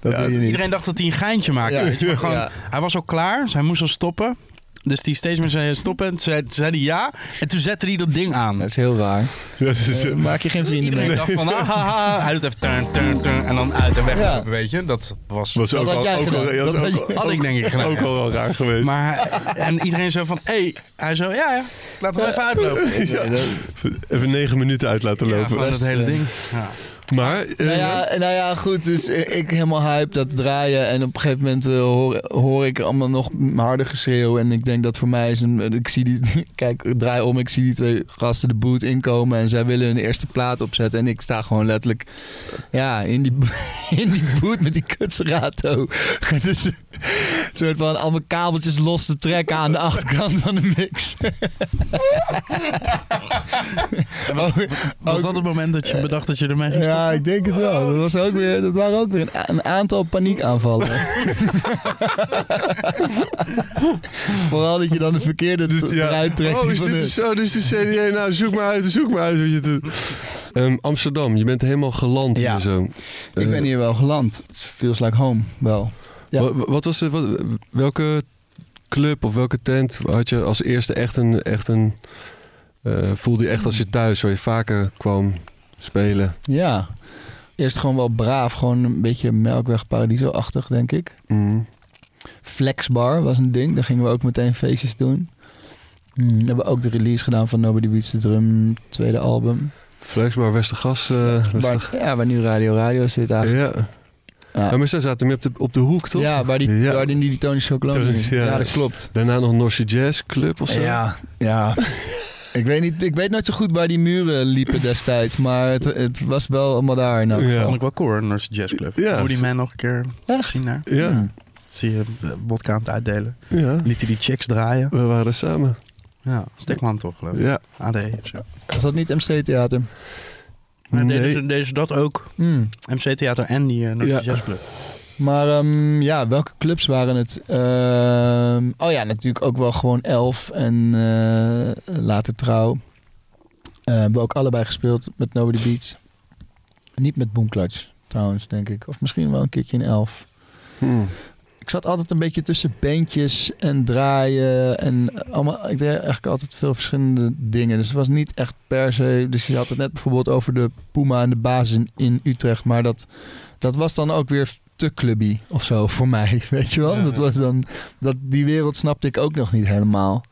dat ja, je niet. Iedereen dacht dat hij een geintje maakte. Ja. weet je, maar gewoon, Ja. Hij was al klaar, dus hij moest al stoppen. Dus die steeds meer zei stoppen. En toen zei, zei hij ja. En toen zette hij dat ding aan. Dat is heel raar. dat is, Eh, maak je geen vrienden Iedereen mee. dacht van, ah, ha, ha. hij doet even turn, turn, turn. En dan uit en weg, Ja. weet je. Dat was... was ook had al, jij ook al, gedaan. ja, Dat was had ook, ik denk ik gedaan, ook ja. al wel raar [LAUGHS] geweest. Maar, en iedereen zo van, hé. Hey. Hij zo, ja, ja. Laat hem even uitlopen. [LAUGHS] Even negen minuten uit laten Ja, lopen. gewoon dat hele ding. Ja. Maar, eh, Nou ja, nou ja, goed. Dus ik helemaal hype dat draaien. En op een gegeven moment eh, hoor, hoor ik allemaal nog harder geschreeuw. En ik denk dat voor mij is een... Ik zie die... [LAUGHS] Kijk, ik draai om. Ik zie die twee gasten de boot inkomen. En zij willen hun eerste plaat opzetten. En ik sta gewoon letterlijk... Ja, in die, [LAUGHS] in die boot met die kutserato. [LAUGHS] dus een soort van al mijn kabeltjes los te trekken aan de achterkant van de mix. Was dat het moment dat je bedacht dat je ermee ging stoppen? Ja, ik denk het wel. Dat, was ook weer, dat waren ook weer een, een aantal paniekaanvallen. [LAUGHS] Vooral dat je dan de verkeerde Dit- ja. eruit trekt. Oh, is dit zo? Dit is de CDA. Nou, zoek maar uit, zoek maar uit wat je doet. Ehm, Amsterdam, je bent helemaal geland Ja. hier zo. Ik ben hier wel geland. It feels like home, wel. Ja. Wat, wat was de, wat, welke club of welke tent had je als eerste echt een... Echt een eh, voelde je echt als je thuis, waar je vaker kwam spelen? Ja. Eerst gewoon wel braaf. Gewoon een beetje Melkweg Paradiso-achtig, denk ik. Mm. Flexbar was een ding. Daar gingen we ook meteen feestjes doen. Mm, we hebben ook de release gedaan van Nobody Beats the Drum, tweede album. Flexbar, Westergas. Waar, ja, waar nu Radio Radio zit eigenlijk. ja. Ja. ja, maar zij zaten meer op de, op de hoek, toch? Ja, waar die, Ja. waar die, die Tony is. ja. Ja. dat klopt. Daarna nog Norsje Jazz Club of zo? Ja, ja. [LAUGHS] ik, weet niet, ik weet nooit zo goed waar die muren liepen destijds, maar het, het was wel allemaal daar. Nou. Ja. Vond ik wel cool, hoor, North Jazz Club. Ja. Hoe die man nog een keer gezien daar. Ja, Hmm. Zie je wodka aan het uitdelen. ja. Liet hij die chicks draaien. We waren er samen. Ja, Stekman toch, geloof ik. Ja. AD of zo. Was dat niet MC Theater? Maar Nee. deden, ze, deden ze dat ook? Hmm. MC Theater en die uh, Ja. Jazz Club. Maar ehm, ja, welke clubs waren het? Ehm, oh ja, natuurlijk ook wel gewoon Elf en eh, later Trouw. Eh, hebben we ook allebei gespeeld met Nobody Beats. Niet met Boom Clutch, trouwens, denk ik. Of misschien wel een keertje in Elf. Hm. Ik zat altijd een beetje tussen bandjes en draaien. En allemaal, ik deed eigenlijk altijd veel verschillende dingen. Dus het was niet echt per se. Dus je had het net bijvoorbeeld over de Puma en de basis in, in Utrecht. Maar dat, dat was dan ook weer te clubby of zo voor mij. [LAUGHS] Weet je wel? Ja, dat was dan. Dat, die wereld snapte ik ook nog niet helemaal.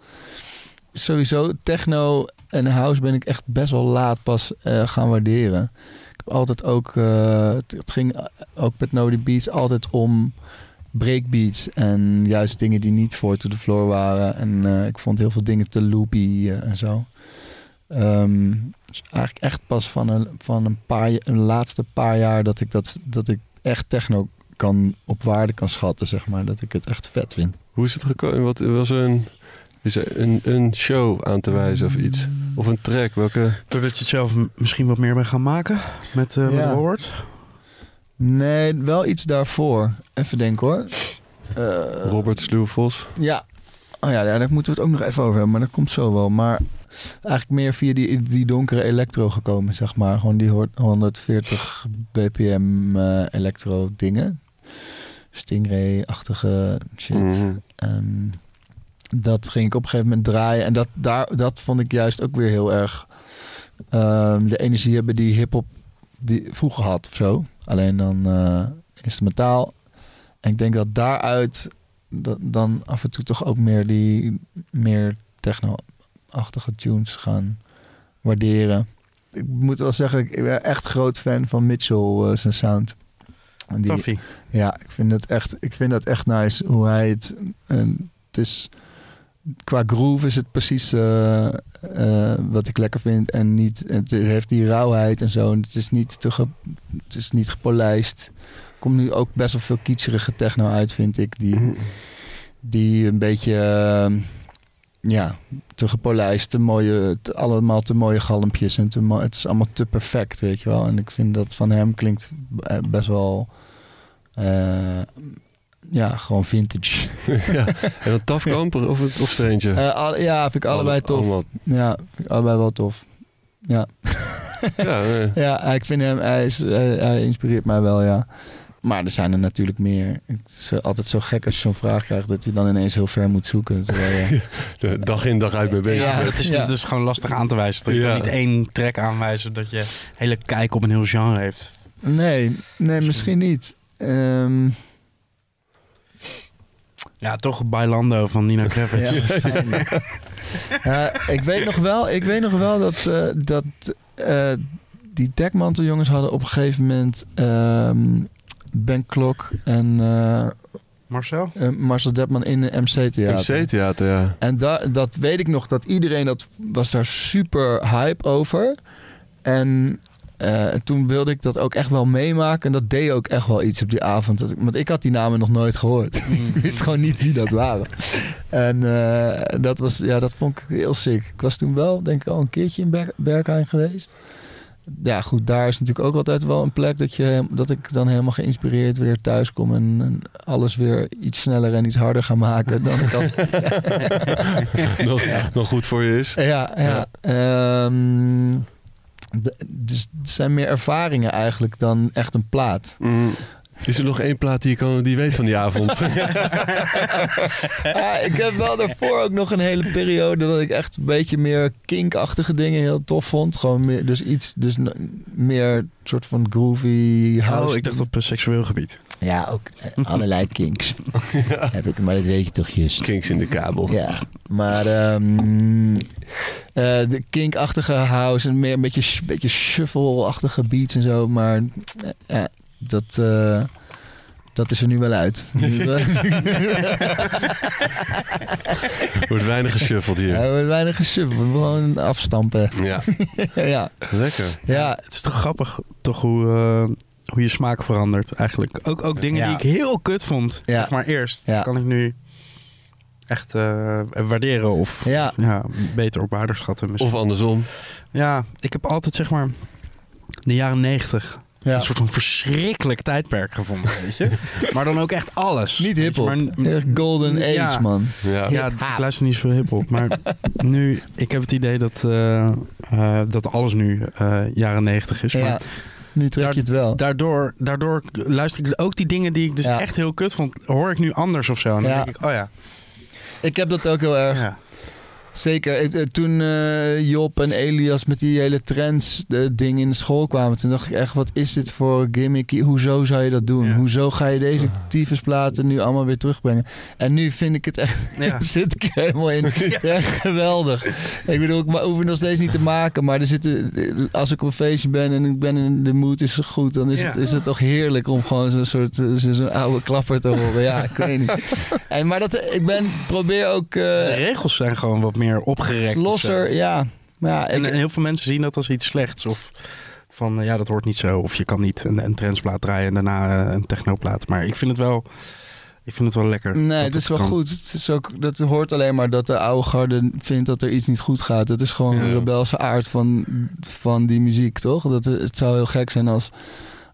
Sowieso, techno en house ben ik echt best wel laat pas eh, gaan waarderen. Ik heb altijd ook. eh, het, ging ook met Nobody Beats altijd om breakbeats en juist dingen die niet voor to the floor waren. En eh, ik vond heel veel dingen te loopy eh, en zo. Ehm, dus eigenlijk echt pas van een, van een paar een laatste paar jaar dat ik dat dat ik echt techno kan op waarde kan schatten, zeg maar. Dat ik het echt vet vind. Hoe is het gekomen? Wat was er een, is er een, een show aan te wijzen of iets? Of een track? Welke? Doordat je het zelf misschien wat meer bent gaan maken met, eh met Ja. Robert. Nee, wel iets daarvoor. Even denken hoor. Eh, Robert Sluwvos. Ja. Oh ja, daar moeten we het ook nog even over hebben, maar dat komt zo wel. Maar eigenlijk meer via die, die donkere elektro gekomen, zeg maar. Gewoon die hoort 140 bpm eh, elektro dingen. Stingray-achtige shit. Mhm. En dat ging ik op een gegeven moment draaien. En dat, daar, dat vond ik juist ook weer heel erg ehm, de energie hebben die hip-hop die vroeger had of zo. Alleen dan eh, instrumentaal. En ik denk dat daaruit dat, dan af en toe toch ook meer die meer techno-achtige tunes gaan waarderen. Ik moet wel zeggen, ik ben echt groot fan van Mitchell, eh, zijn sound. En die, ja, ik vind het echt, ik vind dat echt nice hoe hij het. En het is qua groove is het precies eh, eh, wat ik lekker vind en niet. Het heeft die rauwheid en zo. En het is niet te, ge, het is niet gepolijst. Er komt nu ook best wel veel kitscherige techno uit, vind ik. Die, Mhm. die een beetje. eh, ja, te gepolijst, te mooie, te- allemaal te mooie galmpjes en te het is allemaal te perfect, weet je wel. En ik vind dat van hem klinkt eh, best wel, eh, ja, gewoon vintage. [LAUGHS] ja. En dat Tafkamper of, het- of er eentje? Eh, al- ja, vind ik allebei Alle- tof. allemaal. Ja, vind ik allebei wel tof. Ja, Ja, nee. [LAUGHS] ja ik vind hem, hij, is, hij, hij inspireert mij wel, ja. Maar er zijn er natuurlijk meer. Het is altijd zo gek als je zo'n vraag krijgt dat je dan ineens heel ver moet zoeken. Terwijl [LAUGHS] je, De dag in dag uit mee bezig Ja. bent. Het is, Ja. het is gewoon lastig aan te wijzen. toch? Je Ja. niet één track aanwijzen dat je hele kijk op een heel genre heeft. nee, nee, misschien niet. Ehm, Ja, toch Bailando van Nina [LAUGHS] Kravitz. Ja. [LAUGHS] Ja, ik weet nog wel, ik weet nog wel dat, eh, dat eh, die dekmanteljongens hadden op een gegeven moment ehm, Ben Klok en eh, Marcel? eh, Marcel Depman in de MC-theater. MC-theater, ja. En da dat weet ik nog, dat iedereen dat was daar super hype over. En eh, toen wilde ik dat ook echt wel meemaken. En dat deed ook echt wel iets op die avond. Dat ik, want ik had die namen nog nooit gehoord. [LAUGHS] ik wist gewoon niet wie dat waren. En eh, dat, was, ja, dat vond ik heel sick. Ik was toen wel, denk ik, al een keertje in Ber Berkheim geweest. Ja, goed, daar is natuurlijk ook altijd wel een plek dat, je, dat ik dan helemaal geïnspireerd weer thuis kom. En, en alles weer iets sneller en iets harder ga maken dan ik al [LAUGHS] nog, nog goed voor je is. ja, ja. Ehm, dus het zijn meer ervaringen eigenlijk dan echt een plaat. Mm. Is er nog één plaat die je kan, die je weet van die avond? [LAUGHS] Ja, ik heb wel daarvoor ook nog een hele periode dat ik echt een beetje meer kinkachtige dingen heel tof vond. Gewoon meer, dus iets, dus meer soort van groovy house. Oh, ik dacht op een seksueel gebied. Ja, ook eh, allerlei kinks. [LAUGHS] Heb ik, maar dat weet je toch juist. Kinks in de kabel. Ja, maar ehm, eh, de kinkachtige house en meer een beetje, beetje shuffle-achtige beats en zo. Maar ja, dat, eh, dat is er nu wel uit. [LAUGHS] Wordt weinig geshuffeld Ja, hier. we hebben weinig geshuffeld, gewoon afstampen. Ja, [LAUGHS] ja, lekker. ja, Het is toch grappig toch hoe, eh, hoe je smaak verandert eigenlijk. Ook, ook dingen Ja. die ik heel kut vond, Ja. zeg maar eerst, Ja. kan ik nu echt eh, waarderen of Ja. Ja, beter op waarde schatten. misschien. Of andersom. Ja, ik heb altijd zeg maar de jaren negentig ja. een soort van verschrikkelijk tijdperk gevonden, [LAUGHS] weet je. maar dan ook echt alles. Niet hiphop. maar- Echt Golden Age, Ja. man. Ja. Ja, ik luister niet zoveel hip-hop. Maar [LAUGHS] nu, ik heb het idee dat, eh, eh, dat alles nu eh, jaren negentig is. Ja. Maar Nu trek Daar- je het wel. daardoor, daardoor luister ik ook die dingen die ik dus Ja. echt heel kut vond, hoor ik nu anders of zo. En dan Ja. denk ik, oh ja. Ik heb dat ook heel erg. Ja. Zeker. Ik, eh, toen eh, Job en Elias met die hele trends de ding in de school kwamen, toen dacht ik echt, wat is dit voor gimmick? Hoezo zou je dat doen? Ja. Hoezo ga je deze tyfusplaten nu allemaal weer terugbrengen? En nu vind ik het echt, [LAUGHS] Ja. zit ik er helemaal in. [LAUGHS] Echt geweldig. Ik bedoel, ik hoef het nog steeds niet te maken, maar er zitten, als ik op een feestje ben en ik ben in de mood is goed, dan is, Ja. het, is het toch heerlijk om gewoon zo'n soort, eh, zo- zo'n oude klapper te horen. Ja, ik weet niet. [LAUGHS] En, maar dat, ik ben, probeer ook... eh, De regels zijn gewoon wat meer opgerekt. losser, ja. Maar ja, En, ik, en heel veel mensen zien dat als iets slechts. Of van, eh, ja, dat hoort niet zo. Of je kan niet een, een trendsplaat draaien en daarna eh, een technoplaat. Maar ik vind het wel, ik vind het wel lekker. nee, het is wel kan. goed. Het is ook, dat hoort alleen maar dat de oude garde vindt dat er iets niet goed gaat. Dat is gewoon Ja. een rebelse aard van, van die muziek, toch? Dat, het zou heel gek zijn als,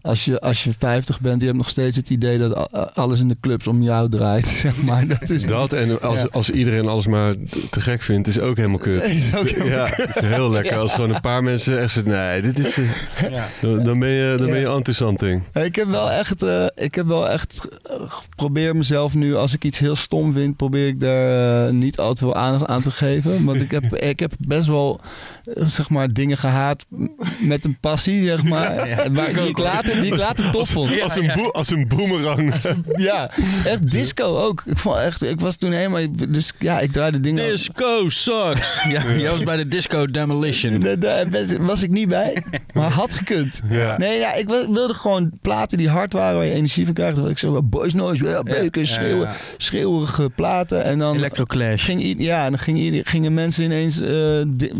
als je, als je 50 bent, je hebt nog steeds het idee dat alles in de clubs om jou draait. [LAUGHS] Zeg maar. Dat is Dat en als, Ja. als iedereen alles maar te gek vindt, is ook helemaal kut. [LAUGHS] Is ook helemaal- ja, is heel lekker. Als gewoon een paar mensen echt zeggen, nee, dit is... eh, Ja. Dan, dan ben je, dan ben je anti-something. Ik heb wel echt, eh, ik heb wel echt eh, probeer mezelf nu, als ik iets heel stom vind, probeer ik daar niet al te veel aandacht aan te geven. Want ik heb, ik heb best wel, zeg maar, dingen gehaat met een passie, zeg maar. Maar die ik later, die ik later tof vond. Als, een boe- als een boemerang. Ja, echt disco ook. Ik vond echt, ik was toen helemaal, dus ja, ik draaide dingen. Disco sucks. [LAUGHS] Ja, jij was bij de Disco Demolition. Daar, was ik niet bij, maar had gekund. Ja. Nee, ja, ik wil- wilde gewoon platen die hard waren, waar je energie van krijgt. Ik zo, boys noise, ja, beuken, Ja, schreeuwen, ja. schreeuwerige platen. En dan Electroclash. ging, ja, en dan ging, i- gingen mensen ineens eh, di-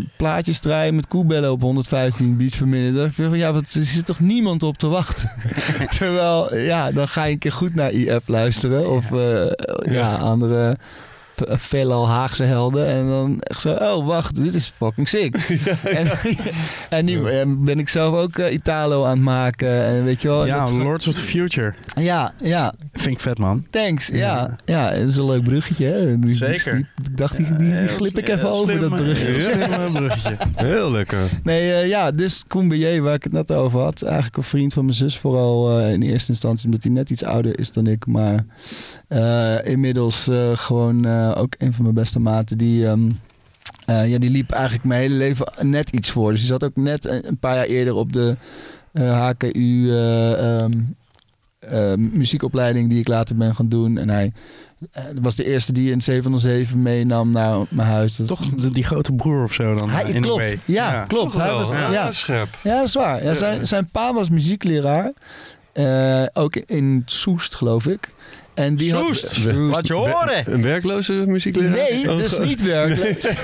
draaien met koebellen op 115 beats per minute. Dan dacht ik van, ja, wat, er zit toch niemand op te wachten? [LAUGHS] Terwijl, ja, dan ga je een keer goed naar IF luisteren. Of eh, ja. andere v- veelal Haagse helden. En dan echt zo, oh wacht, dit is fucking sick. [LAUGHS] En, [LAUGHS] en nu eh, ben ik zelf ook eh, Italo aan het maken. En weet je wel. Ja, dat Lords of the Future. ja, ja, Vind ik vet, man. thanks. Ja, Ja. ja, dat is een leuk bruggetje. Hè? Die- Zeker. die- ik dacht, die, die, glip ik even over, dat bruggetje. heel slim, eh, bruggetje. Heel lekker. Nee, eh, ja, dus Koen Beje, waar ik het net over had. Eigenlijk een vriend van mijn zus vooral eh, in eerste instantie. Omdat hij net iets ouder is dan ik. Maar eh, inmiddels eh, gewoon eh, ook een van mijn beste maten. Die, ehm, eh, ja, die liep eigenlijk mijn hele leven net iets voor. Dus die zat ook net een, paar jaar eerder op de eh, HKU eh, ehm, eh, muziekopleiding die ik later ben gaan doen. En hij eh, was de eerste die een 707 meenam naar mijn huis. Dat- Toch die, die grote broer of zo dan? Hij, eh, in klopt. way. Ja, klopt. Hij was, ja, ja. scherp. Ja, dat is waar. Ja, zijn, zijn pa was muziekleraar. Eh, ook in Soest, geloof ik. En die Soest? Had, Laat je horen. Een werkloze muziekleraar? Nee, Oh, is niet werkelijk.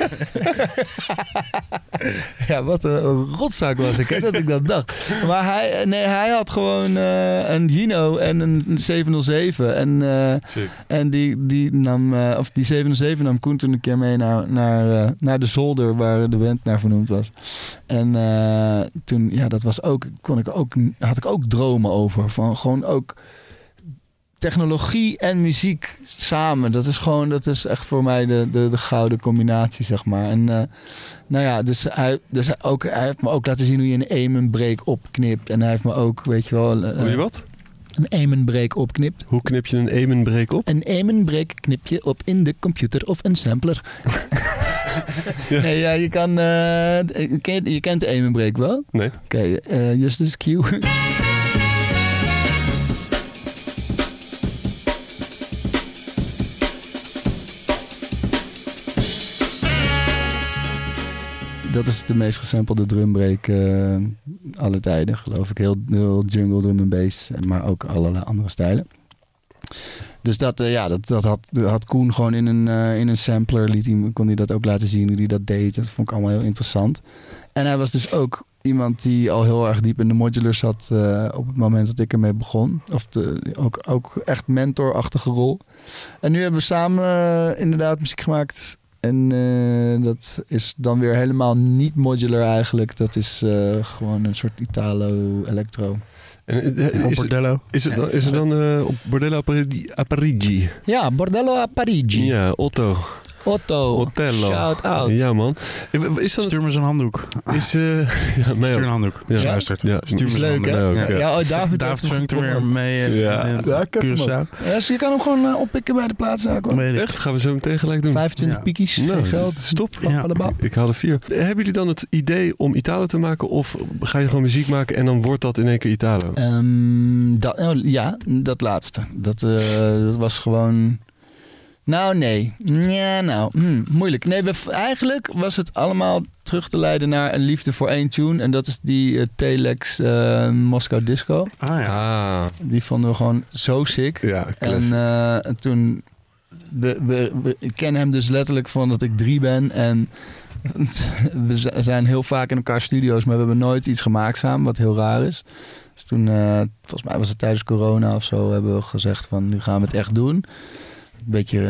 [LAUGHS] ja, wat een rotzak was ik, hè, dat ik dat dacht. Maar hij, nee, hij had gewoon eh, een Gino en een 707. En, eh, en die, die, nam, eh, of die 707 nam Koen toen een keer mee naar, naar, naar de zolder waar de band naar vernoemd was. En toen, ja, dat was ook, kon ik ook, had ik ook dromen over. Van gewoon ook technologie en muziek samen. Dat is gewoon, dat is echt voor mij de, de, de gouden combinatie, zeg maar. En eh, nou ja, dus, hij, dus hij, ook, hij heeft me ook laten zien hoe je een aim en break opknipt. En hij heeft me ook, weet je wel, eh, Hoe je wat? een aim en break opknipt. Hoe knip je een emenbreek op? Een aim en break knip je op in de computer of een sampler. [LAUGHS] Nee, ja, je kan, eh, ken je, je kent de aim en break wel? Nee. Oké, eh, Justus Q. Dat is de meest gesampelde drumbreak eh aller tijden, geloof ik. Heel, jungle, drum en bass, maar ook allerlei andere stijlen. Dus dat, eh, ja, dat, dat had, had Koen gewoon in een, eh, in een sampler, liet hij, kon hij dat ook laten zien hoe hij dat deed. Dat vond ik allemaal heel interessant. En hij was dus ook iemand die al heel erg diep in de modulars zat op het moment dat ik ermee begon. Of de, ook, ook echt mentorachtige rol. En nu hebben we samen inderdaad muziek gemaakt. En eh, dat is dan weer helemaal niet modular eigenlijk. Dat is eh, gewoon een soort Italo-electro. En, eh, is, Bordello. is het dan, is het dan eh, op Bordello a Parigi? Ja, Bordello a Parigi. Ja, Otto. Otto. Otello. Shout out. Ja, man. Eh, Is dat... Stuur me een handdoek. Is, eh [LAUGHS] ja, Stuur een handdoek. Ja. Ja. Luistert. Ja, Stuur me Leuk, handdoek. hè? Ja. ja. Ja, oh, David, David er weer mee eh, Ja. in Ja, ik heb hem Curaçao. ook. Ja, dus je kan hem gewoon eh, oppikken bij de plaatszaak. Echt? Gaan we zo meteen gelijk doen? 25 Ja. piekies, Nou, geen geld. stop. Ik haal er vier. Hebben jullie dan het idee om Italo te maken? Of ga je gewoon muziek maken en dan wordt dat in één keer Italo? Ehm, dat, oh, ja, dat laatste. Dat, eh, dat was gewoon... Nou, nee. Ja, nou, hm, moeilijk. Nee, we, eigenlijk was het allemaal terug te leiden naar een liefde voor één tune. En dat is die eh, Telex eh, Moscow Disco. Ah ja. Ah, Die vonden we gewoon zo sick. ja, En classic. eh, en toen... We, we, we- ik ken hem dus letterlijk van dat ik drie ben. En [LAUGHS] we zijn heel vaak in elkaar studio's, maar we hebben nooit iets gemaakt samen, wat heel raar is. Dus toen, eh, volgens mij was het tijdens corona of zo, hebben we gezegd van nu gaan we het echt doen. Een beetje...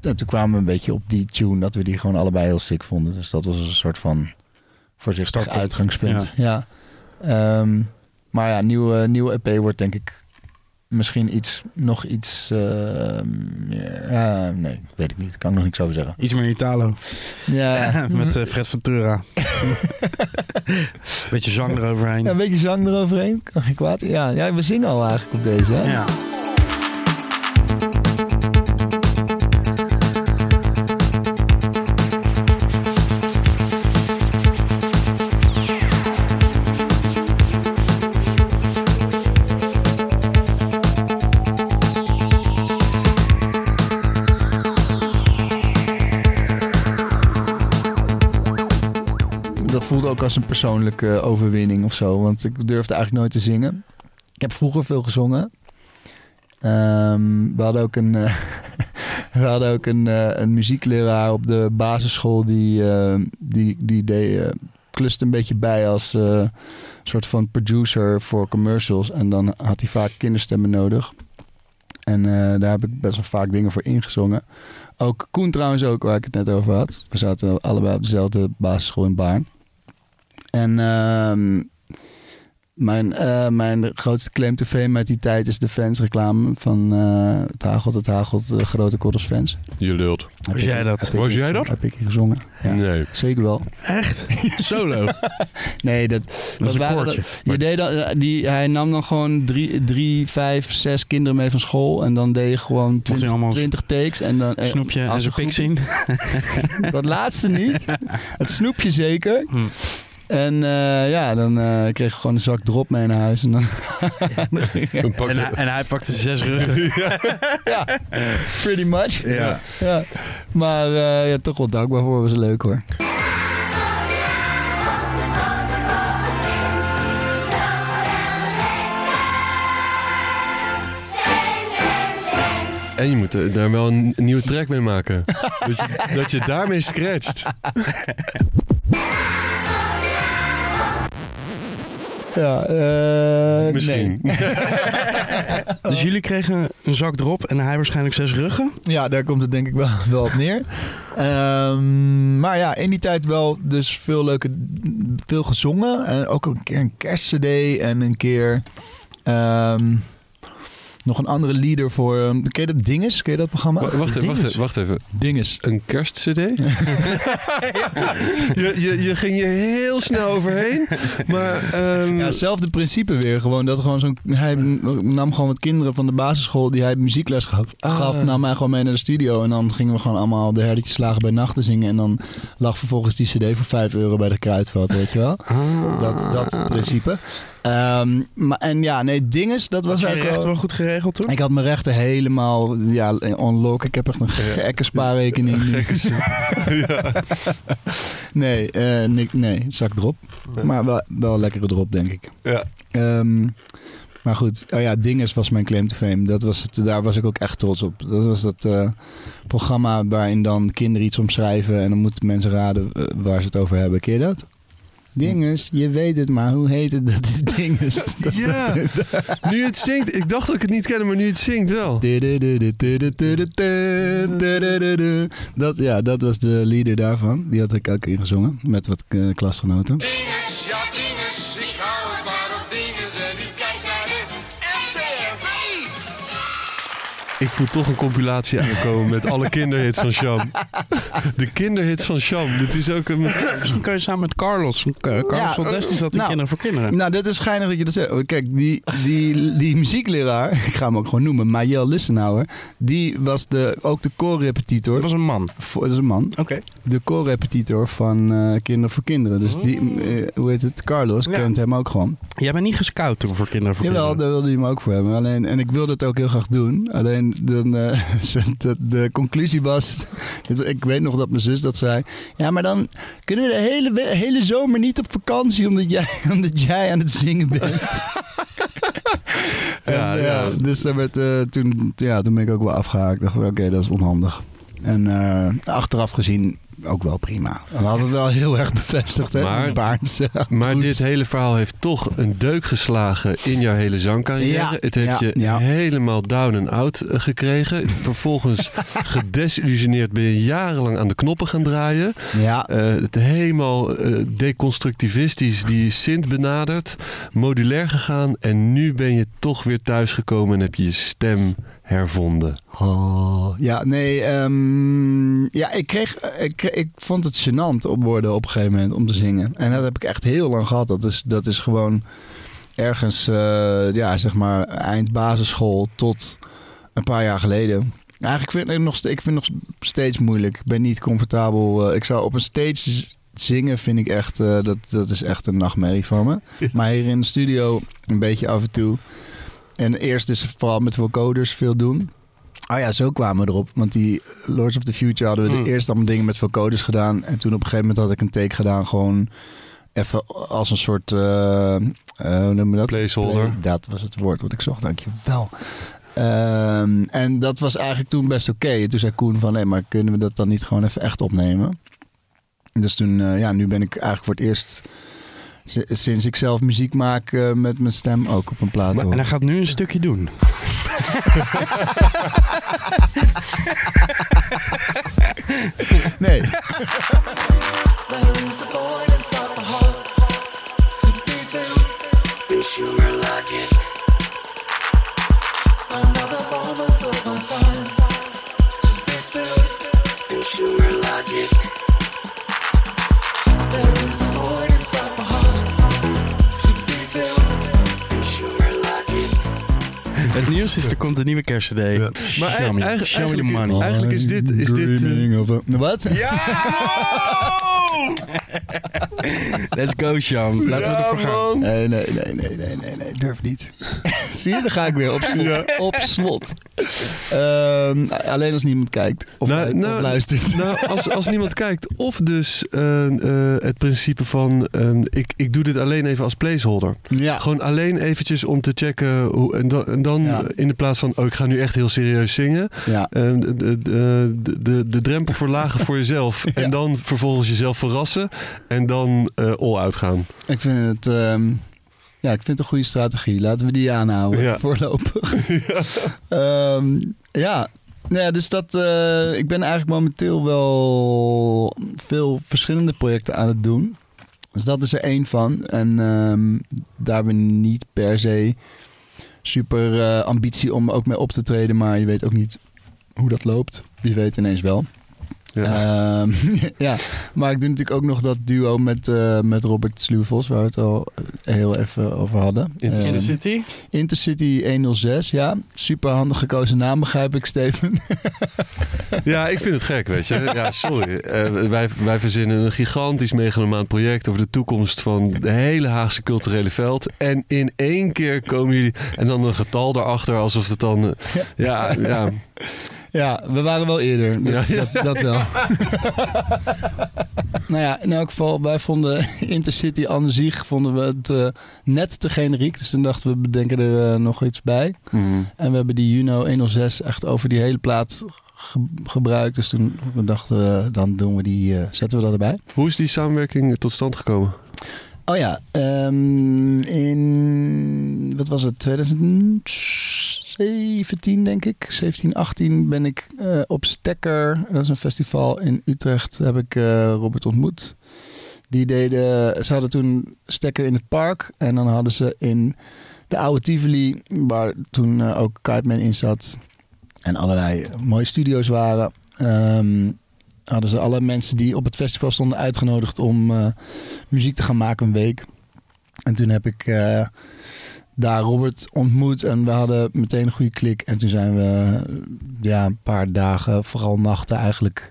en toen kwamen we een beetje op die tune dat we die gewoon allebei heel sick vonden. Dus dat was een soort van voorzichtig Startpunt. uitgangspunt. Ja. Ehm, Maar ja, nieuwe, nieuwe EP wordt denk ik misschien iets, nog iets eh, meer... ja, nee, weet ik niet. Kan ik nog niks over zeggen. Iets meer Italo. Ja, [LAUGHS] Met eh, Fred Ventura. [LAUGHS] Beetje zang eroverheen. ja, een beetje zang eroverheen. Kan geen kwaad. Ja, ja, we zingen al eigenlijk op deze, hè? Ja. Dat voelt ook als een persoonlijke overwinning of zo. Want ik durfde eigenlijk nooit te zingen. Ik heb vroeger veel gezongen. Ehm, we hadden ook een, eh, [LAUGHS] we hadden ook een, eh, een muziekleraar op de basisschool die, eh, die, die deed, eh, kluste een beetje bij als eh, soort van producer voor commercials. En dan had hij vaak kinderstemmen nodig. En eh, daar heb ik best wel vaak dingen voor ingezongen. Ook Koen trouwens ook, waar ik het net over had. We zaten allebei op dezelfde basisschool in Baarn. En ehm, mijn, eh, mijn grootste claim to fame uit die tijd is de fansreclame van eh het Hagelt, het Hagelt, de grote Kortels fans. Je lult. Heb Was ik- jij dat? heb ik- Was jij dat? Heb ik gezongen. Ja, Nee. Zeker wel. Echt? [LAUGHS] Solo? [LAUGHS] Nee, dat, Dat is een koortje. je deed dan, eh, die, hij nam dan gewoon drie, drie, vijf, zes kinderen mee van school. En dan deed je gewoon twintig, allemaal twintig takes. En dan, eh, Snoepje en als zijn een pik zien? [LAUGHS] Dat laatste niet. Het snoepje zeker. Hm. En eh, ja, dan eh, kreeg je gewoon een zak drop mee naar huis. En dan [LAUGHS] En hij- en hij pakte zes ruggen. [LAUGHS] ja, pretty much. Ja. Ja. Maar eh, ja, toch wel dankbaar voor. Was leuk hoor. En je moet er daar wel een nieuwe track mee maken. dat, [LAUGHS] je, dat je daarmee scratcht. Ja, eh, Misschien. nee. [LAUGHS] Dus jullie kregen een zak drop en hij waarschijnlijk zes ruggen? Ja, daar komt het denk ik wel, [LAUGHS] wel op neer. Ehm, maar ja, in die tijd wel dus veel leuke, veel gezongen. En ook een keer een kerstcd en een keer ehm, nog een andere leader voor... ehm, ken je dat Dinges? Ken je dat programma? Wa- Wacht even, wacht even, wacht even. Dinges. Een kerstcd? [LAUGHS] je, je, je ging je heel snel overheen. Maar ehm, Ja, hetzelfde principe weer. Gewoon dat gewoon zo'n. Hij nam gewoon wat kinderen van de basisschool die hij muziekles gaf. Ah. gaf nam hij gewoon mee naar de studio. En dan gingen we gewoon allemaal de herdertjes slagen bij nachten zingen. En dan lag vervolgens die CD voor 5 euro bij de kruidvat, weet je wel. Ah. Dat, dat principe. Ehm, maar, en ja, nee, dinges, dat was Was je wel... goed geregeld toen? Ik had mijn rechten helemaal ja, on lock. Ik heb echt een gekke spaarrekening. [LAUGHS] nee, eh, nee, nee, zak erop. Maar wel, wel een lekkere drop, denk ik. Ja. Ehm, maar goed, oh ja, Dinges was mijn claim to fame. Dat was het, daar was ik ook echt trots op. Dat was dat eh, programma waarin dan kinderen iets omschrijven... en dan moeten mensen raden eh, waar ze het over hebben. Je dat? Dinges, je weet het, maar hoe heet het? Dat is Dinges. [LAUGHS] Dat- ja, nu het zingt. Ik dacht dat ik het niet kende, maar nu het zingt wel. Dat, ja, dat was de leader daarvan. Die had ik ook ingezongen met wat eh, klasgenoten. Dinges, Ik voel toch een compilatie aankomen met alle kinderhits van Sham. [LAUGHS] De kinderhits van Sham. Dit is ook een... Misschien kan je samen met Carlos. Carlos Ja, van Destiny zat in nou, Kinderen voor Kinderen. Nou, dit is schijnig dat je dat zegt. Kijk, die, die, die muziekleraar, [LAUGHS] ik ga hem ook gewoon noemen, Majel Lissenauer, die was de, ook de koorrepetitor. Dat was een man. voor- Dat is een man. Oké. De koorrepetitor van eh Kinderen voor Kinderen. Dus die, eh, hoe heet het, Carlos Ja. kent hem ook gewoon. Jij bent niet gescout toen voor Kinderen voor Jawel, Kinderen. daar wilde hij hem ook voor hebben. Alleen, en ik wilde het ook heel graag doen. Alleen dan, eh, [LAUGHS] de, de conclusie was... Ik weet nog dat mijn zus dat zei. Ja, maar dan kunnen we de hele, hele zomer niet op vakantie... omdat jij, [LAUGHS] omdat jij aan het zingen bent. [LAUGHS] En, Ja, ja, ja. Dus daar werd, eh, toen, ja, toen ben ik ook wel afgehaakt. Ik dacht, oké, dat is onhandig. En eh, achteraf gezien ook wel prima. En had het wel heel erg bevestigd, hè? Maar- Baarnse Maar dit hele verhaal heeft toch een deuk geslagen in jouw hele zangcarrière. Ja, het heeft ja, je ja. helemaal down en out eh, gekregen. [LAUGHS] Vervolgens gedesillusioneerd ben je jarenlang aan de knoppen gaan draaien. Ja, Eh, het helemaal eh, deconstructivistisch die synth benaderd. Modulair gegaan. En nu ben je toch weer thuisgekomen en heb je je stem hervonden. Oh, ja, nee. ehm, ja, ik, kreeg, ik, kreeg- ik vond het gênant op worden op een gegeven moment om te zingen. En dat heb ik echt heel lang gehad. Dat is, dat is gewoon ergens, eh, ja, zeg maar, eind basisschool tot een paar jaar geleden. Eigenlijk vind ik, nog, ik vind het nog steeds moeilijk. Ik ben niet comfortabel. eh, ik zou op een stage zingen, vind ik echt, eh, dat, dat is echt een nachtmerrie van me. Maar hier in de studio een beetje af en toe. En eerst dus vooral met vocoders veel doen. Oh ja, zo kwamen we erop. Want die Lords of the Future hadden we Hmm. de eerst allemaal dingen met vocoders gedaan. En toen op een gegeven moment had ik een take gedaan. Gewoon even als een soort... eh, eh, hoe noem je dat? Placeholder. Play- dat was het woord wat ik zocht, dankjewel. Ehm en dat was eigenlijk toen best oké. En toen zei Koen van... Nee, maar kunnen we dat dan niet gewoon even echt opnemen? Dus toen... eh, ja, nu ben ik eigenlijk voor het eerst... si- Sinds ik zelf muziek maak eh, met mijn stem ook op een plaat. Maar, en hij gaat nu een stukje doen. Nee. Het nieuws is, er komt een nieuwe kerstcd. Maar Show me, eigen- show me the eigenlijk- money. Eigenlijk is dit... Is dit eh, Wat? [LAUGHS] [LAUGHS] Let's go, Sean. Laten we ervoor gaan. Nee, nee, nee, nee, nee, nee, nee, durf niet. [LAUGHS] Zie je, dan ga ik weer op slot. Op slot. Ehm, alleen als niemand kijkt of, Nou, lu- nou, of luistert. Nou, als, als niemand [LAUGHS] kijkt. Of dus eh, eh, het principe van... ehm, ik, ik doe dit alleen even als placeholder. Ja, Gewoon alleen eventjes om te checken. Hoe, en dan, en dan Ja. in de plaats van... Oh, ik ga nu echt heel serieus zingen. ja. ehm, de, de, de, de, de drempel verlagen voor jezelf. En dan vervolgens jezelf verrassen. En dan eh all out gaan. ik vind het... ehm, ja, ik vind het een goede strategie. Laten we die aanhouden Ja. [LAUGHS] voorlopig. [LAUGHS] Ehm, ja. Nou ja, dus dat, eh, ik ben eigenlijk momenteel wel veel verschillende projecten aan het doen. Dus dat is er één van. En ehm, daar ben ik niet per se super eh, ambitie om ook mee op te treden. Maar je weet ook niet hoe dat loopt. Wie weet ineens wel. Ja. Ehm, [LAUGHS] ja, maar ik doe natuurlijk ook nog dat duo met, eh, met Robert Sluwvos, waar we het al eh, heel even over hadden. Intercity. Ehm, City? Intercity 106, ja. Super handig gekozen naam, begrijp ik, Steven. [LAUGHS] Ja, ik vind het gek, weet je. Ja, sorry. Eh, wij, wij verzinnen een gigantisch megalomaan project over de toekomst van de hele Haagse culturele veld. En in één keer komen jullie... En dan een getal daarachter, alsof het dan... ja, ja. Ja, we waren wel eerder. Dat, Ja, ja. dat, dat wel. [LAUGHS] nou ja, in elk geval, wij vonden Intercity aan zich vonden we het eh, net te generiek. Dus toen dachten we, bedenken er eh, nog iets bij. En we hebben die Juno 106 echt over die hele plaat ge- gebruikt. Dus toen we dachten we, dan doen we die, eh, zetten we dat erbij. Hoe is die samenwerking tot stand gekomen? Oh ja, ehm, in, wat was het, 2017 denk ik, 17, 18 ben ik eh, op Stekker, dat is een festival in Utrecht, heb ik eh, Robert ontmoet. Die deden, ze hadden toen Stekker in het park en dan hadden ze in de oude Tivoli, waar toen eh, ook Kiteman in zat en allerlei mooie studio's waren, ehm, hadden ze alle mensen die op het festival stonden uitgenodigd om eh, muziek te gaan maken een week. En toen heb ik eh, daar Robert ontmoet en we hadden meteen een goede klik. En toen zijn we ja, een paar dagen, vooral nachten eigenlijk,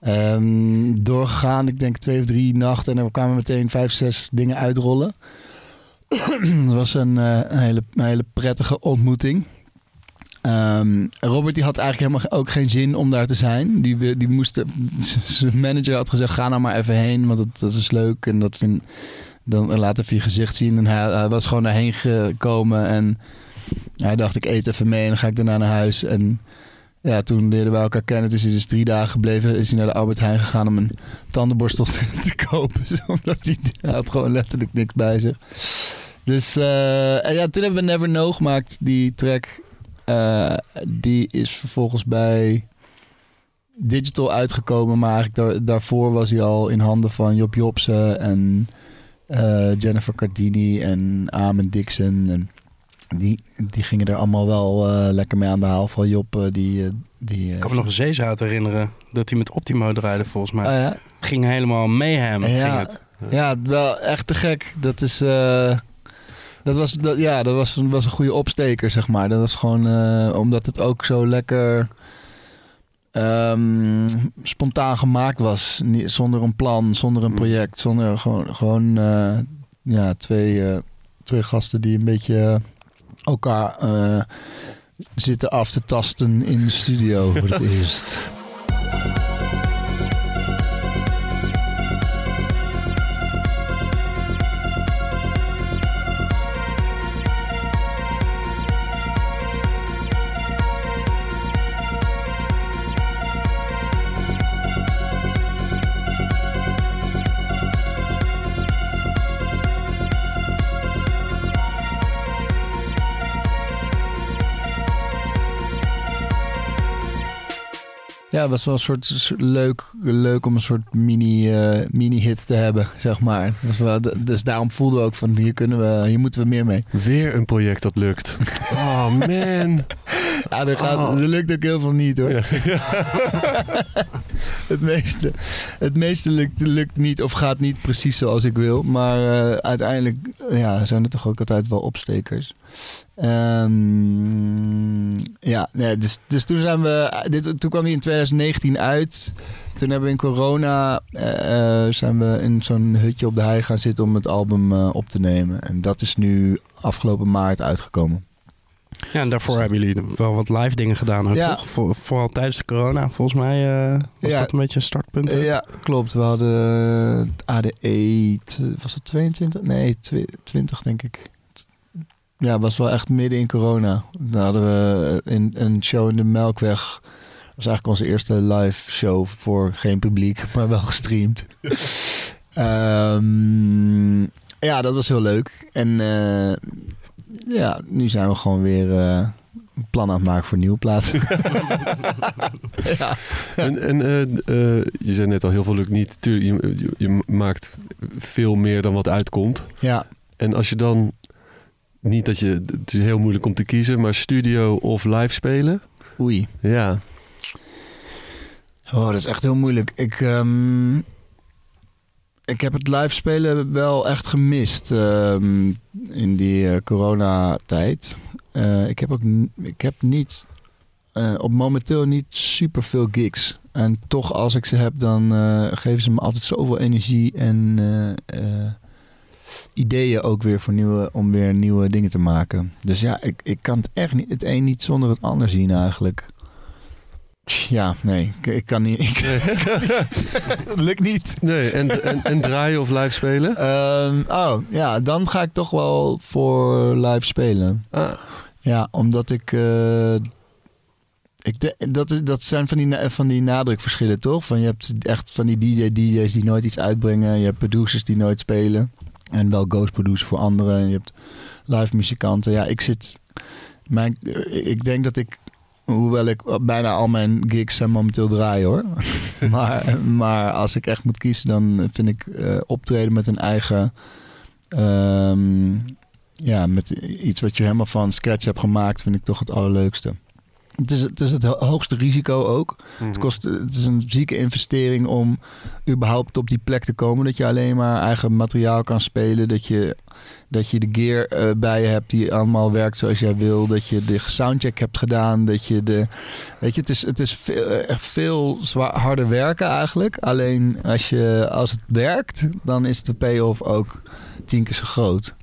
ehm, doorgegaan. Ik denk twee of drie nachten en er kwamen meteen vijf, zes dingen uitrollen. [CLEARS THROAT] Het was een, eh, hele, hele prettige ontmoeting. Ehm, Robert die had eigenlijk helemaal ook geen zin om daar te zijn. Die, die moest, [LAUGHS] zijn manager had gezegd, ga nou maar even heen, want dat, dat is leuk. En dat vind, dan laat even je gezicht zien. En hij, hij was gewoon daarheen gekomen en hij dacht, ik eet even mee en dan ga ik daarna naar huis. En ja, toen leerden wij elkaar kennen. Dus hij is dus drie dagen gebleven. Is hij naar de Albert Heijn gegaan om een tandenborstel te [LAUGHS] kopen. [LAUGHS] Omdat hij, hij had gewoon letterlijk niks bij zich. Dus eh, en ja, toen hebben we Never Know gemaakt. Die track, eh, die is vervolgens bij Digital uitgekomen. Maar eigenlijk daar, daarvoor was hij al in handen van Job Jobsen en eh, Jennifer Cardini en Amen Dixon. En die, die gingen er allemaal wel eh, lekker mee aan de haal. Van Job, die... die Ik kan me nog een zeezout herinneren dat hij met Optimo draaide volgens mij. Ah, ja. Ging helemaal mayhem. Ja. Ging het. Ja, wel echt te gek. Dat is. Dat was, dat, ja, dat was, was een goede opsteker, zeg maar. Dat was gewoon eh, omdat het ook zo lekker ehm, spontaan gemaakt was. Niet, zonder een plan, zonder een Mm. project. Zonder gewoon, gewoon eh, ja, twee, eh, twee gasten die een beetje elkaar zitten af te tasten in de studio voor het [LAUGHS] eerst. Ja, het was wel een soort, leuk, leuk om een soort mini, eh, mini-hit te hebben, zeg maar. Was wel, dus daarom voelden we ook van, hier, kunnen we, hier moeten we meer mee. Weer een project dat lukt. [LAUGHS] Oh man. Ja, er, gaat, Oh. er lukt ook heel veel niet hoor. [LAUGHS] het meeste, het meeste lukt, lukt niet of gaat niet precies zoals ik wil. Maar eh, uiteindelijk ja, zijn er toch ook altijd wel opstekers. Ehm, ja, dus, dus toen zijn we. Dit, toen kwam hij in 2019 uit. Toen hebben we in corona. eh, eh, zijn we in zo'n hutje op de hei gaan zitten om het album eh, op te nemen. En dat is nu afgelopen maart uitgekomen. Ja, en daarvoor hebben jullie wel wat live dingen gedaan ook, Ja. toch? Voor, vooral tijdens de corona, volgens mij was Ja. dat een beetje een startpunt. ja, klopt. We hadden ADE, was het 22? Nee, twi- 20 denk ik. Ja, was wel echt midden in corona. Dan hadden we in, een show in de Melkweg. Dat was eigenlijk onze eerste live show voor geen publiek, [LAUGHS] maar wel gestreamd. [LAUGHS] Ehm, ja, dat was heel leuk. En eh, ja, nu zijn we gewoon weer eh, een plan aan het maken voor een nieuwe plaat. [LAUGHS] ja. En, en eh, eh, je zei net al, heel veel lukt niet. Je, je maakt veel meer dan wat uitkomt. ja, En als je dan, niet dat je, het is heel moeilijk om te kiezen, maar studio of live spelen. oei. Ja, Oh, dat is echt heel moeilijk. Ik, ehm, ik heb het live spelen wel echt gemist ehm, in die eh, coronatijd. Eh, ik heb ook ik heb niet eh, op momenteel niet super veel gigs. En toch als ik ze heb, dan geven ze me altijd zoveel energie en ideeën ook weer voor nieuwe, om weer nieuwe dingen te maken. Dus ja, ik, ik kan het echt niet, het een niet zonder het ander zien eigenlijk. Ja, nee, ik, ik kan niet. Ik, dat [LAUGHS] [LAUGHS] lukt niet. nee, en, en, en draaien of live spelen? Ehm, oh, ja, dan ga ik toch wel voor live spelen. Ah, Ja, omdat ik. eh, ik de- dat, is- dat zijn van die, van die nadrukverschillen, toch? Van, je hebt echt van die DJ-DJ's die nooit iets uitbrengen. Je hebt producers die nooit spelen. En wel ghost producers voor anderen. Je hebt live muzikanten. Ja, ik zit. Mijn, eh, ik denk dat ik. Hoewel ik bijna al mijn gigs zijn momenteel draaien hoor. [LAUGHS] maar, maar als ik echt moet kiezen, dan vind ik eh, optreden met een eigen. ehm, ja, met iets wat je helemaal van scratch hebt gemaakt, vind ik toch het allerleukste. Het is het, is het ho- hoogste risico ook. Het, kost, het is een zieke investering om überhaupt op die plek te komen. Dat je alleen maar eigen materiaal kan spelen. Dat je, dat je de gear eh, bij je hebt die allemaal werkt zoals jij wil. Dat je de soundcheck hebt gedaan. Dat je de. Weet je, het is, het is veel, echt veel zwaar, harder werken eigenlijk. Alleen als, je, als het werkt, dan is de payoff ook tien keer zo groot.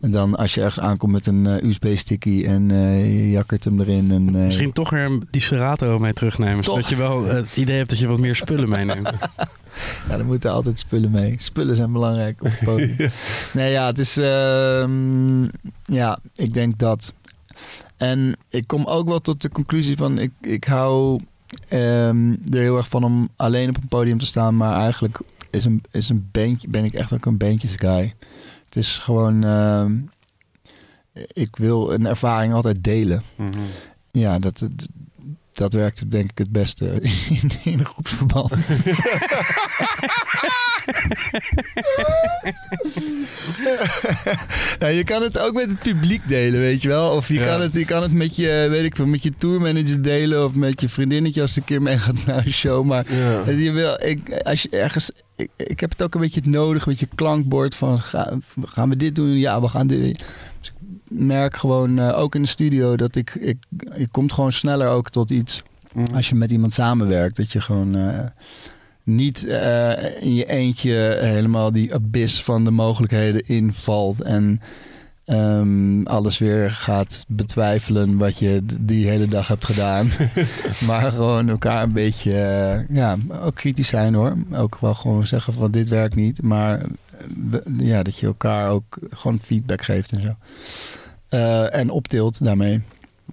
En dan als je ergens aankomt met een eh, USB-sticky en eh, je jakkert hem erin. En, eh, Misschien toch weer die Serato mee terugnemen. Toch. Zodat je wel het idee hebt dat je wat meer spullen meeneemt. [LAUGHS] Ja, er moeten altijd spullen mee. Spullen zijn belangrijk op het podium. [LAUGHS] Nee, ja, het is... ehm, ja, ik denk dat... En ik kom ook wel tot de conclusie van... ik, ik hou ehm, er heel erg van om alleen op een podium te staan... maar eigenlijk is een, is een bandje, ben ik echt ook een bandjesguy. Het is gewoon... ehm, ik wil een ervaring altijd delen. Mhm. Ja, dat, dat werkt denk ik het beste in, in een groepsverband. ja, [LAUGHS] je kan het ook met het publiek delen, weet je wel. Of je, Ja. kan, het, je kan het met je, weet ik veel, met je tourmanager delen. Of met je vriendinnetje als ze een keer meegaat naar een show. Maar Ja. je wil, ik, als je ergens, ik, ik heb het ook een beetje nodig, een beetje klankbord van ga- gaan we dit doen? Ja, we gaan dit. Dus ik merk gewoon eh, ook in de studio dat ik, ik, je komt gewoon sneller ook tot iets Mhm. als je met iemand samenwerkt. Dat je gewoon eh, niet eh, in je eentje helemaal die abyss van de mogelijkheden invalt en ehm, alles weer gaat betwijfelen wat je die hele dag hebt gedaan. [LAUGHS] maar gewoon elkaar een beetje, eh, ja, ook kritisch zijn hoor. Ook wel gewoon zeggen van dit werkt niet. Maar eh, ja, dat je elkaar ook gewoon feedback geeft en zo. Eh, en optilt daarmee.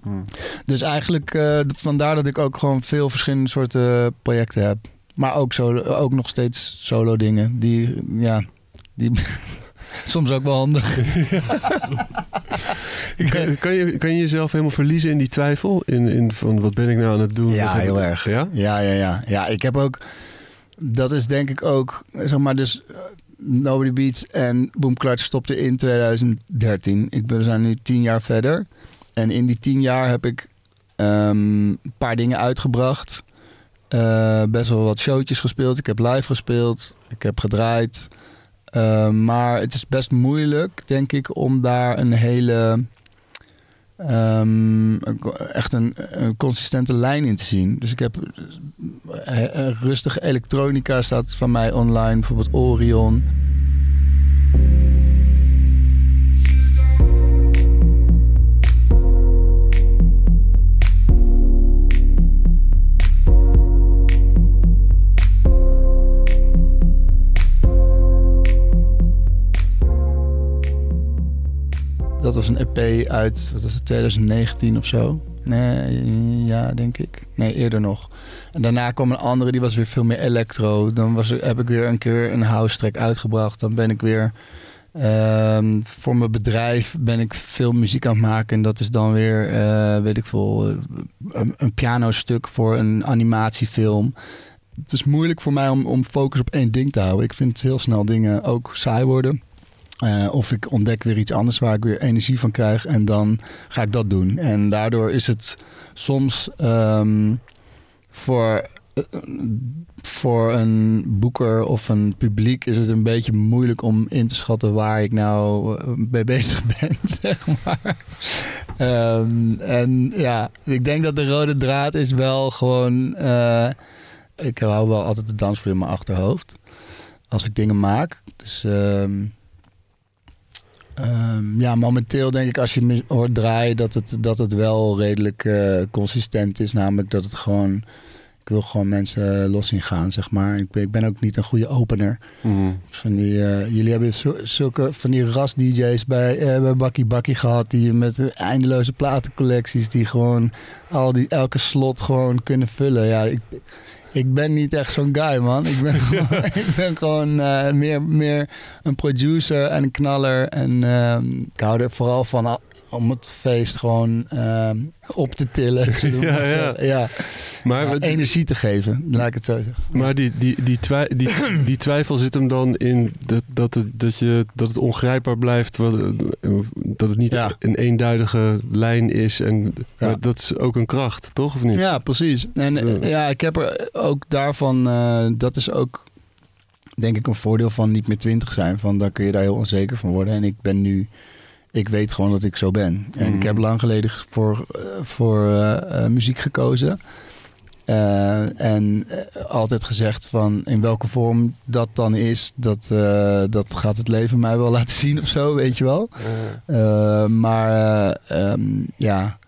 Mhm. Dus eigenlijk vandaar dat ik ook gewoon veel verschillende soorten projecten heb. Maar ook, solo, ook nog steeds solo dingen. Die, ja, die [LAUGHS] soms ook wel handig. [LAUGHS] Kan, kan, je, kan je jezelf helemaal verliezen in die twijfel? In, in van wat ben ik nou aan het doen? Ja, heel ik- erg. Ja? Ja, ja, ja. Ja, ik heb ook... Dat is denk ik ook... Zeg maar, dus... eh, Nobody Beats en Boom Clutch stopte in 2013. Ik ben, we zijn nu tien jaar verder. En in die tien jaar heb ik ehm, een paar dingen uitgebracht. Eh, best wel wat showtjes gespeeld. Ik heb live gespeeld. Ik heb gedraaid. Eh, maar het is best moeilijk, denk ik, om daar een hele... ehm, echt een, een consistente lijn in te zien. Dus ik heb eh, eh, rustige elektronica staat van mij online, bijvoorbeeld Orion. Dat was een EP uit, wat was het, 2019 of zo? Nee, ja, denk ik. Nee, eerder nog. En daarna kwam een andere, die was weer veel meer electro. Dan was heb ik weer een keer een house track uitgebracht. Dan ben ik weer... ehm, voor mijn bedrijf ben ik veel muziek aan het maken. En dat is dan weer, eh, weet ik veel, een, een pianostuk voor een animatiefilm. Het is moeilijk voor mij om, om focus op één ding te houden. Ik vind heel snel dingen ook saai worden. Eh, of ik ontdek weer iets anders waar ik weer energie van krijg. En dan ga ik dat doen. En daardoor is het soms ehm, voor, eh, voor een boeker of een publiek is het een beetje moeilijk om in te schatten waar ik nou eh, mee bezig [LAUGHS] ben, zeg maar. Ehm, en ja, ik denk dat de rode draad is wel gewoon... ik hou wel altijd de dansvloer in mijn achterhoofd. Als ik dingen maak. Dus... ehm, Ehm, ja, momenteel denk ik als je me hoort draaien dat het, dat het wel redelijk eh, consistent is. Namelijk dat het gewoon, ik wil gewoon mensen los zien gaan, zeg maar. Ik ben, ik ben ook niet een goede opener. Mhm. Dus Van die, eh, jullie hebben zulke van die ras-dj's bij, eh, bij Bakkie Bakkie gehad. Die met eindeloze platencollecties die gewoon al die, elke slot gewoon kunnen vullen. Ja, ik, ik ben niet echt zo'n guy, man. Ik ben [LAUGHS] gewoon, [LAUGHS] ik ben gewoon eh, meer, meer een producer en een knaller. En ehm, ik hou er vooral van om het feest gewoon ehm, op te tillen. [LAUGHS] zullen we Ja, ja. ja. Maar, Ja, energie te geven, laat ik het zo zeggen. maar die, die, die, twij- die, [CLEARS THROAT] die twijfel zit hem dan in dat, dat, het, dat, je, dat het ongrijpbaar blijft. Wat, dat het niet Ja. een eenduidige lijn is. En, dat is ook een kracht, toch? Of niet? Ja, precies. En eh, Ja. ja, ik heb er ook daarvan, eh, dat is ook denk ik een voordeel van niet meer twintig zijn. Van dan kun je daar heel onzeker van worden. En ik ben nu, ik weet gewoon dat ik zo ben. En Mhm. ik heb lang geleden voor, eh, voor eh, eh, muziek gekozen. En altijd gezegd van in welke vorm dat dan is, dat, dat gaat het leven mij wel [LAUGHS] laten zien of zo, weet je wel. Maar eh, ehm, ja,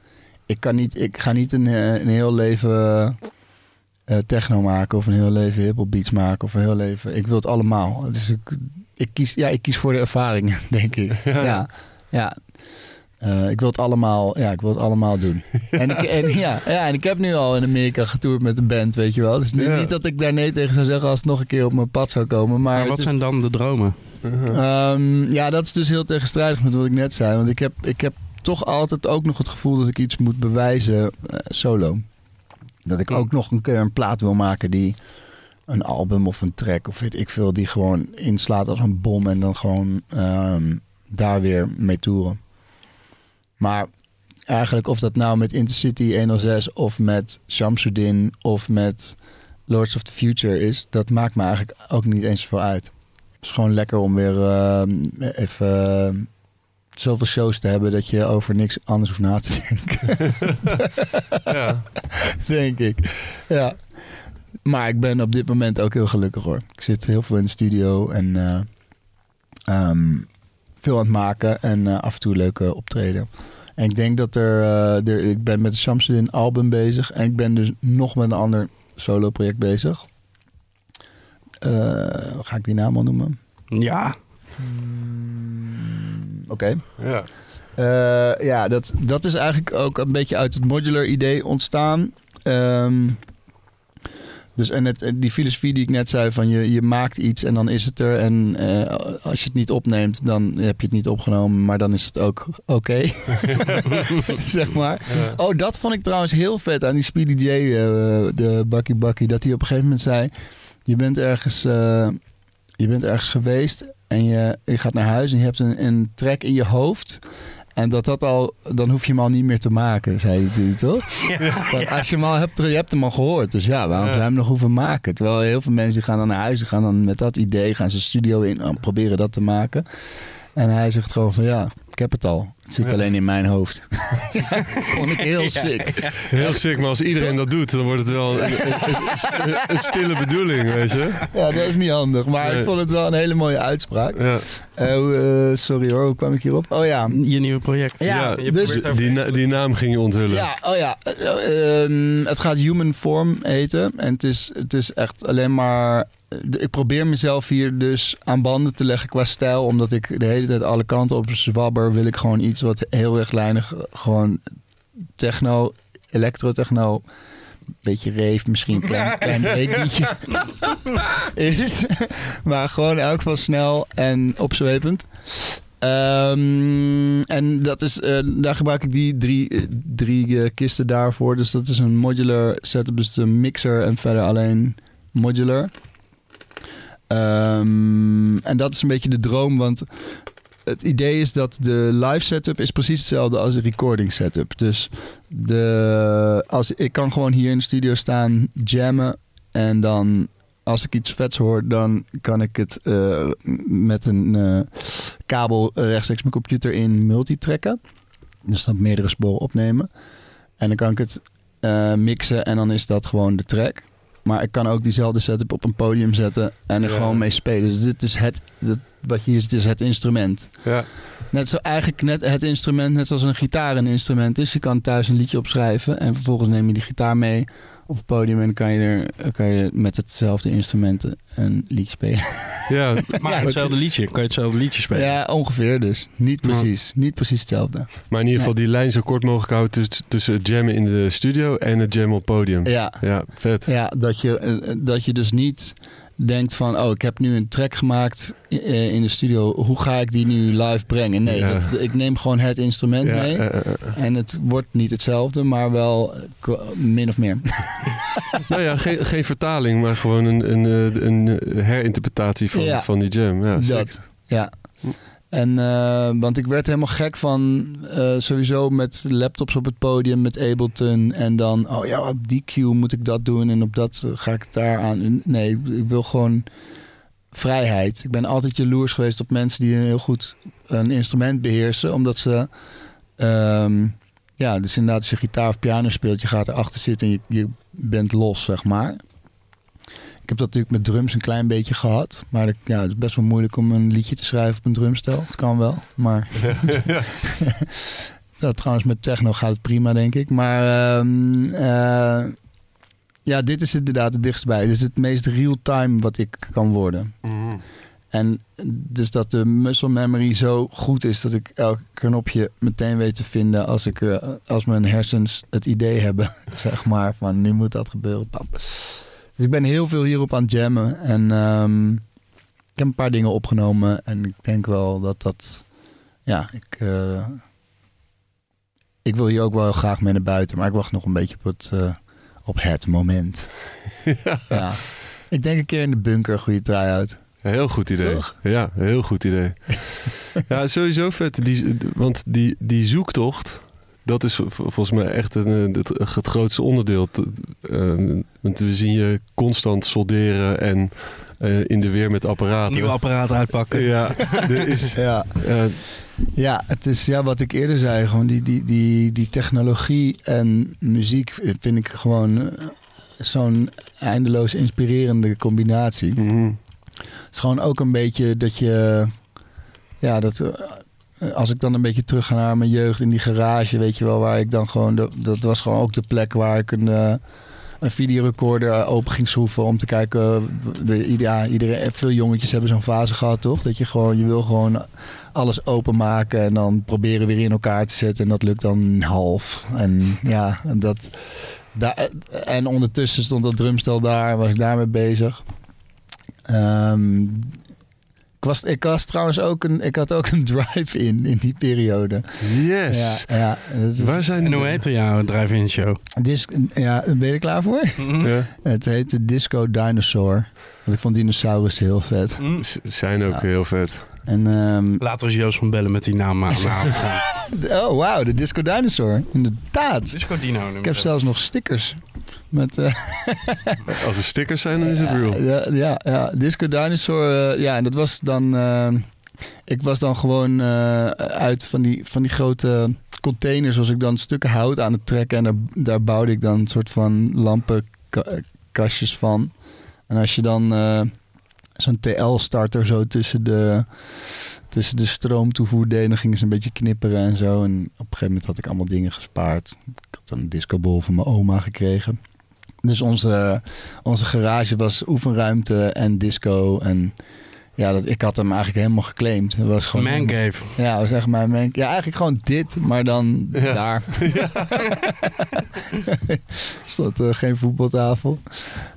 ik, kan niet, ik ga niet een, een heel leven techno maken of een heel leven hiphop beats maken of een heel leven. Ik wil het allemaal. Dus ik, ik, kies, ja, ik kies voor de ervaring, [LAUGHS] denk ik. Ja. ja. Eh, ik wil het allemaal, ja, ik wil het allemaal doen. [LAUGHS] en, ik, en, ja, ja, en ik heb nu al in Amerika getoerd met een band, weet je wel. Dus niet, Ja. niet dat ik daar nee tegen zou zeggen als het nog een keer op mijn pad zou komen. Maar, wat is- zijn dan de dromen? Ehm, ja, dat is dus heel tegenstrijdig met wat ik net zei. Want ik heb, ik heb toch altijd ook nog het gevoel dat ik iets moet bewijzen eh, solo. Dat ik ook nog een keer een plaat wil maken die een album of een track of weet ik veel, die gewoon inslaat als een bom en dan gewoon ehm, daar weer mee toeren. Maar eigenlijk of dat nou met Intercity 106 of met Shamsuddin of met Lords of the Future is, dat maakt me eigenlijk ook niet eens veel uit. Het is gewoon lekker om weer ehm, even ehm, zoveel shows te hebben dat je over niks anders hoeft na te denken. [LAUGHS] Ja. [LAUGHS] Denk ik. Ja. Maar ik ben op dit moment ook heel gelukkig hoor. Ik zit heel veel in de studio en eh, ehm, veel aan het maken en eh, af en toe leuke optreden. En ik denk dat er, eh, er ik ben met de Samsung album bezig en ik ben dus nog met een ander solo project bezig. Eh, ga ik die naam al noemen? Ja. Oké. Ja. Eh, ja, dat, dat is eigenlijk ook een beetje uit het modular idee ontstaan. Ehm, dus en het, die filosofie die ik net zei, van je, je maakt iets en dan is het er. En eh, als je het niet opneemt, dan heb je het niet opgenomen, maar dan is het ook oké. [LAUGHS] [LAUGHS] zeg maar. Oh, dat vond ik trouwens heel vet aan die Speedy J, eh, de Bucky Bucky. Dat hij op een gegeven moment zei, je bent ergens, eh, je bent ergens geweest en je, je gaat naar huis en je hebt een, een track in je hoofd. En dat dat al, dan hoef je hem al niet meer te maken, zei hij natuurlijk, toch? [LAUGHS] Want Als je hem al hebt, je hebt hem al gehoord. Dus ja, waarom zou je hem nog hoeven maken? Terwijl heel veel mensen gaan dan naar huis, gaan dan met dat idee, gaan ze studio in, oh, proberen dat te maken. En hij zegt gewoon van ja, ik heb het al. Het zit alleen in mijn hoofd. Ja, [LAUGHS] vond ik heel sick. Heel sick, maar als iedereen dat doet, dan wordt het wel een, een- een- een stille bedoeling, weet je? Ja, dat is niet handig. Maar Nee. ik vond het wel een hele mooie uitspraak. Ja, Eh, eh, sorry hoor, hoe kwam ik hierop? Oh ja, Je nieuwe project. Ja, je dus- over- die, na- die naam ging je onthullen. Ja, oh ja. Eh, ehm, het gaat Human Form heten. En het is, het is echt alleen maar... Ik probeer mezelf hier dus aan banden te leggen qua stijl. Omdat ik de hele tijd alle kanten op zwabber... wil ik gewoon iets wat heel rechtlijnig... gewoon techno, electro-techno... beetje rave, misschien klein, klein [LAUGHS] breakbeatje is. maar gewoon in elk geval snel en opzwepend. Ehm, en dat is, eh, daar gebruik ik die drie, eh, drie eh, kisten daarvoor. Dus dat is een modular setup, dus een mixer en verder alleen modular. Ehm, en dat is een beetje de droom, want het idee is dat de live setup is precies hetzelfde als de recording setup. Dus de, als, ik kan gewoon hier in de studio staan, jammen en dan als ik iets vets hoor, dan kan ik het eh, met een eh, kabel rechtstreeks mijn computer in multitrekken. Dus dan meerdere sporen opnemen. En dan kan ik het eh, mixen en dan is dat gewoon de track. Maar ik kan ook diezelfde setup op een podium zetten en er Ja. gewoon mee spelen. Dus dit is het, dit, wat je hier ziet, is het instrument. Ja. Net zo eigenlijk net het instrument, net zoals een gitaar een instrument is. Je kan thuis een liedje opschrijven en vervolgens neem je die gitaar mee op het podium en kan je, er, kan je met hetzelfde instrumenten een liedje spelen. Ja, [LAUGHS] Maar Ja, hetzelfde liedje. Kan je hetzelfde liedje spelen? Ja, ongeveer dus. Niet precies. Niet precies hetzelfde. maar in ieder geval die lijn zo kort mogelijk houden tussen, tussen het jammen in de studio en het jammen op het podium. Ja, Ja, vet. ja dat, je, eh, dat je dus niet denkt van... oh, ik heb nu een track gemaakt eh, in de studio. Hoe ga ik die nu live brengen? Nee, Ja. dat, ik neem gewoon het instrument Ja, mee. eh, eh. En het wordt niet hetzelfde, maar wel min of meer. [LAUGHS] nou ja, geen, geen vertaling, maar gewoon een, een, een herinterpretatie van, Ja. van die jam. Ja. Dat, ja. En, eh, want ik werd helemaal gek van eh, sowieso met laptops op het podium, met Ableton. En dan, oh ja, op die cue moet ik dat doen en op dat eh, ga ik daar aan. Nee, ik wil gewoon vrijheid. Ik ben altijd jaloers geweest op mensen die heel goed een instrument beheersen, omdat ze... ehm, ja, dus inderdaad, als je gitaar of piano speelt, je gaat erachter zitten en je, je bent los, zeg maar. Ik heb dat natuurlijk met drums een klein beetje gehad. Maar dat- ja, het is best wel moeilijk om een liedje te schrijven op een drumstel. Het kan wel, maar... [LAUGHS] [LAUGHS] dat, trouwens, met techno gaat het prima, denk ik. Maar ehm, eh, ja, dit is inderdaad het dichtst bij. Dit is het meest real-time wat ik kan worden. Mhm. En dus dat de muscle memory zo goed is dat ik elk knopje meteen weet te vinden als, ik, eh, als mijn hersens het idee hebben, [LAUGHS] zeg maar, van nu moet dat gebeuren. Pap. Dus ik ben heel veel hierop aan het jammen. En ehm, ik heb een paar dingen opgenomen en ik denk wel dat dat, ja, ik, eh, ik wil hier ook wel graag mee naar buiten, maar ik wacht nog een beetje op het, eh, op het moment. [LAUGHS] ja. Ik denk een keer in de bunker goede try-out. Ja, heel goed idee. Toch? Ja, heel goed idee. [LAUGHS] ja, sowieso vet. Die, want die, die zoektocht, dat is volgens mij echt een, het, het grootste onderdeel. Ehm, want we zien je constant solderen en eh, in de weer met apparaten. Nieuw apparaat uitpakken. Ja, er is... [LAUGHS] Ja. eh, Ja, het is ja, wat ik eerder zei. Gewoon die, die, die, die technologie en muziek vind ik gewoon eh, zo'n eindeloos inspirerende combinatie. mhm. Het is gewoon ook een beetje dat je... Ja, dat... eh, Als ik dan een beetje terug ga naar mijn jeugd in die garage, weet je wel, waar ik dan gewoon... de- dat was gewoon ook de plek waar ik een, eh, een videorecorder open ging schroeven om te kijken. De, ja, iedereen, veel jongetjes hebben zo'n fase gehad, toch? Dat je gewoon, je wil gewoon alles openmaken en dan proberen weer in elkaar te zetten. En dat lukt dan half. En ja, dat, daar, en ondertussen stond dat drumstel daar, was ik daarmee bezig. Ehm, ik, was, ik was trouwens ook een, ik had ook een [LAUGHS] drive-in in die periode. Yes. Ja, ja, dat is- Waar zijn En hoe heette jouw drive-in show? Dis, ja, ben je er klaar voor? Ja, Het heette Disco Dinosaur. Want ik vond dinosaurus heel vet. z- zijn ook Ja. heel vet. En, ehm, Laten we eens Joost van bellen met die naam aan. [LAUGHS] oh, wauw, de Disco Dinosaur. Inderdaad. Disco Dino. Ik heb zelfs nog stickers. Met, eh, Als er stickers zijn, dan is het [LAUGHS] real. Ja, ja, ja. Disco Dinosaur. eh, ja, en dat was dan. eh, ik was dan gewoon uit van die, van die grote containers. Was ik dan stukken hout aan het trekken. En daar, daar bouwde ik dan een soort van lampenkastjes van. En als je dan zo'n TL-starter zo tussen de, tussen de stroomtoevoer deed, dan gingen ze een beetje knipperen en zo. En op een gegeven moment had ik allemaal dingen gespaard. Ik had een discobol van mijn oma gekregen. Dus onze, onze garage was oefenruimte en disco. En ja, dat, ik had hem eigenlijk helemaal geclaimd. Het was gewoon Man Cave. Ja, zeg maar. Man, ja, eigenlijk gewoon dit, maar dan Ja. daar. [LAUGHS] Stond [LAUGHS] uh, geen voetbaltafel.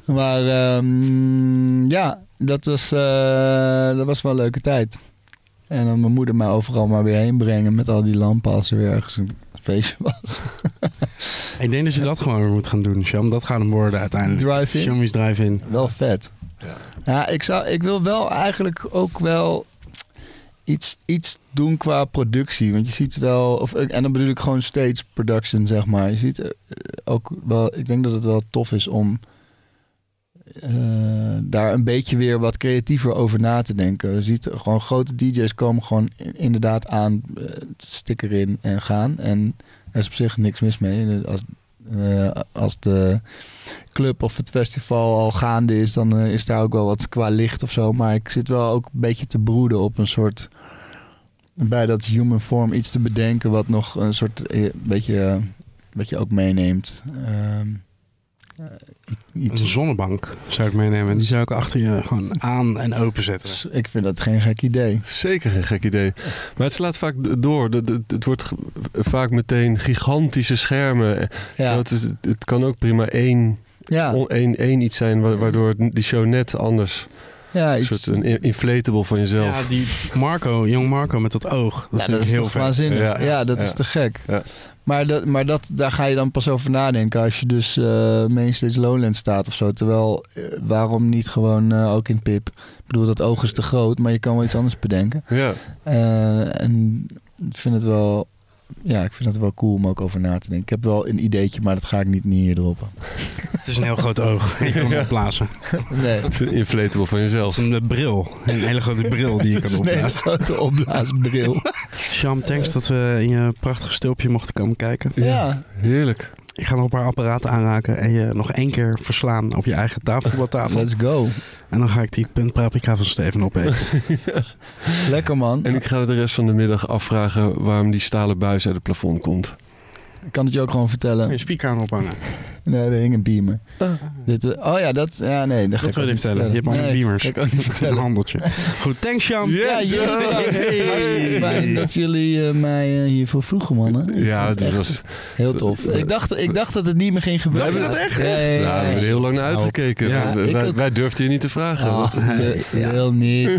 Maar ehm, ja, dat was, eh, dat was wel een leuke tijd. En dan mijn moeder mij overal maar weer heen brengen met al die lampen als er weer ergens een feestje was. [LAUGHS] Ik denk dat je dat gewoon weer moet gaan doen, Sham. Dat gaat hem worden uiteindelijk. Drive-in. Shammy's Drive-in. Wel vet. Ja, ik, zou, ik wil wel eigenlijk ook wel iets, iets doen qua productie. Want je ziet wel, of, en dan bedoel ik gewoon stage production, zeg maar. Je ziet eh, ook wel, ik denk dat het wel tof is om eh, daar een beetje weer wat creatiever over na te denken. Je ziet gewoon grote DJ's komen gewoon in- inderdaad aan, eh, sticker in en gaan. En er is op zich niks mis mee. Als, eh, als de club of het festival al gaande is, dan is daar ook wel wat qua licht of zo. Maar ik zit wel ook een beetje te broeden op een soort. bij dat human form iets te bedenken wat nog een soort. beetje. wat je ook meeneemt. Ehm, eh, Een zonnebank zou ik meenemen. Die zou ik achter je gewoon aan en open zetten. ik vind dat geen gek idee. Zeker geen gek idee. Maar het slaat vaak door. Het- wordt vaak meteen gigantische schermen. Ja, Het, is, het kan ook prima één, ja, één, één iets zijn wa- waardoor die show net anders... ja Een iets, soort een in- inflatable van jezelf. Ja, die Marco, jong Marco met dat oog. Dat ja, vind dat ik is heel toch waanzinnig. Ja. Ja, dat Ja. is te gek. Ja. Maar, dat, maar dat, daar ga je dan pas over nadenken als je dus eh Mainstage Lowland staat of zo. Terwijl, eh, waarom niet gewoon eh, ook in Pip? Ik bedoel, dat oog is te groot, maar je kan wel iets anders bedenken. Ja. Eh, en ik vind het wel... Ja, ik vind het wel cool om ook over na te denken. Ik heb wel een ideetje, maar dat ga ik niet hier droppen. Het is een heel groot oog. [LAUGHS] Je kan hem opblazen. Nee. Het is een inflatable van Het jezelf. is een bril. Een hele grote bril die je kan [LAUGHS] Nee, een opblazen. grote opblaasbril. Sham, thanks dat we in je prachtige stulpje mochten komen kijken. Ja, Heerlijk. Ik ga nog een paar apparaten aanraken en je nog één keer verslaan op je eigen tafelvoetbaltafel. let's go. En dan ga ik die punt paprika van Steven opeten. [LAUGHS] Lekker man. En ik ga de rest van de middag afvragen waarom die stalen buis uit het plafond komt. Ik kan het je ook gewoon vertellen. Je speaker aan ophangen. [LAUGHS] Nee, er hing een beamer. Dit, eh, oh ja, dat... Ja, nee, dat ga Dat ik wil je ook niet vertellen. Je hebt Nee, beamers. ik ook niet [LAUGHS] Een vertellen. handeltje. Goed, thanks. Ja, bedankt. Hartstikke fijn dat jullie eh, mij eh, hiervoor vroegen, mannen. Ja, het was... Heel tof. Ik dacht, ik dacht dat het niet meer ging gebeuren. Hebben we dat echt? Ja, ja, Ja, ja, we hebben er heel lang naar uitgekeken. Ja, wij, ik wij, ook. wij durfden je niet te vragen. Ah, Wat- [LAUGHS] heel niet.